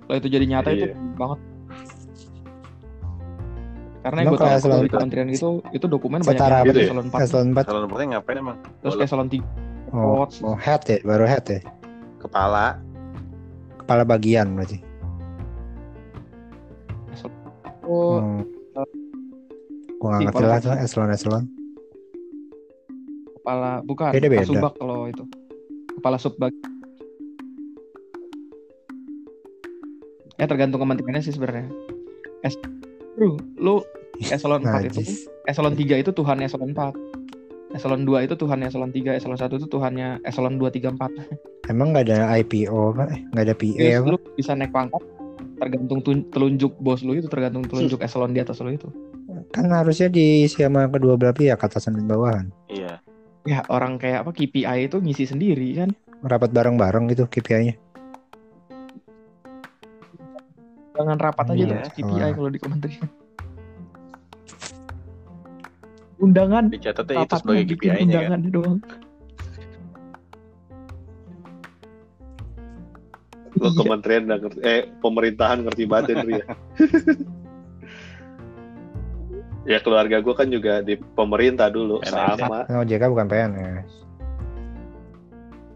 kalau itu jadi nyata itu Iya. banget. Karena yang gue tahu kalau eselon di kementerian itu itu dokumen banyak Setara yang gitu ya? eselon 4 Eselon 4. Kalau nomornya ngapain emang? terus Bola. eselon 3 Oh, oh, head ya, baru head ya. Kepala. Kepala bagian berarti. Oh Hmm. Gua nggak ngerti lah tuh eselon-eselon. kepala bukan Beda-beda. kasubag kalau itu kepala subbag ya tergantung kementeriannya sih sebenarnya es Bro, lu eselon 4 itu eselon 3 itu Tuhannya eselon 4 eselon 2 itu Tuhannya eselon 3 eselon 1 itu Tuhannya eselon 2 3 4 Emang nggak ada IPO apa? Eh, Nggak ada PA Terus apa? lu bisa naik pangkat tergantung tun- telunjuk bos lu itu tergantung telunjuk eselon di atas lu itu Kan harusnya diisi sama kedua belah pihak atasan dan bawahan. Iya. ya orang kayak apa KPI itu ngisi sendiri kan Rapat bareng-bareng gitu KPI-nya. jangan rapat aja Iya. tuh KPI Wah. kalau di kementerian undangan Dicatatnya itu sebagai KPI-nya kan. undangan doang Lo Iya. kementerian udah ngerti, eh pemerintahan ngerti banget ya, ya. ya keluarga gue kan juga di pemerintah dulu PNS. sama. Kan OJK bukan PNS.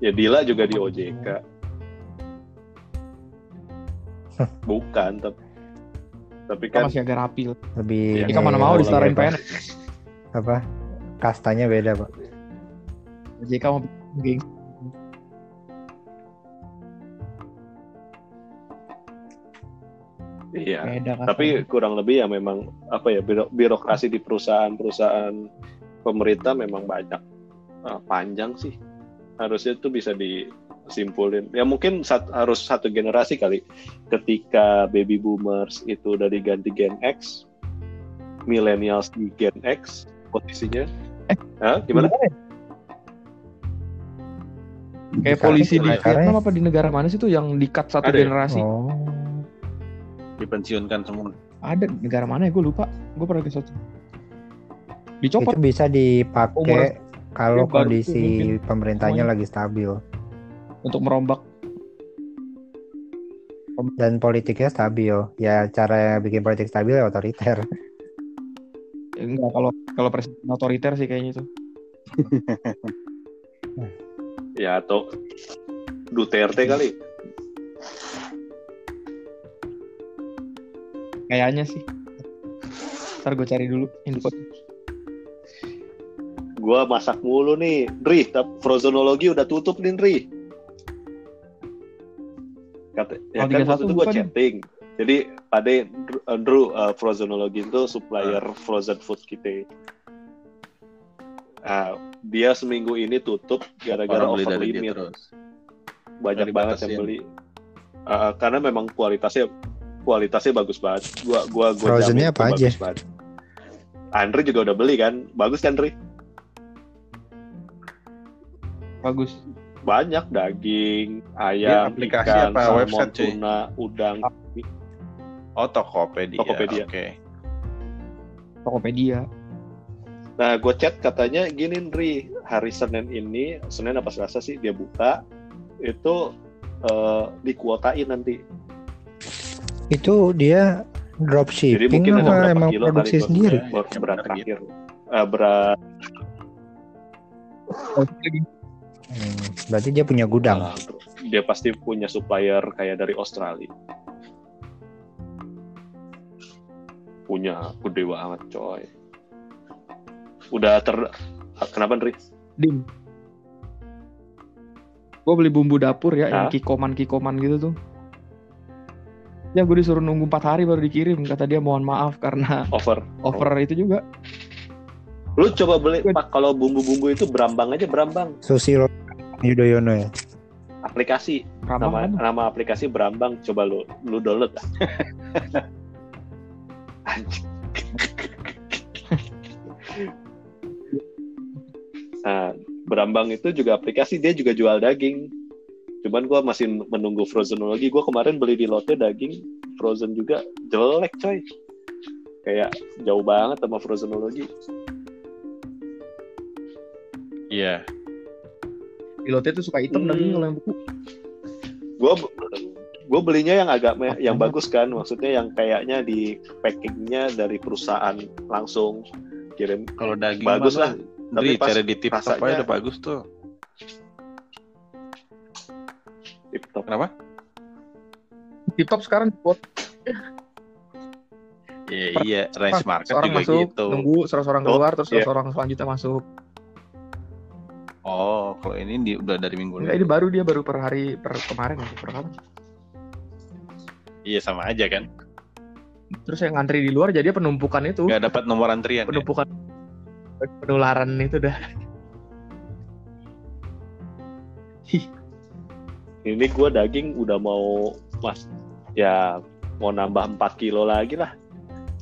Ya Dila juga di OJK. Bukan, tapi tapi kan masih agak rapi. Lebih Jika ini mana mau disetarain? PNS Apa? Kastanya beda, Pak. JK mau geng iya. beda Tapi kurang lebih ya memang apa ya biro- birokrasi di perusahaan-perusahaan pemerintah memang banyak Eh, panjang sih. Harusnya itu bisa disimpulin. Ya mungkin sat- harus satu generasi kali. Ketika baby boomers itu udah diganti Gen X, millennials di Gen X posisinya. Eh, Hah? gimana? kayak Di polisi di Vietnam apa di negara mana sih tuh yang dikat satu Ada ya? generasi Oh. Dipensiunkan semua. ada negara mana ya gue lupa gue pernah ke satu dicopot Itu bisa dipakai kalau kondisi pemerintahnya Semuanya. lagi stabil untuk merombak dan politiknya stabil. Ya cara bikin politik stabil ya otoriter. Ya, enggak kalau kalau presiden otoriter sih kayaknya itu Ya atau Duterte kali. Kayaknya sih ntar gue cari dulu info Gua masak mulu nih, Dri. Tapi frozenologi udah tutup nih, Dri. Kata, ya Oh, kan 31 waktu itu gue bukan? chatting. Jadi pada Andrew uh, frozenologi itu supplier frozen food kita. Nah, dia seminggu ini tutup gara-gara over limit. terus. Banyak Dari banget batasin. yang beli. Uh, karena memang kualitasnya kualitasnya bagus banget. Gua gua gua Frozennya jamin apa aja? bagus banget. Andre juga udah beli kan? Bagus kan, Dri? bagus banyak daging, ayam, aplikasi ikan, apa salmon, website, cuy? tuna, udang. Oh, Tokopedia. Tokopedia. Oke. Tokopedia Nah, gue chat katanya gini, Ndri, hari Senin ini, Senin apa Selasa sih dia buka, itu eh, dikuotain nanti. Itu dia Jadi dropshipping mungkin ada apa berapa emang kilo produksi kali sendiri? Yang berat terakhir. Eh, berat Hmm, berarti dia punya gudang. eh, dia pasti punya supplier kayak dari Australia. Punya gede banget, coy. Udah ter Kenapa, Ndri? dim gue beli bumbu dapur ya yang Hah? kikoman kikoman gitu tuh ya gue disuruh nunggu empat hari baru dikirim kata dia mohon maaf karena Over. over itu juga Lu coba beli Pak kalau bumbu-bumbu itu berambang aja berambang Susilo Yudhoyono ya. aplikasi ramah nama kan nama aplikasi berambang coba lu lu download lah. Nah, berambang itu juga aplikasi dia juga jual daging. Cuman gua masih menunggu frozenologi. Gua kemarin beli di Lotte daging frozen juga jelek coy. Kayak jauh banget sama frozenologi. Iya. pilotnya tuh suka hitam Hmm. dagingnya kalau yang beku Gua gue belinya yang agak me- yang bagus kan maksudnya yang kayaknya di packingnya dari perusahaan langsung kirim Kalau daging Bagus lah. Tapi pas cari di tip top rasanya- udah bagus tuh. Tip top Kenapa? Tip top sekarang buat Iya, iya, range market seorang juga masuk, gitu. nunggu seorang Oh, keluar, terus iya. seorang selanjutnya masuk. Oh, kalau ini di, udah dari minggu Enggak, ini lalu. baru dia baru per hari per kemarin ya, per kapan? Iya sama aja kan. Terus yang ngantri di luar jadi penumpukan itu, Gak dapat nomor antrian. Ya? penumpukan penularan itu dah. Ini gue daging udah mau mas ya mau nambah 4 kilo lagi lah.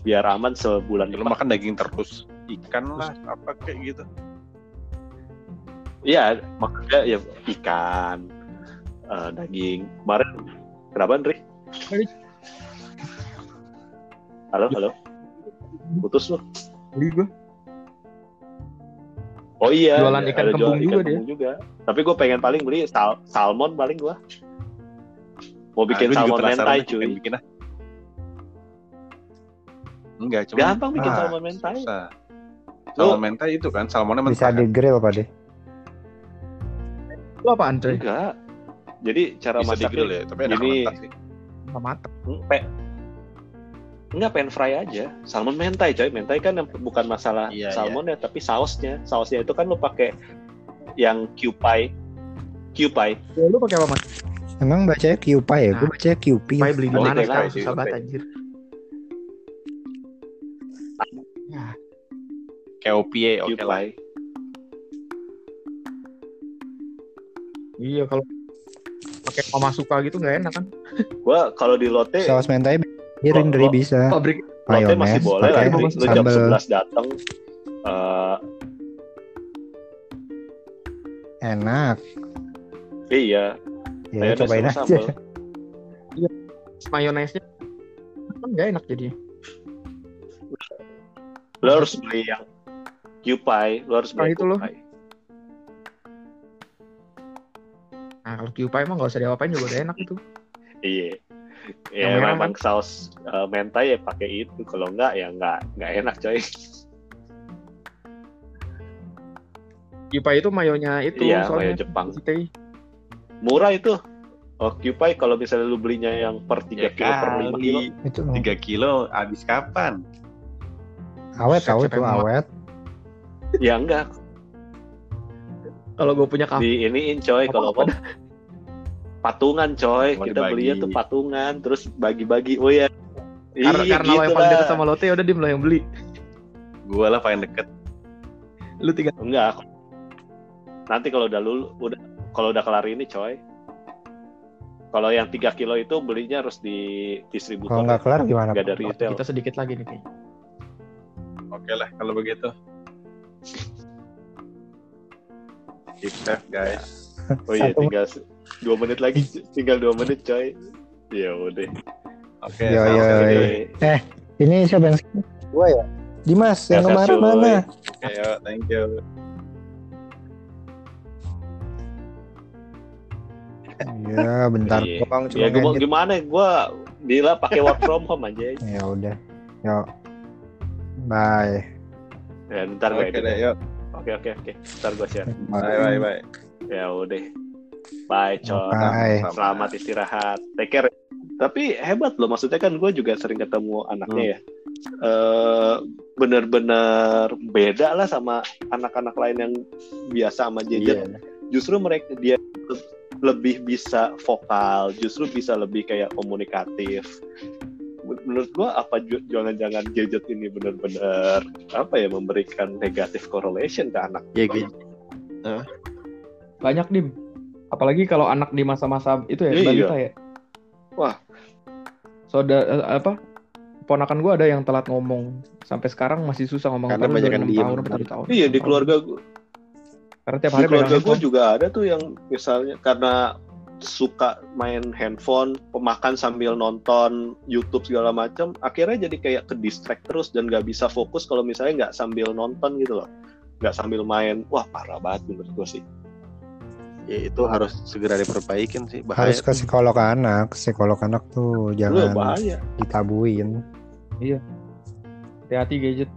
Biar aman sebulan Lu makan daging terus ikan lah, apa kayak gitu. iya makanya ya ikan eh, daging. Kemarin kenapa Andri? Halo halo. Putus Beli gua. oh iya Jualan ikan ada kembung juga dia. kembung juga tapi gue pengen paling beli sal- salmon paling gue mau bikin Ah, juga salmon mentai nih, cuy bikin ah. Enggak, cuma gampang bikin Ah. salmon mentai Susah. Salmon mentai itu kan, salmonnya Bisa mentah. di grill Pak De. Lu apa Andre? enggak jadi cara bisa di grill masaknya ya, tapi enak Gini. mentah sih. Nggak matang. pe Enggak pengen fry aja. Salmon mentai coy. Mentai kan yang bukan masalah Iya, salmon ya, tapi sausnya. Sausnya itu kan lo pakai yang Q-pie. Q-pie. Ya, lu pakai apa mas? Emang bacanya QPI ya? Gue Nah. bacanya QP. Pai beli di mana sekarang susah banget anjir. Ya, Kayak OPA, oke lah. Q-pie. iya kalau pakai mama suka gitu nggak enak kan? Gua kalau di Lotte, Saus mentai piring Lo- dari lo- bisa. Pabrik Lotte masih boleh lah. Lu lu jam 11 datang. eh enak. iya. Ya cobain sama aja. sambal. mayonesnya kan nggak enak jadinya. Lo harus beli yang Q-pie. Lo harus Nah, beli itu lo. Nah kalau Q-Pie emang nggak usah diapain juga udah enak itu. Iya. Yang Ya memang saus eh, mentai ya pakai itu. Kalau enggak ya enggak enggak enak coy. Q-Pie itu mayonya itu Iya, mayo soalnya. Jepang. Stay. Murah itu. Occupy kalau misalnya lu belinya yang per 3 Ya kilo per 5 kilo. Itu 3 kilo habis kapan? awet tahu Siapa itu yang mau? awet. Ya enggak, Kalau gue punya kafe di iniin coy kalau apa apa patungan coy. Mau Kita dibagi. belinya tuh patungan terus bagi-bagi. Oh ya. karena, Iya karena lo yang gitu paling lah. dekat sama Lotte ya udah dim lo yang beli. Gua lah paling deket. Lu tiga Enggak. Nanti kalau udah lulu udah kalau udah kelar ini coy. Kalau yang 3 kilo itu belinya harus di distributor. Kalau nggak kelar gimana? Nggak Pak? dari retail. kita sedikit lagi nih. kayaknya. Oke lah kalau begitu. Keep safe guys. Oh iya tinggal dua menit lagi tinggal dua menit coy. Ya udah. Oke. Yo, yo, salam. yo. Oke. Ini siapa yang gue ya? Dimas yang kemarin mana? Oke, yo, thank you. Ya bentar Iya. doang cuma Ya gua, gimana gua bila pakai work from home aja. Ya udah. Yo. Bye. Ya bentar gue Oke edit. deh, yuk. Oke oke oke. Ntar gue share. Bye bye bye. Ya udah. Bye coy. Bye. Selamat istirahat. Take care. Tapi hebat loh, maksudnya kan gue juga sering ketemu anaknya ya. Eh bener-bener beda lah sama anak-anak lain yang biasa sama Jejet. Iya. Justru mereka dia lebih bisa vokal, justru bisa lebih kayak komunikatif. Menurut gue apa jangan-jangan gadget ini bener-bener apa ya memberikan negatif correlation ke anak? Iya gitu. Banyak dim. Apalagi kalau anak di masa-masa itu ya Iya. balita ya. Wah. Saudara apa? Ponakan gue ada yang telat ngomong sampai sekarang masih susah ngomong Karena banyak yang tahun tahun. Iya di keluarga gue Karena tiap di hari keluarga gue juga ada tuh yang misalnya karena suka main handphone, pemakan sambil nonton YouTube segala macam, akhirnya jadi kayak ke distract terus dan nggak bisa fokus kalau misalnya nggak sambil nonton gitu loh, nggak sambil main, wah parah banget menurut gue sih. ya itu harus segera diperbaikin sih bahaya harus ke psikolog anak. Psikolog anak tuh Lu jangan bahaya. ditabuin. Hati-hati gadget